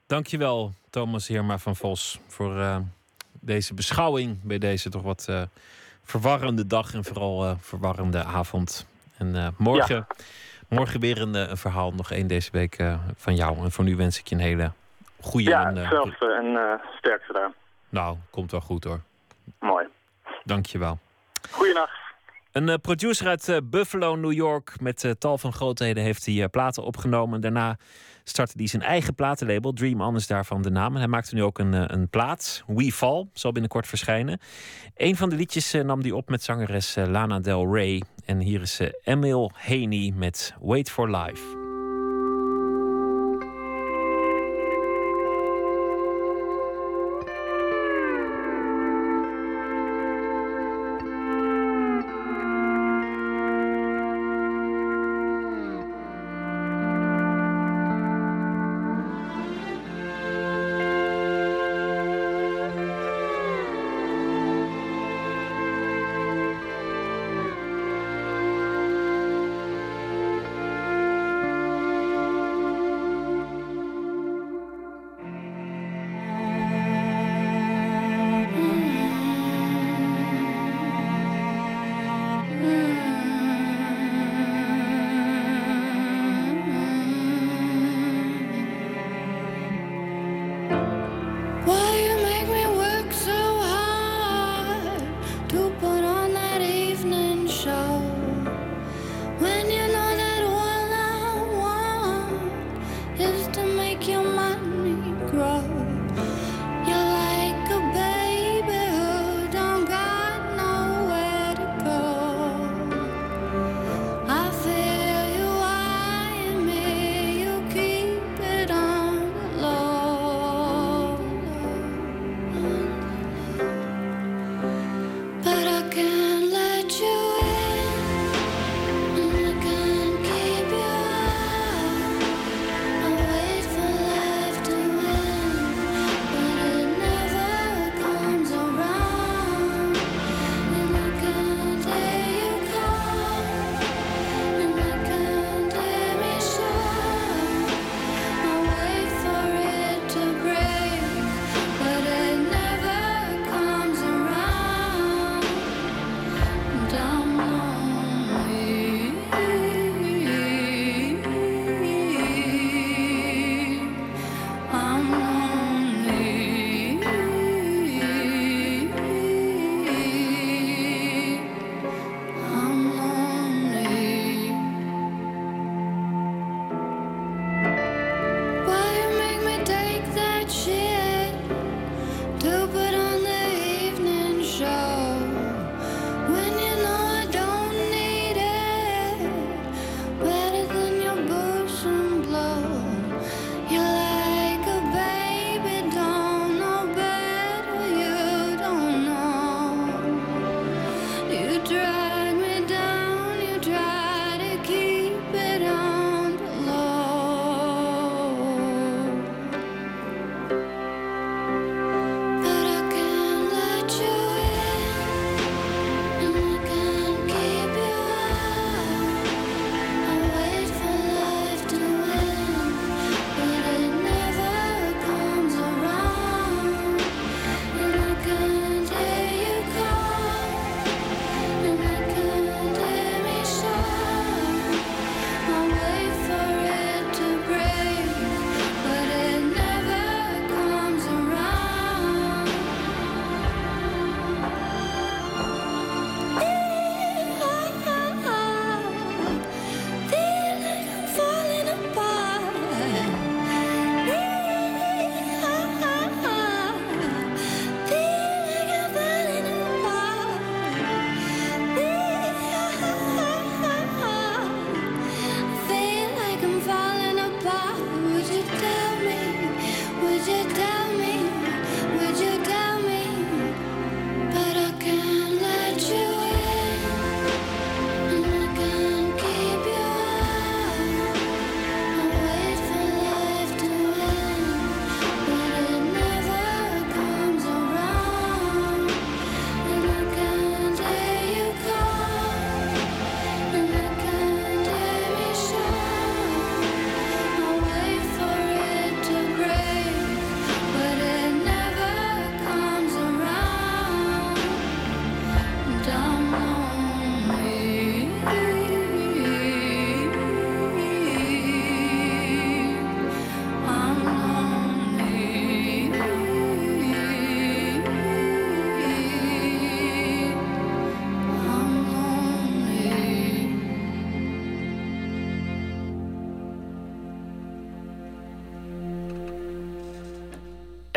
Dankjewel, Thomas Heerma van Vos, voor uh, deze beschouwing bij deze toch wat uh, verwarrende dag en vooral uh, verwarrende avond. En morgen, ja. morgen weer een, een, verhaal, nog één deze week van jou. En voor nu wens ik je een hele goede... Ja, en, hetzelfde en sterkte daar. Nou, komt wel goed hoor. Mooi. Dankjewel. Goeienacht. Een producer uit Buffalo, New York, met tal van grootheden heeft hij platen opgenomen. Daarna startte hij zijn eigen platenlabel, Dream On is daarvan de naam. En hij maakte nu ook een, een plaat, We Fall, zal binnenkort verschijnen. Een van de liedjes nam hij op met zangeres Lana Del Rey. En hier is Emil Haney met Wait for Life.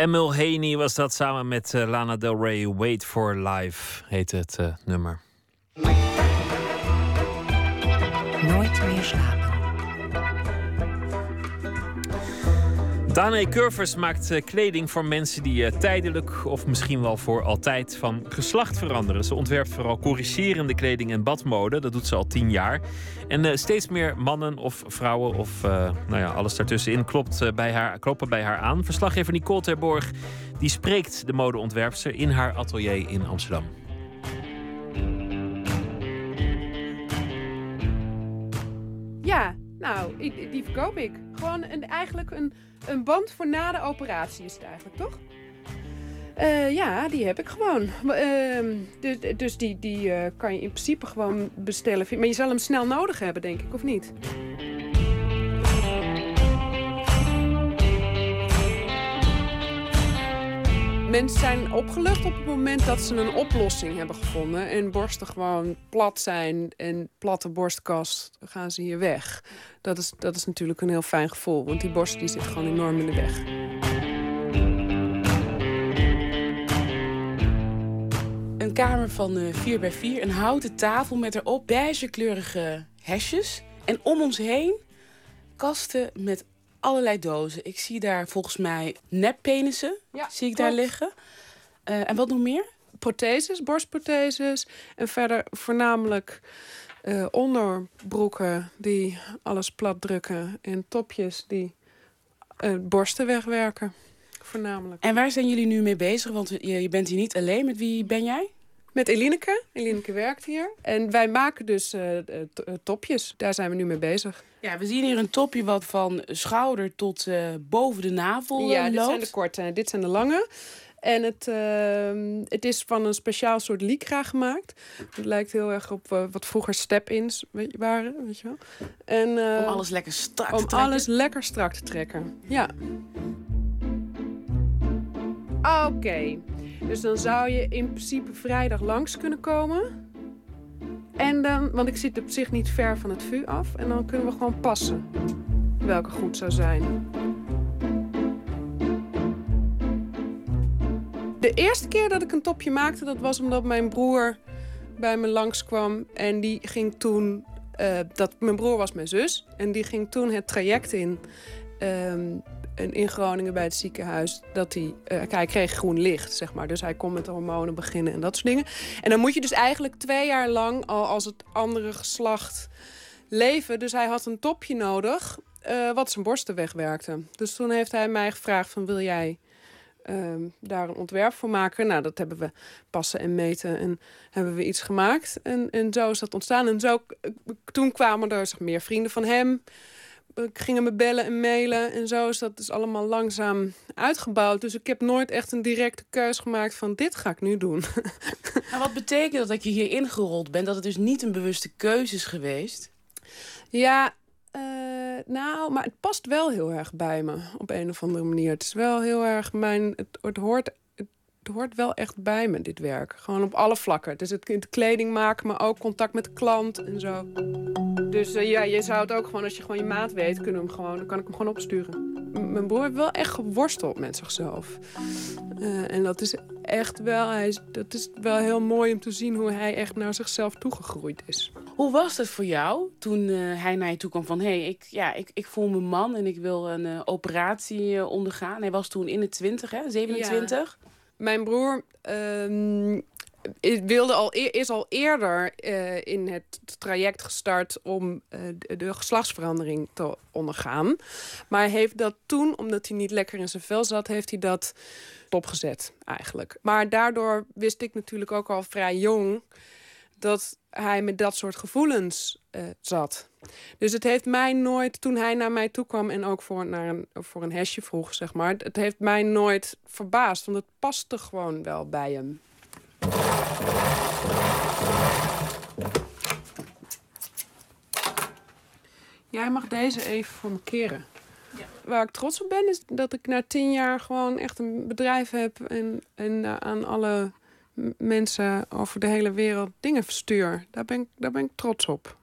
Emil Haney was dat samen met uh, Lana Del Rey. Wait for Life heet het uh, nummer. Danae Curvers maakt uh, kleding voor mensen die tijdelijk of misschien wel voor altijd van geslacht veranderen. Ze ontwerpt vooral corrigerende kleding en badmode. Dat doet ze al tien jaar. En steeds meer mannen of vrouwen of nou ja, alles daartussenin klopt, bij haar, kloppen bij haar aan. Verslaggever Nicole Terborg die spreekt de modeontwerpster in haar atelier in Amsterdam. Nou, die, verkoop ik. Gewoon een, eigenlijk een, een band voor na de operatie is het eigenlijk, toch? Uh, ja, die heb ik gewoon. Uh, dus, die, die uh, kan je in principe gewoon bestellen. Maar je zal hem snel nodig hebben, denk ik, of niet? Mensen zijn opgelucht op het moment dat ze een oplossing hebben gevonden. En borsten gewoon plat zijn en platte borstkast gaan ze hier weg. Dat is, dat is natuurlijk een heel fijn gevoel, want die borst die zit gewoon enorm in de weg. Een kamer van uh, 4 bij 4, een houten tafel met erop beigekleurige hesjes. En om ons heen kasten met allerlei dozen. Ik zie daar volgens mij neppenissen. Ja, zie ik daar liggen. Uh, en wat nog meer? Protheses, borstprotheses. En verder voornamelijk uh, onderbroeken die alles plat drukken. En topjes die uh, borsten wegwerken. Voornamelijk. En waar zijn jullie nu mee bezig? Want je, je bent hier niet alleen. Met wie ben jij? Met Elineke. Elineke werkt hier. En wij maken dus uh, topjes. Daar zijn we nu mee bezig. Ja, we zien hier een topje wat van schouder tot uh, boven de navel Ja, dit zijn de korte dit zijn de lange. En het, uh, het is van een speciaal soort lycra gemaakt. Het lijkt heel erg op uh, wat vroeger step-ins waren, weet je wel. En, uh, om alles lekker strak te trekken? Om alles lekker strak te trekken, ja. Oké. Okay. Dus dan zou je in principe vrijdag langs kunnen komen. En dan, want ik zit op zich niet ver van het VU af. En dan kunnen we gewoon passen welke goed zou zijn. De eerste keer dat ik een topje maakte, dat was omdat mijn broer bij me langskwam. En die ging toen. Uh, dat, mijn broer was mijn zus. En die ging toen het traject in. Um, in Groningen bij het ziekenhuis. Dat hij, uh, hij kreeg groen licht, zeg maar. Dus hij kon met hormonen beginnen en dat soort dingen. En dan moet je dus eigenlijk twee jaar lang al als het andere geslacht leven. Dus hij had een topje nodig uh, wat zijn borsten wegwerkte. Dus toen heeft hij mij gevraagd van wil jij uh, daar een ontwerp voor maken? Nou, dat hebben we passen en meten en hebben we iets gemaakt. En, en zo is dat ontstaan. En zo, toen kwamen er zeg, meer vrienden van hem gingen me bellen en mailen en zo is dat dus allemaal langzaam uitgebouwd. Dus ik heb nooit echt een directe keus gemaakt van dit ga ik nu doen. En wat betekent dat dat je hier ingerold bent? Dat het dus niet een bewuste keuze is geweest? Ja, uh, nou, maar het past wel heel erg bij me op een of andere manier. Het is wel heel erg mijn. Het, het hoort het hoort wel echt bij me, dit werk. Gewoon op alle vlakken. Dus het, het kleding maken, maar ook contact met de klant en zo. Dus uh, ja, je zou het ook gewoon, als je gewoon je maat weet, kunnen hem gewoon, dan kan ik hem gewoon opsturen. M mijn broer heeft wel echt geworsteld met zichzelf. Uh, en dat is echt wel, hij is, dat is wel heel mooi om te zien hoe hij echt naar zichzelf toegegroeid is. Hoe was het voor jou toen uh, hij naar je toe kwam van... hé, hey, ik, ja, ik, ik voel me man en ik wil een operatie ondergaan. Hij was toen in de 20, hè? 27? Ja. Mijn broer uh, wilde al, is al eerder uh, in het traject gestart om uh, de, de, geslachtsverandering te ondergaan. Maar heeft dat toen, omdat hij niet lekker in zijn vel zat, heeft hij dat stopgezet eigenlijk. Maar daardoor wist ik natuurlijk ook al vrij jong dat hij met dat soort gevoelens uh, zat. Dus het heeft mij nooit, toen hij naar mij toe kwam en ook voor, naar een, voor een hesje vroeg, zeg maar, het heeft mij nooit verbaasd, want het paste gewoon wel bij hem. Jij mag deze even voor me keren. Ja. Waar ik trots op ben, is dat ik na tien jaar gewoon echt een bedrijf heb en, en uh, aan alle mensen over de hele wereld dingen verstuur. Daar ben ik, daar ben ik trots op.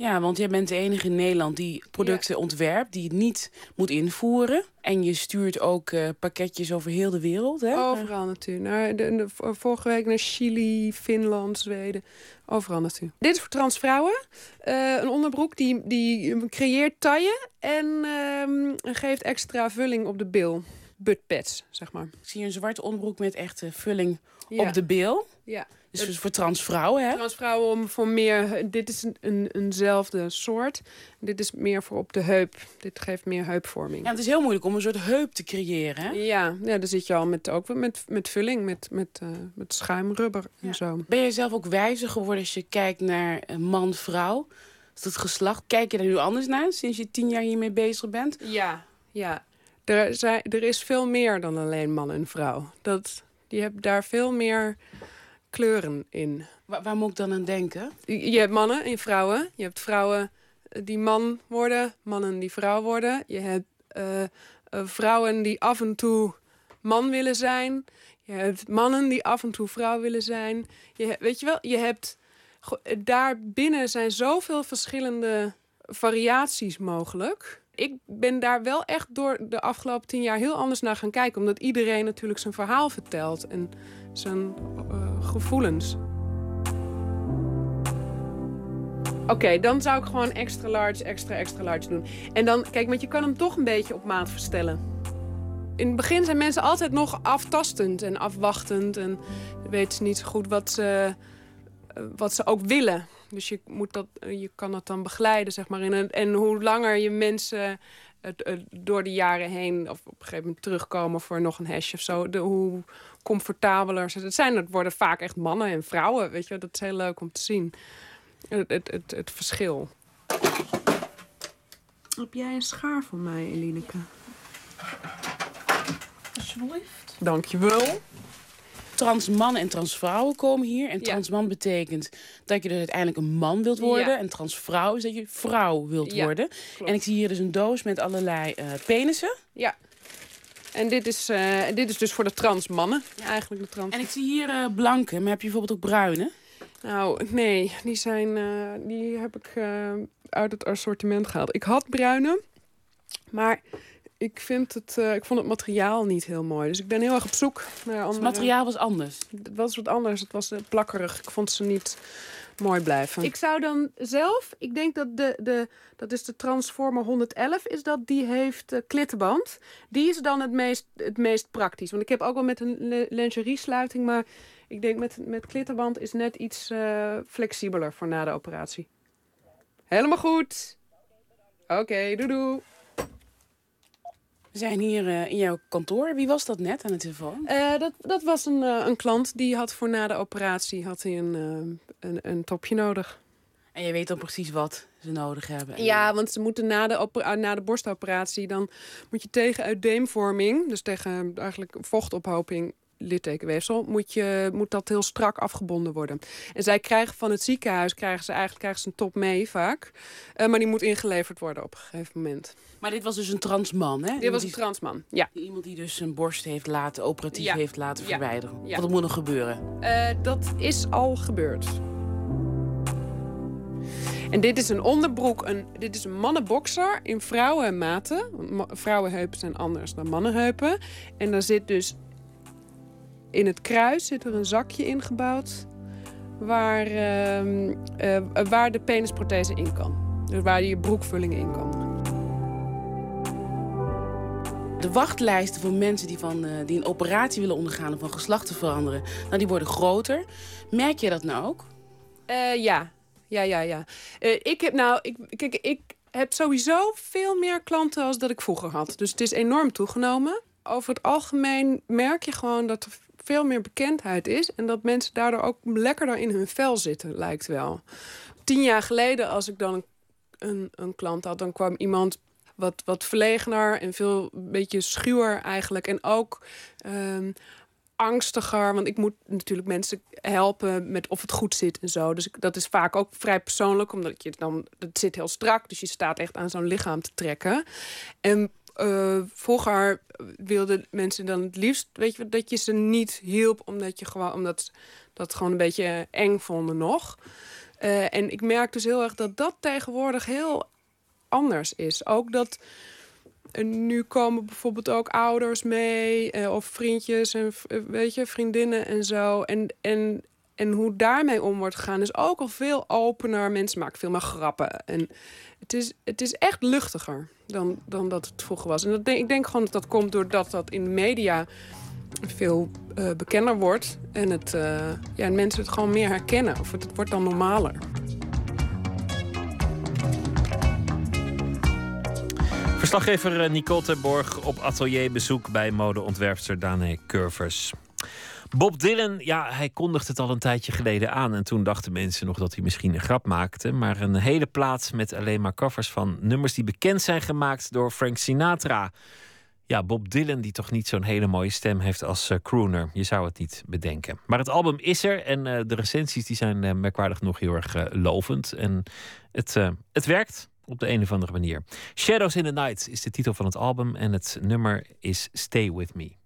Ja, want jij bent de enige in Nederland die producten ontwerpt, die het niet moet invoeren. En je stuurt ook uh, pakketjes over heel de wereld. Hè? Overal natuurlijk. Naar de, de, vorige week naar Chili, Finland, Zweden. Overal natuurlijk. Dit is voor transvrouwen. Uh, een onderbroek die, die creëert taille en um, geeft extra vulling op de bil. Buttpads, zeg maar. Ik zie een zwarte onderbroek met echte vulling op de bil. Ja. Dus voor transvrouwen, hè? Transvrouwen om voor meer... Dit is een, een, eenzelfde soort. Dit is meer voor op de heup. Dit geeft meer heupvorming. Ja, het is heel moeilijk om een soort heup te creëren, hè? Ja, ja daar zit je al met, ook met, met vulling, met, met, uh, met schuimrubber en zo. Ben je zelf ook wijzer geworden als je kijkt naar man-vrouw? Het geslacht, kijk je er nu anders naar sinds je tien jaar hiermee bezig bent? Ja, ja. Er, zijn, er is veel meer dan alleen man en vrouw. Dat, die hebben daar veel meer kleuren in. Waar, waar, moet ik dan aan denken? Je, hebt mannen en vrouwen. Je hebt vrouwen die man worden, mannen die vrouw worden. Je hebt uh, uh, vrouwen die af en toe man willen zijn. Je hebt mannen die af en toe vrouw willen zijn. Je, weet je wel, je hebt... Daarbinnen zijn zoveel verschillende variaties mogelijk. Ik ben daar wel echt door de afgelopen tien jaar heel anders naar gaan kijken. Omdat iedereen natuurlijk zijn verhaal vertelt. En zijn uh, gevoelens. Oké, dan zou ik gewoon extra large, extra, extra large doen. En dan, kijk, want je kan hem toch een beetje op maat verstellen. In het begin zijn mensen altijd nog aftastend en afwachtend. En weten ze niet zo goed wat ze, eh, wat ze ook willen. Dus je, moet dat, je kan dat dan begeleiden, zeg maar. En, en hoe langer je mensen door de jaren heen... of op een gegeven moment terugkomen voor nog een hash of zo... De, hoe comfortabeler ze zijn. Het worden vaak echt mannen en vrouwen, weet je. Dat is heel leuk om te zien. Het, het, het, het verschil. Heb jij een schaar voor mij, Elineke? Alsjeblieft. Dankjewel transmannen en transvrouwen komen hier. En transman betekent dat je dus uiteindelijk een man wilt worden. En transvrouw is dat je vrouw wilt worden. En ik zie hier dus een doos met allerlei uh, penissen. Ja. En dit is, uh, dit is dus voor de transmannen. Eigenlijk de trans. En ik zie hier uh, blanke, maar heb je bijvoorbeeld ook bruine? Nou, nee. Die, zijn, die heb ik uit het assortiment gehaald. Ik had bruine, maar ik, vind het, uh, ik vond het materiaal niet heel mooi. Dus ik ben heel erg op zoek naar andere... Het materiaal was anders? Het was wat anders. Het was uh, plakkerig. Ik vond ze niet mooi blijven. Ik zou dan zelf... Ik denk dat de... de dat is de Transformer 111. Is dat die heeft uh, klittenband. Die is dan het meest, het meest praktisch. Want ik heb ook wel met een lingerie sluiting. Maar ik denk met, met klittenband is net iets flexibeler voor na de operatie. Helemaal goed. Oké, okay, doei doei. We zijn hier uh, in jouw kantoor. Wie was dat net aan de telefoon? Uh, dat, dat was een, uh, een klant die had voor na de operatie had hij een, een, een topje nodig. En je weet dan precies wat ze nodig hebben. Ja, want ze moeten na de, na de borstoperatie... dan moet je tegen uitdeemvorming... dus tegen eigenlijk vochtophoping littekenweefsel, moet, je, moet dat heel strak afgebonden worden. En zij krijgen van het ziekenhuis, krijgen ze eigenlijk krijgen ze een top mee vaak. Uh, maar die moet ingeleverd worden op een gegeven moment. Maar dit was dus een transman, hè? Dit was een transman, ja. Iemand die dus zijn borst heeft laten, operatief heeft laten verwijderen. Ja. Wat moet nog gebeuren? Uh, dat is al gebeurd. En dit is een onderbroek, een, dit is een mannenboxer in vrouwenmaten. Vrouwenheupen zijn anders dan mannenheupen. En daar zit dus in het kruis zit er een zakje ingebouwd waar, uh, uh, waar de penisprothese in kan. Dus waar je broekvulling in kan. De wachtlijsten voor mensen die, van, uh, die een operatie willen ondergaan... om van geslacht te veranderen, nou, die worden groter. Merk je dat nou ook? ja, ja, ja, ja. ik heb nou... Ik, kijk, ik heb sowieso veel meer klanten als dat ik vroeger had. Dus het is enorm toegenomen. Over het algemeen merk je gewoon dat er veel meer bekendheid is. En dat mensen daardoor ook lekkerder in hun vel zitten, lijkt wel. Tien jaar geleden, als ik dan een, een klant had, dan kwam iemand wat, wat verlegener en veel een beetje schuwer eigenlijk. En ook um, angstiger. Want ik moet natuurlijk mensen helpen met of het goed zit en zo. Dus dat is vaak ook vrij persoonlijk, omdat je dan het zit heel strak. Dus je staat echt aan zo'n lichaam te trekken. En uh, vroeger wilden mensen dan het liefst, weet je, dat je ze niet hielp, omdat je gewoon, omdat dat gewoon een beetje eng vonden nog. Eh, en ik merk dus heel erg dat dat tegenwoordig heel anders is. Ook dat nu komen bijvoorbeeld ook ouders mee, eh, of vriendjes en eh, weet je, vriendinnen en zo. En, en, en hoe daarmee om wordt gegaan is ook al veel opener. Mensen maken veel meer grappen. En het is, het is echt luchtiger dan, dan dat het vroeger was. En dat denk, ik denk gewoon dat dat komt doordat dat in de media veel uh, bekender wordt. En, het, uh, ja, en mensen het gewoon meer herkennen. Of het, het wordt dan normaler. Verslaggever eh, Nicole Terborg op atelierbezoek bij modeontwerpster Dane Curvers. Bob Dylan, ja, hij kondigde het al een tijdje geleden aan. En toen dachten mensen nog dat hij misschien een grap maakte. Maar een hele plaats met alleen maar covers van nummers die bekend zijn gemaakt door Frank Sinatra. Ja, Bob Dylan, die toch niet zo'n hele mooie stem heeft als uh, crooner. Je zou het niet bedenken. Maar het album is er en uh, de recensies die zijn uh, merkwaardig nog heel erg lovend. En het, het werkt op de een of andere manier. Shadows in the Night is de titel van het album en het nummer is Stay With Me.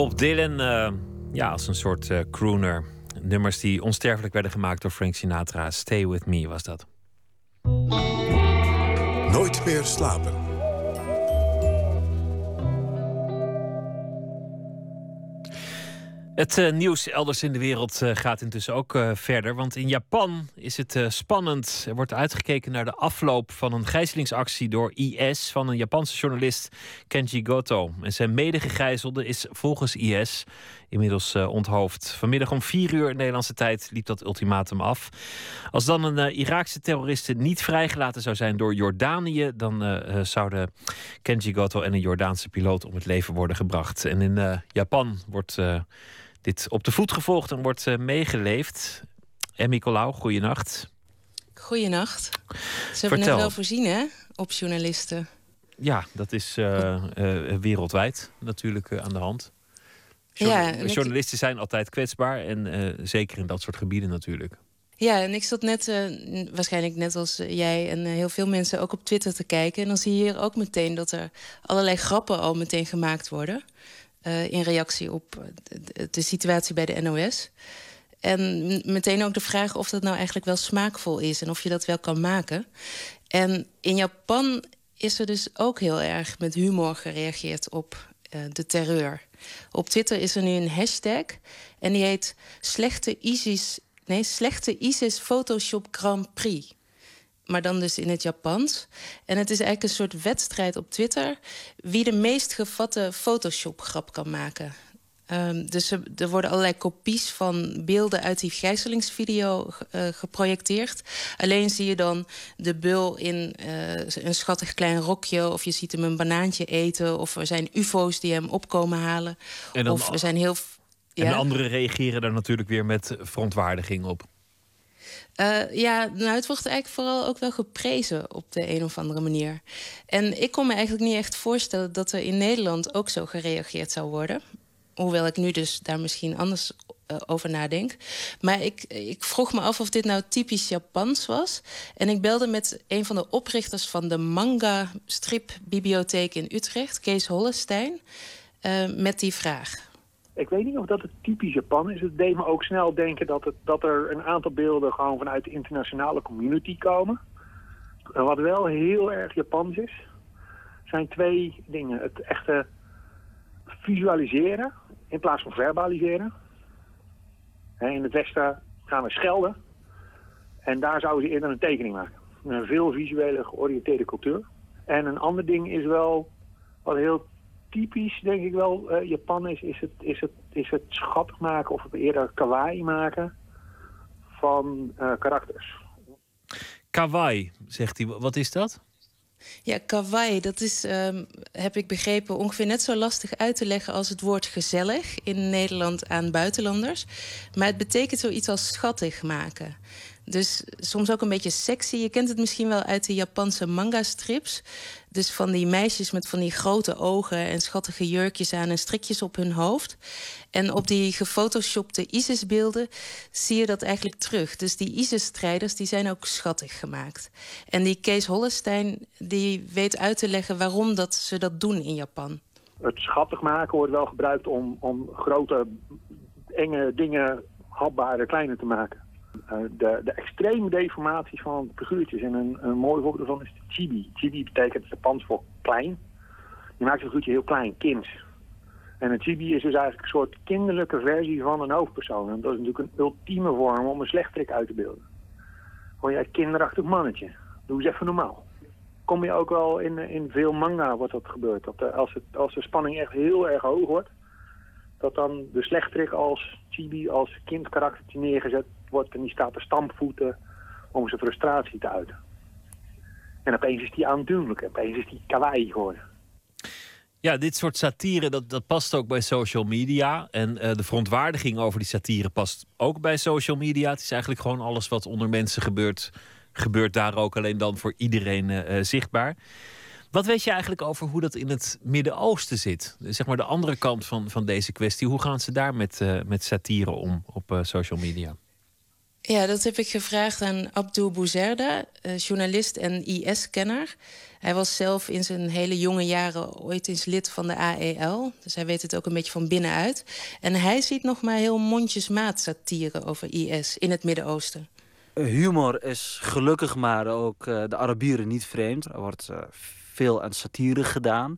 Bob Dylan, uh, ja, als een soort uh, crooner. Nummers die onsterfelijk werden gemaakt door Frank Sinatra. Stay With Me was dat. Nooit meer slapen. Het uh, nieuws elders in de wereld uh, gaat intussen ook uh, verder. Want in Japan is het spannend. Er wordt uitgekeken naar de afloop van een gijzelingsactie door IS van een Japanse journalist Kenji Goto. En zijn medegegijzelde is volgens IS inmiddels onthoofd. Vanmiddag om vier uur Nederlandse tijd liep dat ultimatum af. Als dan een Iraakse terroriste niet vrijgelaten zou zijn door Jordanië, dan zouden Kenji Goto en een Jordaanse piloot om het leven worden gebracht. En in Japan wordt dit op de voet gevolgd en wordt uh, meegeleefd. En Nicolaou, goeienacht. Goeienacht. Ze hebben het wel voorzien, hè, op journalisten. Ja, dat is uh, uh, wereldwijd natuurlijk aan de hand. Journa ja, journalisten zijn altijd kwetsbaar en zeker in dat soort gebieden natuurlijk. Ja, en ik zat net, uh, waarschijnlijk net als jij en heel veel mensen ook op Twitter te kijken. En dan zie je hier ook meteen dat er allerlei grappen al meteen gemaakt worden. Uh, in reactie op de, de, situatie bij de NOS. En meteen ook de vraag of dat nou eigenlijk wel smaakvol is en of je dat wel kan maken. En in Japan is er dus ook heel erg met humor gereageerd op uh, de terreur. Op Twitter is er nu een hashtag en die heet slechte ISIS, nee, slechte ISIS Photoshop Grand Prix. Maar dan dus in het Japans. En het is eigenlijk een soort wedstrijd op Twitter wie de meest gevatte Photoshop-grap kan maken. Um, dus er, worden allerlei kopies van beelden uit die gijzelingsvideo uh, geprojecteerd. Alleen zie je dan de bul in uh, een schattig klein rokje... of je ziet hem een banaantje eten... of er zijn ufo's die hem opkomen halen. En dan, of er zijn heel... Ja? En anderen reageren daar natuurlijk weer met verontwaardiging op. Uh, ja, nou, het wordt eigenlijk vooral ook wel geprezen op de een of andere manier. En ik kon me eigenlijk niet echt voorstellen dat er in Nederland ook zo gereageerd zou worden. Hoewel ik nu dus daar misschien anders uh, over nadenk. Maar ik, ik vroeg me af of dit nou typisch Japans was. En ik belde met een van de oprichters van de manga-stripbibliotheek in Utrecht, Kees Hollestein, uh, met die vraag. Ik weet niet of dat het typisch Japan is. Het deed me ook snel denken dat, het, dat er een aantal beelden gewoon vanuit de internationale community komen. Wat wel heel erg Japans is, zijn twee dingen. Het echte visualiseren in plaats van verbaliseren. In het Westen gaan we schelden. En daar zouden ze eerder een tekening maken. Een veel visuele georiënteerde cultuur. En een ander ding is wel, wat heel typisch denk ik wel uh, Japan is, is het, is, het, is het schattig maken of het eerder kawaii maken van uh, karakters. Kawaii, zegt hij. Wat is dat? Ja, kawaii, dat is, um, heb ik begrepen, ongeveer net zo lastig uit te leggen als het woord gezellig in Nederland aan buitenlanders. Maar het betekent zoiets als schattig maken. Dus soms ook een beetje sexy. Je kent het misschien wel uit de Japanse manga-strips. Dus van die meisjes met van die grote ogen en schattige jurkjes aan en strikjes op hun hoofd. En op die gefotoshopte ISIS-beelden zie je dat eigenlijk terug. Dus die ISIS-strijders die zijn ook schattig gemaakt. En die Kees Hollestein die weet uit te leggen waarom dat ze dat doen in Japan. Het schattig maken wordt wel gebruikt om, om grote, enge dingen hapbare kleiner te maken. Uh, de, de, extreme deformaties van figuurtjes. En een, een mooi voorbeeld daarvan is de chibi. Chibi betekent Japans voor klein. Je maakt een figuurtje heel klein, kind. En een chibi is dus eigenlijk een soort kinderlijke versie van een hoofdpersoon. En dat is natuurlijk een ultieme vorm om een slechterik uit te beelden. Gewoon jij kinderachtig mannetje. Doe eens even normaal. Kom je ook wel in, in veel manga wordt dat gebeurd. Dat de, als, het, als de spanning echt heel erg hoog wordt, dat dan de slechterik als chibi, als kindkaraktertje neergezet wordt en die staat te stampvoeten om zijn frustratie te uiten. En opeens is die aandoenlijk, opeens is die kawaii geworden. Ja, dit soort satire, dat, dat past ook bij social media. En uh, de verontwaardiging over die satire past ook bij social media. Het is eigenlijk gewoon alles wat onder mensen gebeurt, gebeurt daar ook alleen dan voor iedereen uh, zichtbaar. Wat weet je eigenlijk over hoe dat in het Midden-Oosten zit? Zeg maar de andere kant van, van deze kwestie. Hoe gaan ze daar met, uh, met satire om op social media? Ja, dat heb ik gevraagd aan Abdul Bouzerda, eh, journalist en IS-kenner. Hij was zelf in zijn hele jonge jaren ooit eens lid van de AEL. Dus hij weet het ook een beetje van binnenuit. En hij ziet nog maar heel mondjesmaat satire over IS in het Midden-Oosten. Humor is gelukkig maar ook de Arabieren niet vreemd. Er wordt veel aan satire gedaan.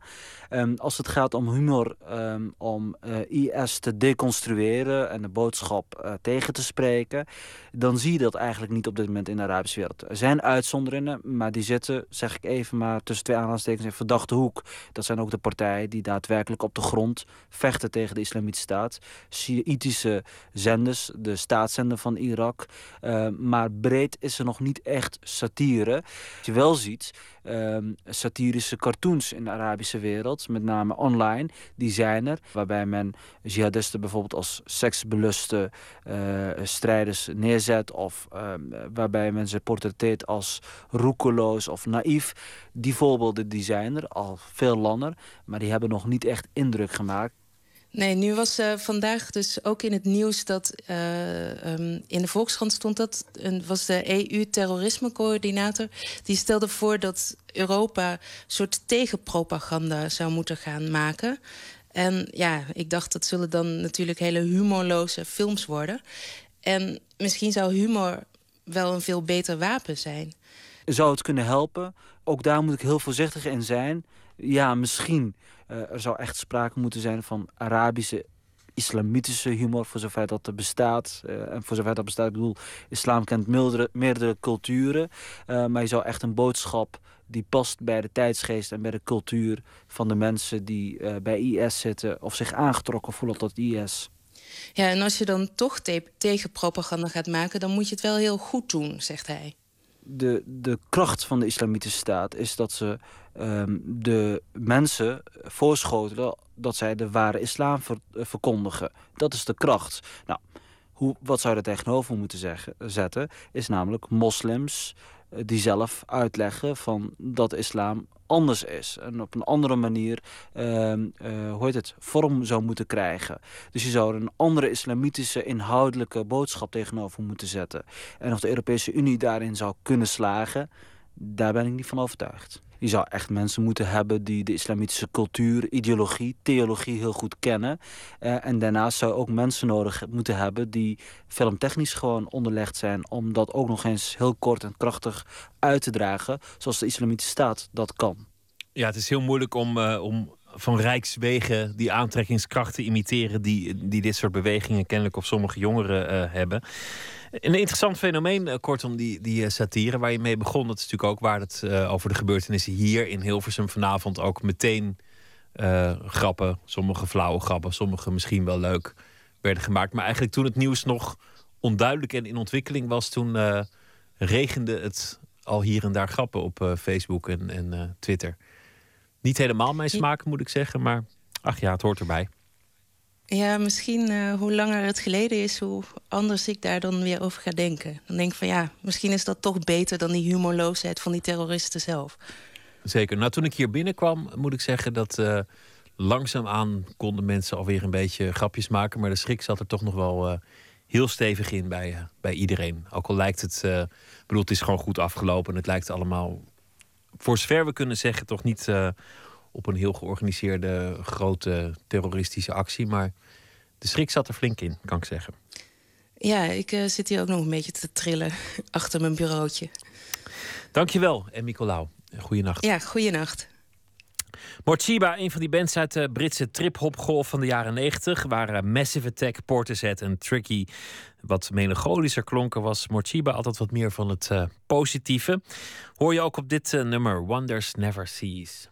Um, als het gaat om humor, um, om uh, IS te deconstrueren en de boodschap uh, tegen te spreken, dan zie je dat eigenlijk niet op dit moment in de Arabische wereld. Er zijn uitzonderingen, maar die zitten, zeg ik even maar tussen twee aanhalingstekens, in verdachte hoek. Dat zijn ook de partijen die daadwerkelijk op de grond vechten tegen de islamitische staat. Shiïtische zenders, de staatszender van Irak. Uh, maar breed is er nog niet echt satire. Wat je wel ziet, um, satirische cartoons in de Arabische wereld, met name online, die zijn er. Waarbij men jihadisten bijvoorbeeld als seksbeluste uh, strijders neerzet. Of uh, waarbij men ze portretteert als roekeloos of naïef. Die voorbeelden die zijn er al veel langer, maar die hebben nog niet echt indruk gemaakt. Nee, nu was uh, vandaag dus ook in het nieuws dat uh, um, in de Volkskrant stond dat een, was de EU-terrorismecoördinator. Die stelde voor dat Europa een soort tegenpropaganda zou moeten gaan maken. En ja, ik dacht dat zullen dan natuurlijk hele humorloze films worden. En misschien zou humor wel een veel beter wapen zijn. Zou het kunnen helpen? Ook daar moet ik heel voorzichtig in zijn. Ja, misschien. Uh, er zou echt sprake moeten zijn van Arabische islamitische humor, voor zover dat er bestaat. Uh, en voor zover dat bestaat, ik bedoel, islam kent meerdere, meerdere culturen. Uh, maar je zou echt een boodschap die past bij de tijdsgeest en bij de cultuur van de mensen die bij IS zitten of zich aangetrokken voelen tot IS. Ja, en als je dan toch te tegenpropaganda gaat maken, dan moet je het wel heel goed doen, zegt hij. De, de kracht van de islamitische staat is dat ze um, de mensen voorschotelen dat zij de ware islam uh, verkondigen. Dat is de kracht. Nou, hoe, wat zou je er tegenover moeten zeggen, zetten? Is namelijk moslims uh, die zelf uitleggen van dat islam anders is. En op een andere manier, uh, uh, hoe het, vorm zou moeten krijgen. Dus je zou er een andere islamitische inhoudelijke boodschap tegenover moeten zetten. En of de Europese Unie daarin zou kunnen slagen, daar ben ik niet van overtuigd. Je zou echt mensen moeten hebben die de islamitische cultuur, ideologie, theologie heel goed kennen. Uh, en daarnaast zou je ook mensen nodig moeten hebben die filmtechnisch gewoon onderlegd zijn om dat ook nog eens heel kort en krachtig uit te dragen, zoals de islamitische staat dat kan. Ja, het is heel moeilijk om, uh, om van rijkswegen die aantrekkingskracht te imiteren die, die dit soort bewegingen kennelijk op sommige jongeren uh, hebben. Een interessant fenomeen, uh, kortom, die, die uh, satire waar je mee begon. Dat is natuurlijk ook waar het over de gebeurtenissen hier in Hilversum vanavond ook meteen grappen, sommige flauwe grappen, sommige misschien wel leuk, werden gemaakt. Maar eigenlijk toen het nieuws nog onduidelijk en in ontwikkeling was, toen regende het al hier en daar grappen op Facebook en, en Twitter. Niet helemaal mijn smaak, moet ik zeggen, maar ach ja, het hoort erbij. Ja, misschien uh, hoe langer het geleden is, hoe anders ik daar dan weer over ga denken. Dan denk ik van ja, misschien is dat toch beter dan die humorloosheid van die terroristen zelf. Zeker. Nou, toen ik hier binnenkwam, moet ik zeggen dat uh, langzaamaan konden mensen alweer een beetje grapjes maken. Maar de schrik zat er toch nog wel uh, heel stevig in bij, bij iedereen. Ook al lijkt het, bedoel, het is gewoon goed afgelopen. Het lijkt allemaal, voor zover we kunnen zeggen, toch niet op een heel georganiseerde grote terroristische actie. Maar de schrik zat er flink in, kan ik zeggen. Ja, ik uh, zit hier ook nog een beetje te trillen achter mijn bureautje. Dankjewel, en Nicolaou. Goeienacht. Ja, goeienacht. Morchiba, een van die bands uit de Britse trip-hop-golf van de jaren 90, waren Massive Attack, Portishead en Tricky. Wat melancholischer klonken was Morchiba altijd wat meer van het uh, positieve. Hoor je ook op dit uh, nummer Wonders Never Cease.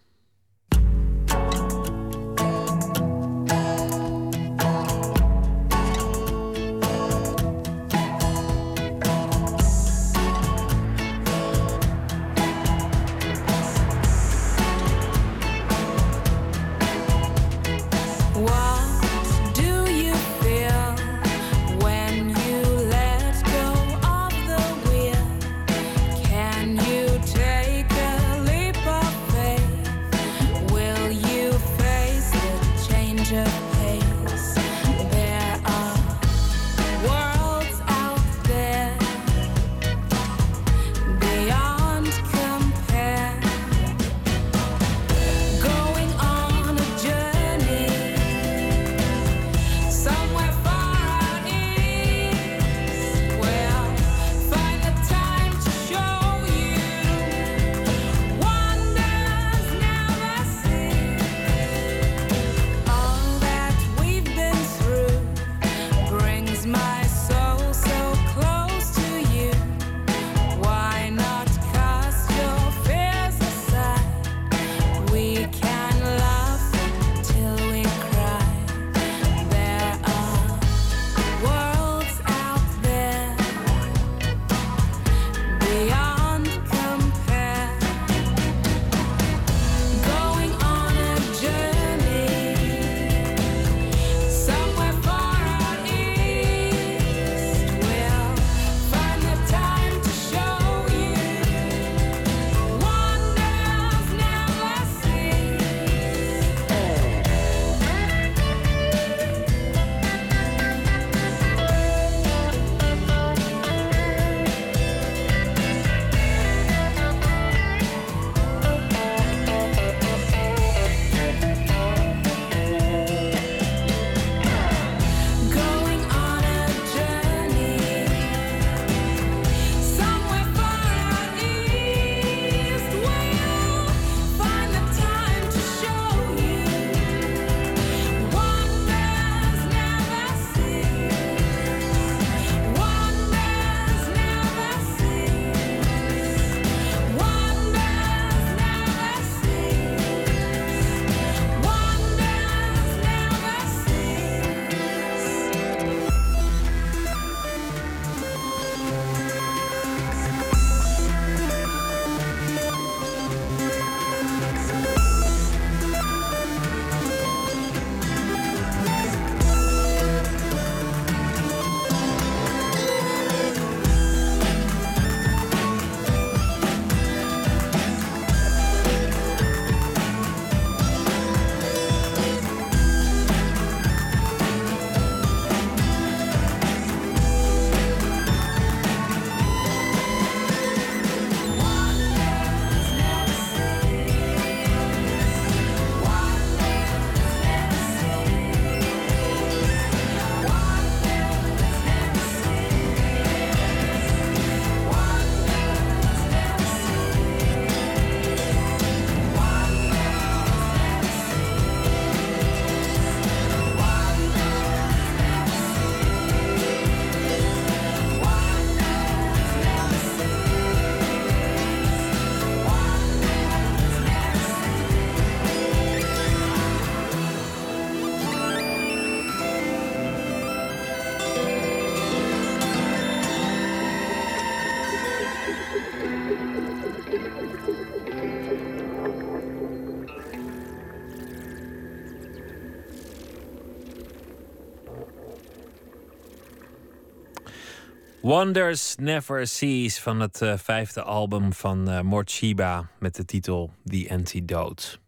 Wonders Never Cease van het uh, vijfde album van uh, Mort Shiba met de titel The Antidote.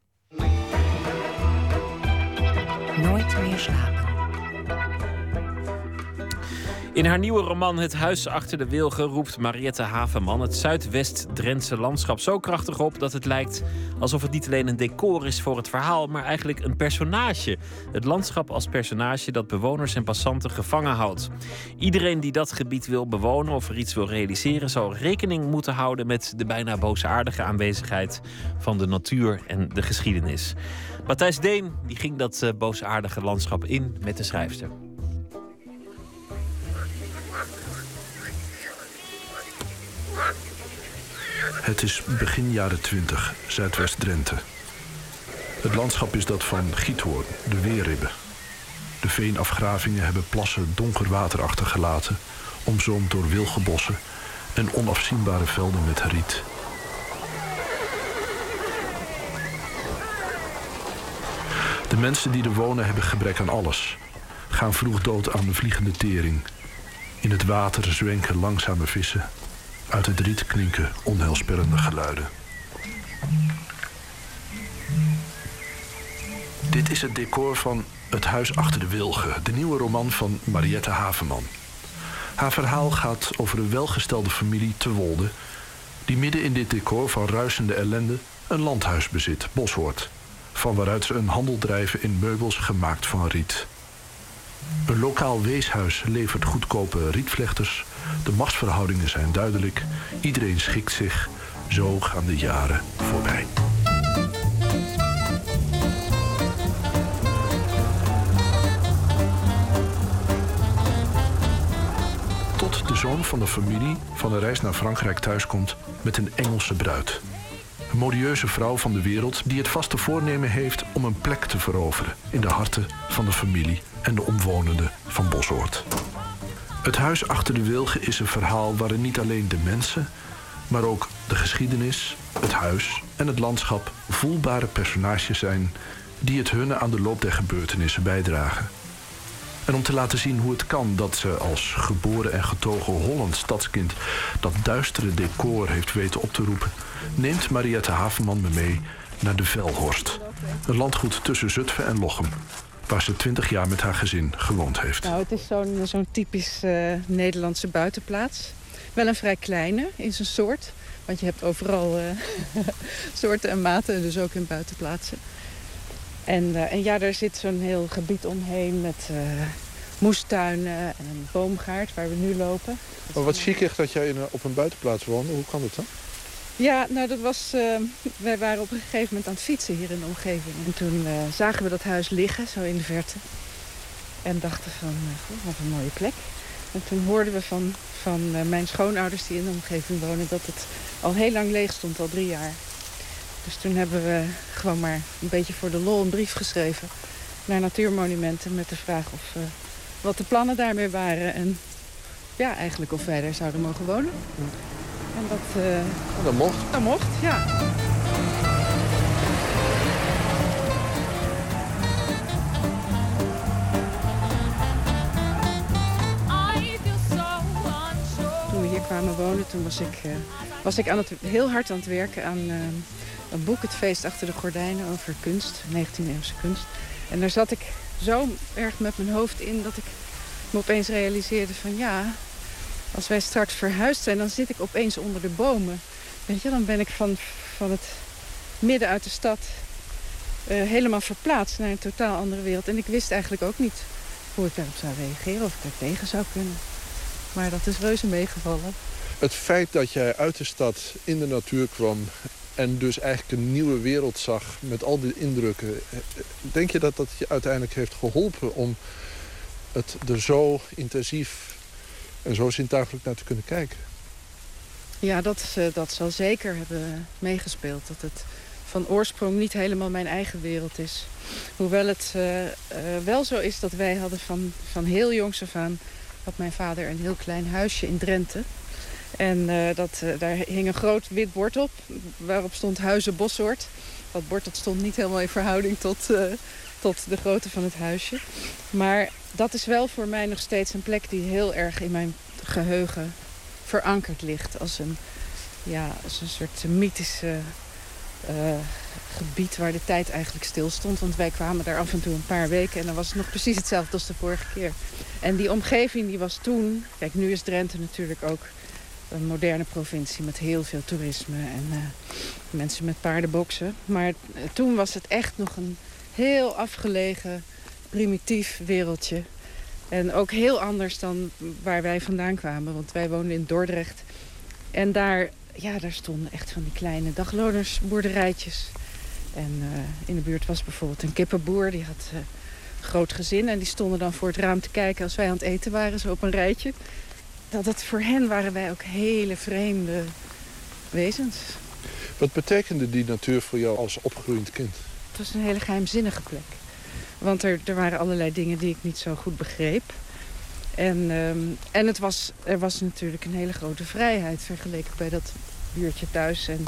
Nooit meer slapen. In haar nieuwe roman Het Huis achter de Wilgen roept Mariette Havenman het Zuidwest-Drentse landschap zo krachtig op dat het lijkt alsof het niet alleen een decor is voor het verhaal, maar eigenlijk een personage. Het landschap als personage dat bewoners en passanten gevangen houdt. Iedereen die dat gebied wil bewonen of er iets wil realiseren, zal rekening moeten houden met de bijna boosaardige aanwezigheid van de natuur en de geschiedenis. Matthijs Deen die ging dat uh, boosaardige landschap in met de schrijfster. Het is begin jaren 20, Zuidwest-Drenthe. Het landschap is dat van Giethoorn, de Weerribben. De veenafgravingen hebben plassen donker water achtergelaten, omzoomd door wilgenbossen en onafzienbare velden met riet. De mensen die er wonen hebben gebrek aan alles. Gaan vroeg dood aan de vliegende tering. In het water zwenken langzame vissen uit het riet klinken onheilspellende geluiden. Dit is het decor van Het Huis achter de Wilgen, de nieuwe roman van Mariette Havenman. Haar verhaal gaat over een welgestelde familie te Wolde... die midden in dit decor van ruisende ellende een landhuis bezit, Boshoort... van waaruit ze een handel drijven in meubels gemaakt van riet. Een lokaal weeshuis levert goedkope rietvlechters. De machtsverhoudingen zijn duidelijk. Iedereen schikt zich. Zo gaan de jaren voorbij. Tot de zoon van de familie van een reis naar Frankrijk thuiskomt met een Engelse bruid. Een modieuze vrouw van de wereld die het vaste voornemen heeft om een plek te veroveren in de harten van de familie en de omwonenden van Bosoort. Het huis achter de wilgen is een verhaal waarin niet alleen de mensen, maar ook de geschiedenis, het huis en het landschap voelbare personages zijn die het hunne aan de loop der gebeurtenissen bijdragen. En om te laten zien hoe het kan dat ze als geboren en getogen Holland stadskind dat duistere decor heeft weten op te roepen, neemt Mariette Havenman me mee naar de Velhorst. Een landgoed tussen Zutphen en Lochem, waar ze twintig jaar met haar gezin gewoond heeft. Nou, het is zo'n zo'n typisch uh, Nederlandse buitenplaats. Wel een vrij kleine in zijn soort. Want je hebt overal uh, soorten en maten, dus ook in buitenplaatsen. En, uh, en ja, er zit zo'n heel gebied omheen met moestuinen en een boomgaard waar we nu lopen. Maar wat ziekig dat jij in, op een buitenplaats woonde. Hoe kan dat dan? Ja, nou dat was... Uh, wij waren op een gegeven moment aan het fietsen hier in de omgeving. En toen uh, zagen we dat huis liggen, zo in de verte. En dachten van, uh, wat een mooie plek. En toen hoorden we van, van mijn schoonouders die in de omgeving wonen... dat het al heel lang leeg stond, al drie jaar. Dus toen hebben we gewoon maar een beetje voor de lol een brief geschreven... naar Natuurmonumenten met de vraag of, wat de plannen daarmee waren. En ja, eigenlijk of wij daar zouden mogen wonen. En dat... Uh, dat mocht? Dat mocht, ja. Toen we hier kwamen wonen, toen was ik, uh, was ik aan het, heel hard aan het werken aan uh, een boek, Het Feest achter de Gordijnen, over kunst, 19e-eeuwse kunst. En daar zat ik zo erg met mijn hoofd in dat ik me opeens realiseerde van ja, als wij straks verhuisd zijn, dan zit ik opeens onder de bomen. Weet je, dan ben ik van, van het midden uit de stad uh, helemaal verplaatst naar een totaal andere wereld. En ik wist eigenlijk ook niet hoe ik daarop zou reageren, of ik er tegen zou kunnen. Maar dat is reuze meegevallen. Het feit dat jij uit de stad in de natuur kwam en dus eigenlijk een nieuwe wereld zag met al die indrukken. Denk je dat dat je uiteindelijk heeft geholpen om het er zo intensief en zo zintuigelijk naar te kunnen kijken. Ja, dat, uh, dat zal zeker hebben meegespeeld. Dat het van oorsprong niet helemaal mijn eigen wereld is. Hoewel het uh, uh, wel zo is dat wij hadden van, van heel jongs af aan... had mijn vader een heel klein huisje in Drenthe. En dat, daar hing een groot wit bord op, waarop stond Huizen Bossoort. Dat bord dat stond niet helemaal in verhouding tot, tot de grootte van het huisje. Maar dat is wel voor mij nog steeds een plek die heel erg in mijn geheugen verankerd ligt. Als een, ja, als een soort mythische eh, gebied waar de tijd eigenlijk stil stond. Want wij kwamen daar af en toe een paar weken en dan was het nog precies hetzelfde als de vorige keer. En die omgeving die was toen... Kijk, nu is Drenthe natuurlijk ook een moderne provincie met heel veel toerisme en uh, mensen met paardenboksen. Maar toen was het echt nog een heel afgelegen, primitief wereldje. En ook heel anders dan waar wij vandaan kwamen. Want wij woonden in Dordrecht. En daar, ja, daar stonden echt van die kleine daglonersboerderijtjes. En uh, in de buurt was bijvoorbeeld een kippenboer. Die had uh, een groot gezin. En die stonden dan voor het raam te kijken als wij aan het eten waren. Zo op een rijtje. Dat het voor hen waren wij ook hele vreemde wezens. Wat betekende die natuur voor jou als opgroeiend kind? Het was een hele geheimzinnige plek. Want er, er waren allerlei dingen die ik niet zo goed begreep. En, um, en het was, er was natuurlijk een hele grote vrijheid vergeleken bij dat buurtje thuis. En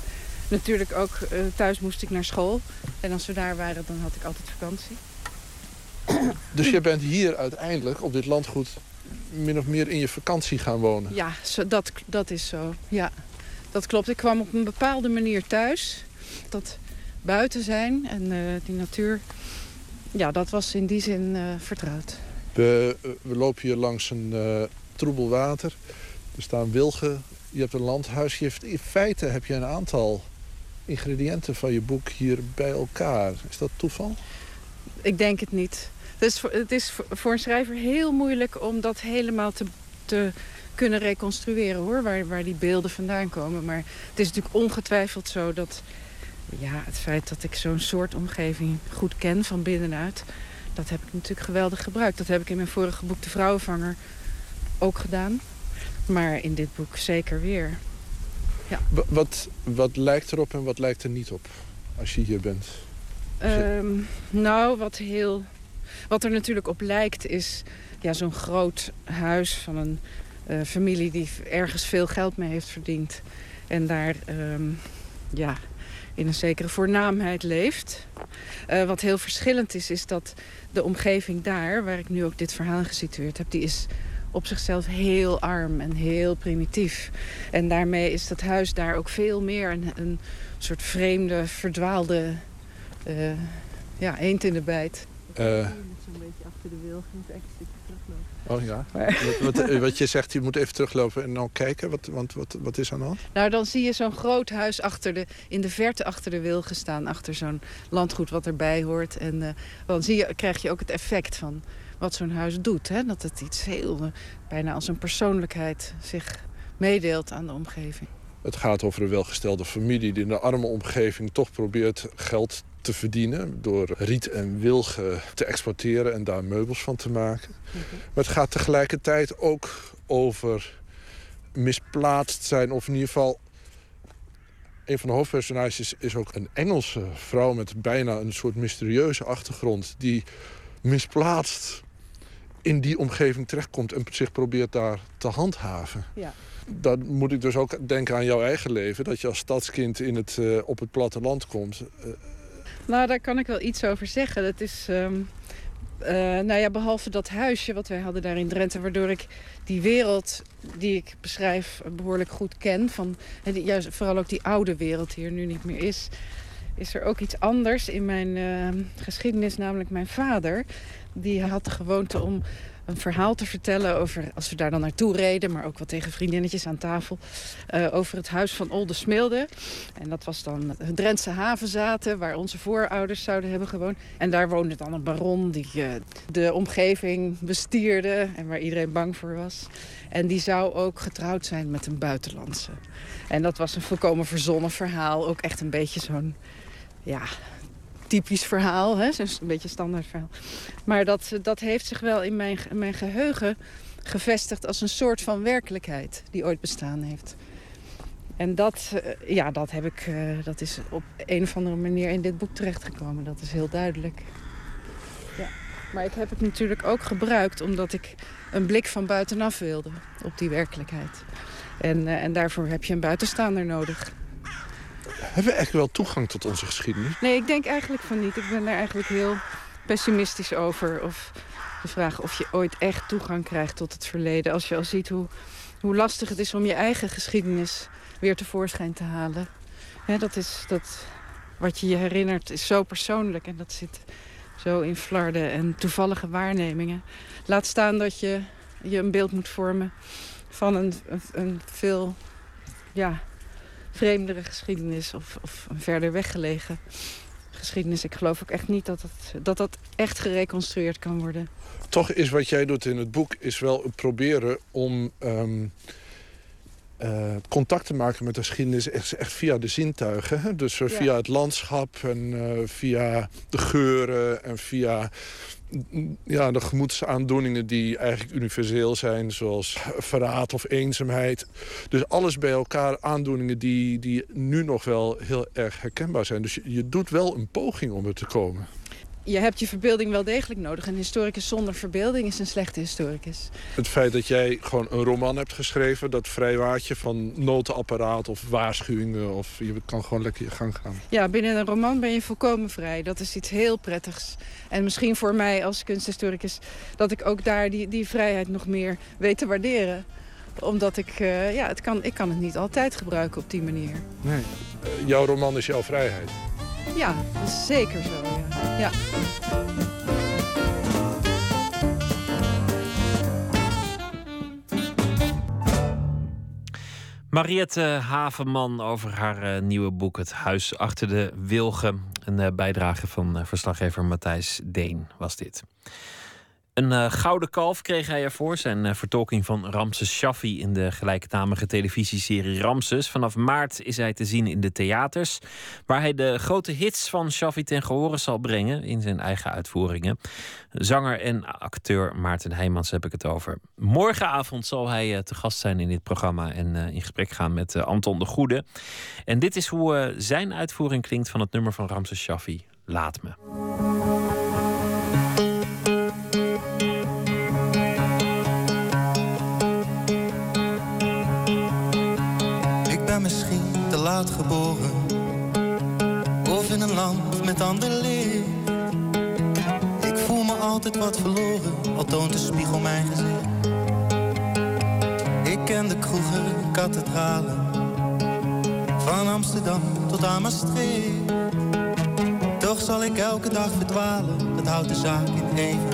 natuurlijk ook uh, thuis moest ik naar school. En als we daar waren, dan had ik altijd vakantie. Dus je bent hier uiteindelijk op dit landgoed min of meer in je vakantie gaan wonen? Ja, zo, dat, dat is zo. Ja, dat klopt. Ik kwam op een bepaalde manier thuis. Dat buiten zijn en uh, die natuur, ja, dat was in die zin uh, vertrouwd. We, we, lopen hier langs een uh, troebel water. Er staan wilgen. Je hebt een landhuis. Je heeft, in feite heb je een aantal ingrediënten van je boek hier bij elkaar. Is dat toeval? Ik denk het niet. Het is, voor, het is voor een schrijver heel moeilijk om dat helemaal te, te kunnen reconstrueren, hoor. Waar, waar die beelden vandaan komen. Maar het is natuurlijk ongetwijfeld zo dat... Ja, het feit dat ik zo'n soort omgeving goed ken van binnenuit... dat heb ik natuurlijk geweldig gebruikt. Dat heb ik in mijn vorige boek De Vrouwenvanger ook gedaan. Maar in dit boek zeker weer. Ja. Wat, wat lijkt erop en wat lijkt er niet op als je hier bent? Um, nou, wat heel wat er natuurlijk op lijkt is ja, zo'n groot huis van een uh, familie die ergens veel geld mee heeft verdiend. En daar um, ja, in een zekere voornaamheid leeft. Uh, wat heel verschillend is, is dat de omgeving daar, waar ik nu ook dit verhaal gesitueerd heb, die is op zichzelf heel arm en heel primitief. En daarmee is dat huis daar ook veel meer een, een soort vreemde, verdwaalde uh, ja, eend in de bijt. Uh, zo'n beetje achter de wil, echt een stukje teruglopen. Oh ja, wat, wat, wat, je zegt, je moet even teruglopen en dan kijken. Wat, want wat, wat is aan de hand? Nou, dan zie je zo'n groot huis achter de, in de verte achter de wilgen staan. Achter zo'n landgoed wat erbij hoort. En uh, dan zie je, krijg je ook het effect van wat zo'n huis doet. Hè? Dat het iets heel, uh, bijna als een persoonlijkheid zich meedeelt aan de omgeving. Het gaat over een welgestelde familie die in de arme omgeving toch probeert geld te verdienen... door riet en wilgen te exporteren en daar meubels van te maken. Mm -hmm. Maar het gaat tegelijkertijd ook over misplaatst zijn... of in ieder geval... Een van de hoofdpersonages is ook een Engelse vrouw... met bijna een soort mysterieuze achtergrond... die misplaatst in die omgeving terechtkomt... en zich probeert daar te handhaven. Ja. Dan moet ik dus ook denken aan jouw eigen leven. Dat je als stadskind in het, uh, op het platteland komt. Uh, nou, daar kan ik wel iets over zeggen. Dat is, um, uh, nou ja, behalve dat huisje wat wij hadden daar in Drenthe... waardoor ik die wereld die ik beschrijf behoorlijk goed ken... Van, juist, vooral ook die oude wereld die er nu niet meer is... is er ook iets anders in mijn uh, geschiedenis, namelijk mijn vader. Die had de gewoonte om een verhaal te vertellen over, als we daar dan naartoe reden... maar ook wat tegen vriendinnetjes aan tafel... Uh, over het huis van Olde Smilde. En dat was dan het Drentse havenzaten... waar onze voorouders zouden hebben gewoond. En daar woonde dan een baron die uh, de omgeving bestierde... en waar iedereen bang voor was. En die zou ook getrouwd zijn met een buitenlandse. En dat was een volkomen verzonnen verhaal. Ook echt een beetje zo'n... ja, typisch verhaal, hè? een beetje standaard verhaal. Maar dat, dat heeft zich wel in mijn, mijn geheugen gevestigd als een soort van werkelijkheid die ooit bestaan heeft. En dat, ja, dat, heb ik, dat is op een of andere manier in dit boek terechtgekomen. Dat is heel duidelijk. Ja. Maar ik heb het natuurlijk ook gebruikt omdat ik een blik van buitenaf wilde op die werkelijkheid. En, en daarvoor heb je een buitenstaander nodig. Hebben we echt wel toegang tot onze geschiedenis? Nee, ik denk eigenlijk van niet. Ik ben daar eigenlijk heel pessimistisch over. Of De vraag of je ooit echt toegang krijgt tot het verleden. Als je al ziet hoe, hoe lastig het is om je eigen geschiedenis weer tevoorschijn te halen. dat is dat, wat je je herinnert is zo persoonlijk en dat zit zo in flarden en toevallige waarnemingen. Laat staan dat je je een beeld moet vormen van een, een, een veel ja, vreemdere geschiedenis of, of een verder weggelegen geschiedenis. Ik geloof ook echt niet dat, het, dat dat echt gereconstrueerd kan worden. Toch is wat jij doet in het boek is wel proberen om um, uh, contact te maken met de geschiedenis echt, echt via de zintuigen. Hè? Dus uh, via het landschap en uh, via de geuren en via ja, de gemoedsaandoeningen die eigenlijk universeel zijn... zoals verraad of eenzaamheid. Dus alles bij elkaar aandoeningen die, die nu nog wel heel erg herkenbaar zijn. Dus je, je doet wel een poging om er te komen je hebt je verbeelding wel degelijk nodig. Een historicus zonder verbeelding is een slechte historicus. Het feit dat jij gewoon een roman hebt geschreven... dat vrijwaartje van notenapparaat of waarschuwingen... of je kan gewoon lekker je gang gaan. Ja, binnen een roman ben je volkomen vrij. Dat is iets heel prettigs. En misschien voor mij als kunsthistoricus... dat ik ook daar die, die vrijheid nog meer weet te waarderen omdat ik, uh, ja, het kan, ik kan het niet altijd gebruiken op die manier. Nee. Uh, jouw roman is jouw vrijheid. Ja, zeker zo. Ja. ja. Mariette Havenman over haar uh, nieuwe boek Het Huis achter de Wilgen. Een uh, bijdrage van uh, verslaggever Matthijs Deen was dit. Een uh, gouden kalf kreeg hij ervoor. Zijn uh, vertolking van Ramses Shaffi in de gelijknamige televisieserie Ramses. Vanaf maart is hij te zien in de theaters. Waar hij de grote hits van Shaffi ten gehore zal brengen in zijn eigen uitvoeringen. Zanger en acteur Maarten Heijmans heb ik het over. Morgenavond zal hij uh, te gast zijn in dit programma. En in gesprek gaan met Anton de Goede. En dit is hoe zijn uitvoering klinkt van het nummer van Ramses Shaffi. Laat me. Geboren. Of in een land met ander licht Ik voel me altijd wat verloren Al toont de spiegel mijn gezicht. Ik ken de kroegen, kathedralen. Van Amsterdam tot aan Maastricht. Toch zal ik elke dag verdwalen. Dat houdt de zaak in evenwicht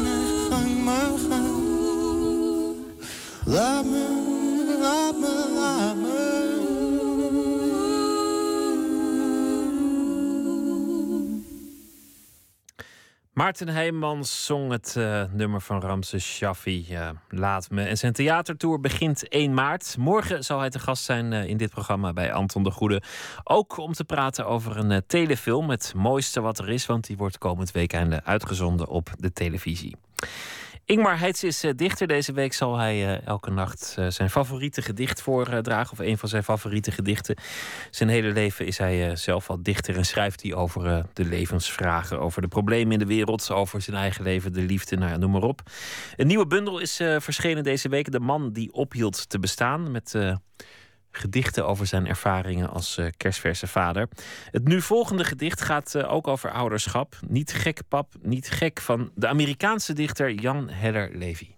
Laat me mijn eigen gang maar gaan. Laat me, laat me, Maarten Heijmans zong het uh, nummer van Ramses Shaffi, uh, Laat me. En zijn theatertour begint 1 maart. Morgen zal hij te gast zijn uh, in dit programma bij Anton de Goede. Ook om te praten over een telefilm, het mooiste wat er is... want die wordt komend weekende uitgezonden op de televisie. Ingmar Heitz is uh, dichter. Deze week zal hij uh, elke nacht uh, zijn favoriete gedicht voordragen. Of een van zijn favoriete gedichten. Zijn hele leven is hij zelf al dichter en schrijft hij over de levensvragen. Over de problemen in de wereld. Over zijn eigen leven, de liefde, nou noem maar op. Een nieuwe bundel is verschenen deze week. De man die ophield te bestaan. Met gedichten over zijn ervaringen als uh, kerstverse vader. Het nu volgende gedicht gaat uh, ook over ouderschap. Niet gek, pap, niet gek van de Amerikaanse dichter Jan Heller Levy.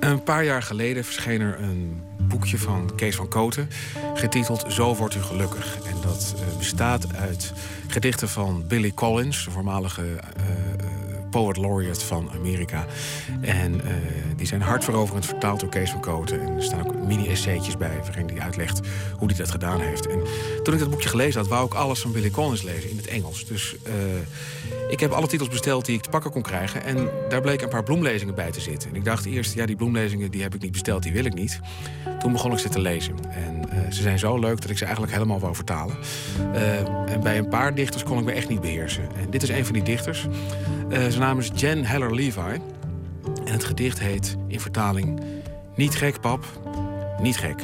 Een paar jaar geleden verscheen er een boekje van Kees van Koten, getiteld Zo wordt u gelukkig. En dat uh, bestaat uit gedichten van Billy Collins, de voormalige uh, poet laureate van Amerika. En uh, die zijn hartveroverend vertaald door Kees van Koten. En er staan ook mini-essaytjes bij waarin hij uitlegt hoe hij dat gedaan heeft. En toen ik dat boekje gelezen had, wou ik alles van Billy Collins lezen in het Engels. Dus uh, ik heb alle titels besteld die ik te pakken kon krijgen. En daar bleken een paar bloemlezingen bij te zitten. En ik dacht eerst, ja, die bloemlezingen die heb ik niet besteld, die wil ik niet. Toen begon ik ze te lezen. En uh, ze zijn zo leuk dat ik ze eigenlijk helemaal wou vertalen. en bij een paar dichters kon ik me echt niet beheersen. En dit is een van die dichters. Zijn naam is Jen Heller Levi. En het gedicht heet in vertaling Niet gek, pap, niet gek.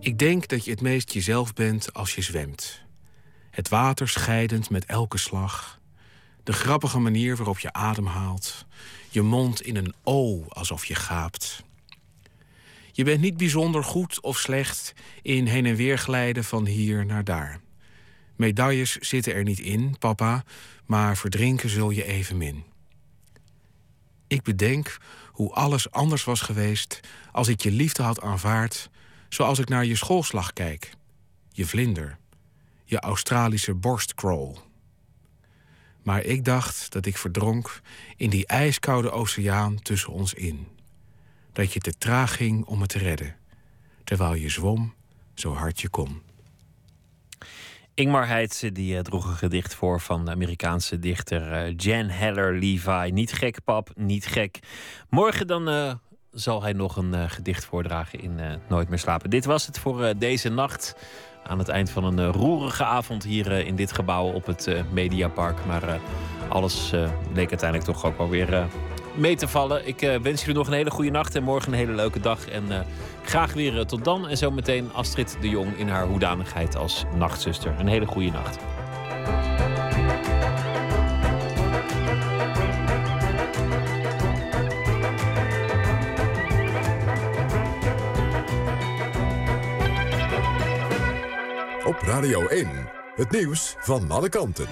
Ik denk dat je het meest jezelf bent als je zwemt. Het water scheidend met elke slag. De grappige manier waarop je ademhaalt. Je mond in een O alsof je gaapt. Je bent niet bijzonder goed of slecht in heen en weer glijden van hier naar daar. Medailles zitten er niet in, papa, maar verdrinken zul je evenmin. Ik bedenk hoe alles anders was geweest als ik je liefde had aanvaard, zoals ik naar je schoolslag kijk, je vlinder, je Australische borstcrawl. Maar ik dacht dat ik verdronk in die ijskoude oceaan tussen ons in. Dat je te traag ging om me te redden, terwijl je zwom zo hard je kon. Ingmar Heitse die uh, droeg een gedicht voor van de Amerikaanse dichter uh, Jan Heller Levi. Niet gek, pap, niet gek. Morgen dan uh, zal hij nog een gedicht voordragen in Nooit meer slapen. Dit was het voor deze nacht. Aan het eind van een roerige avond hier in dit gebouw op het Mediapark. Maar alles leek uiteindelijk toch ook wel weer mee te vallen. Ik wens jullie nog een hele goede nacht en morgen een hele leuke dag. En Graag weer eh, tot dan. En zometeen Astrid de Jong in haar hoedanigheid als nachtzuster. Een hele goede nacht. Op Radio 1, het nieuws van alle kanten.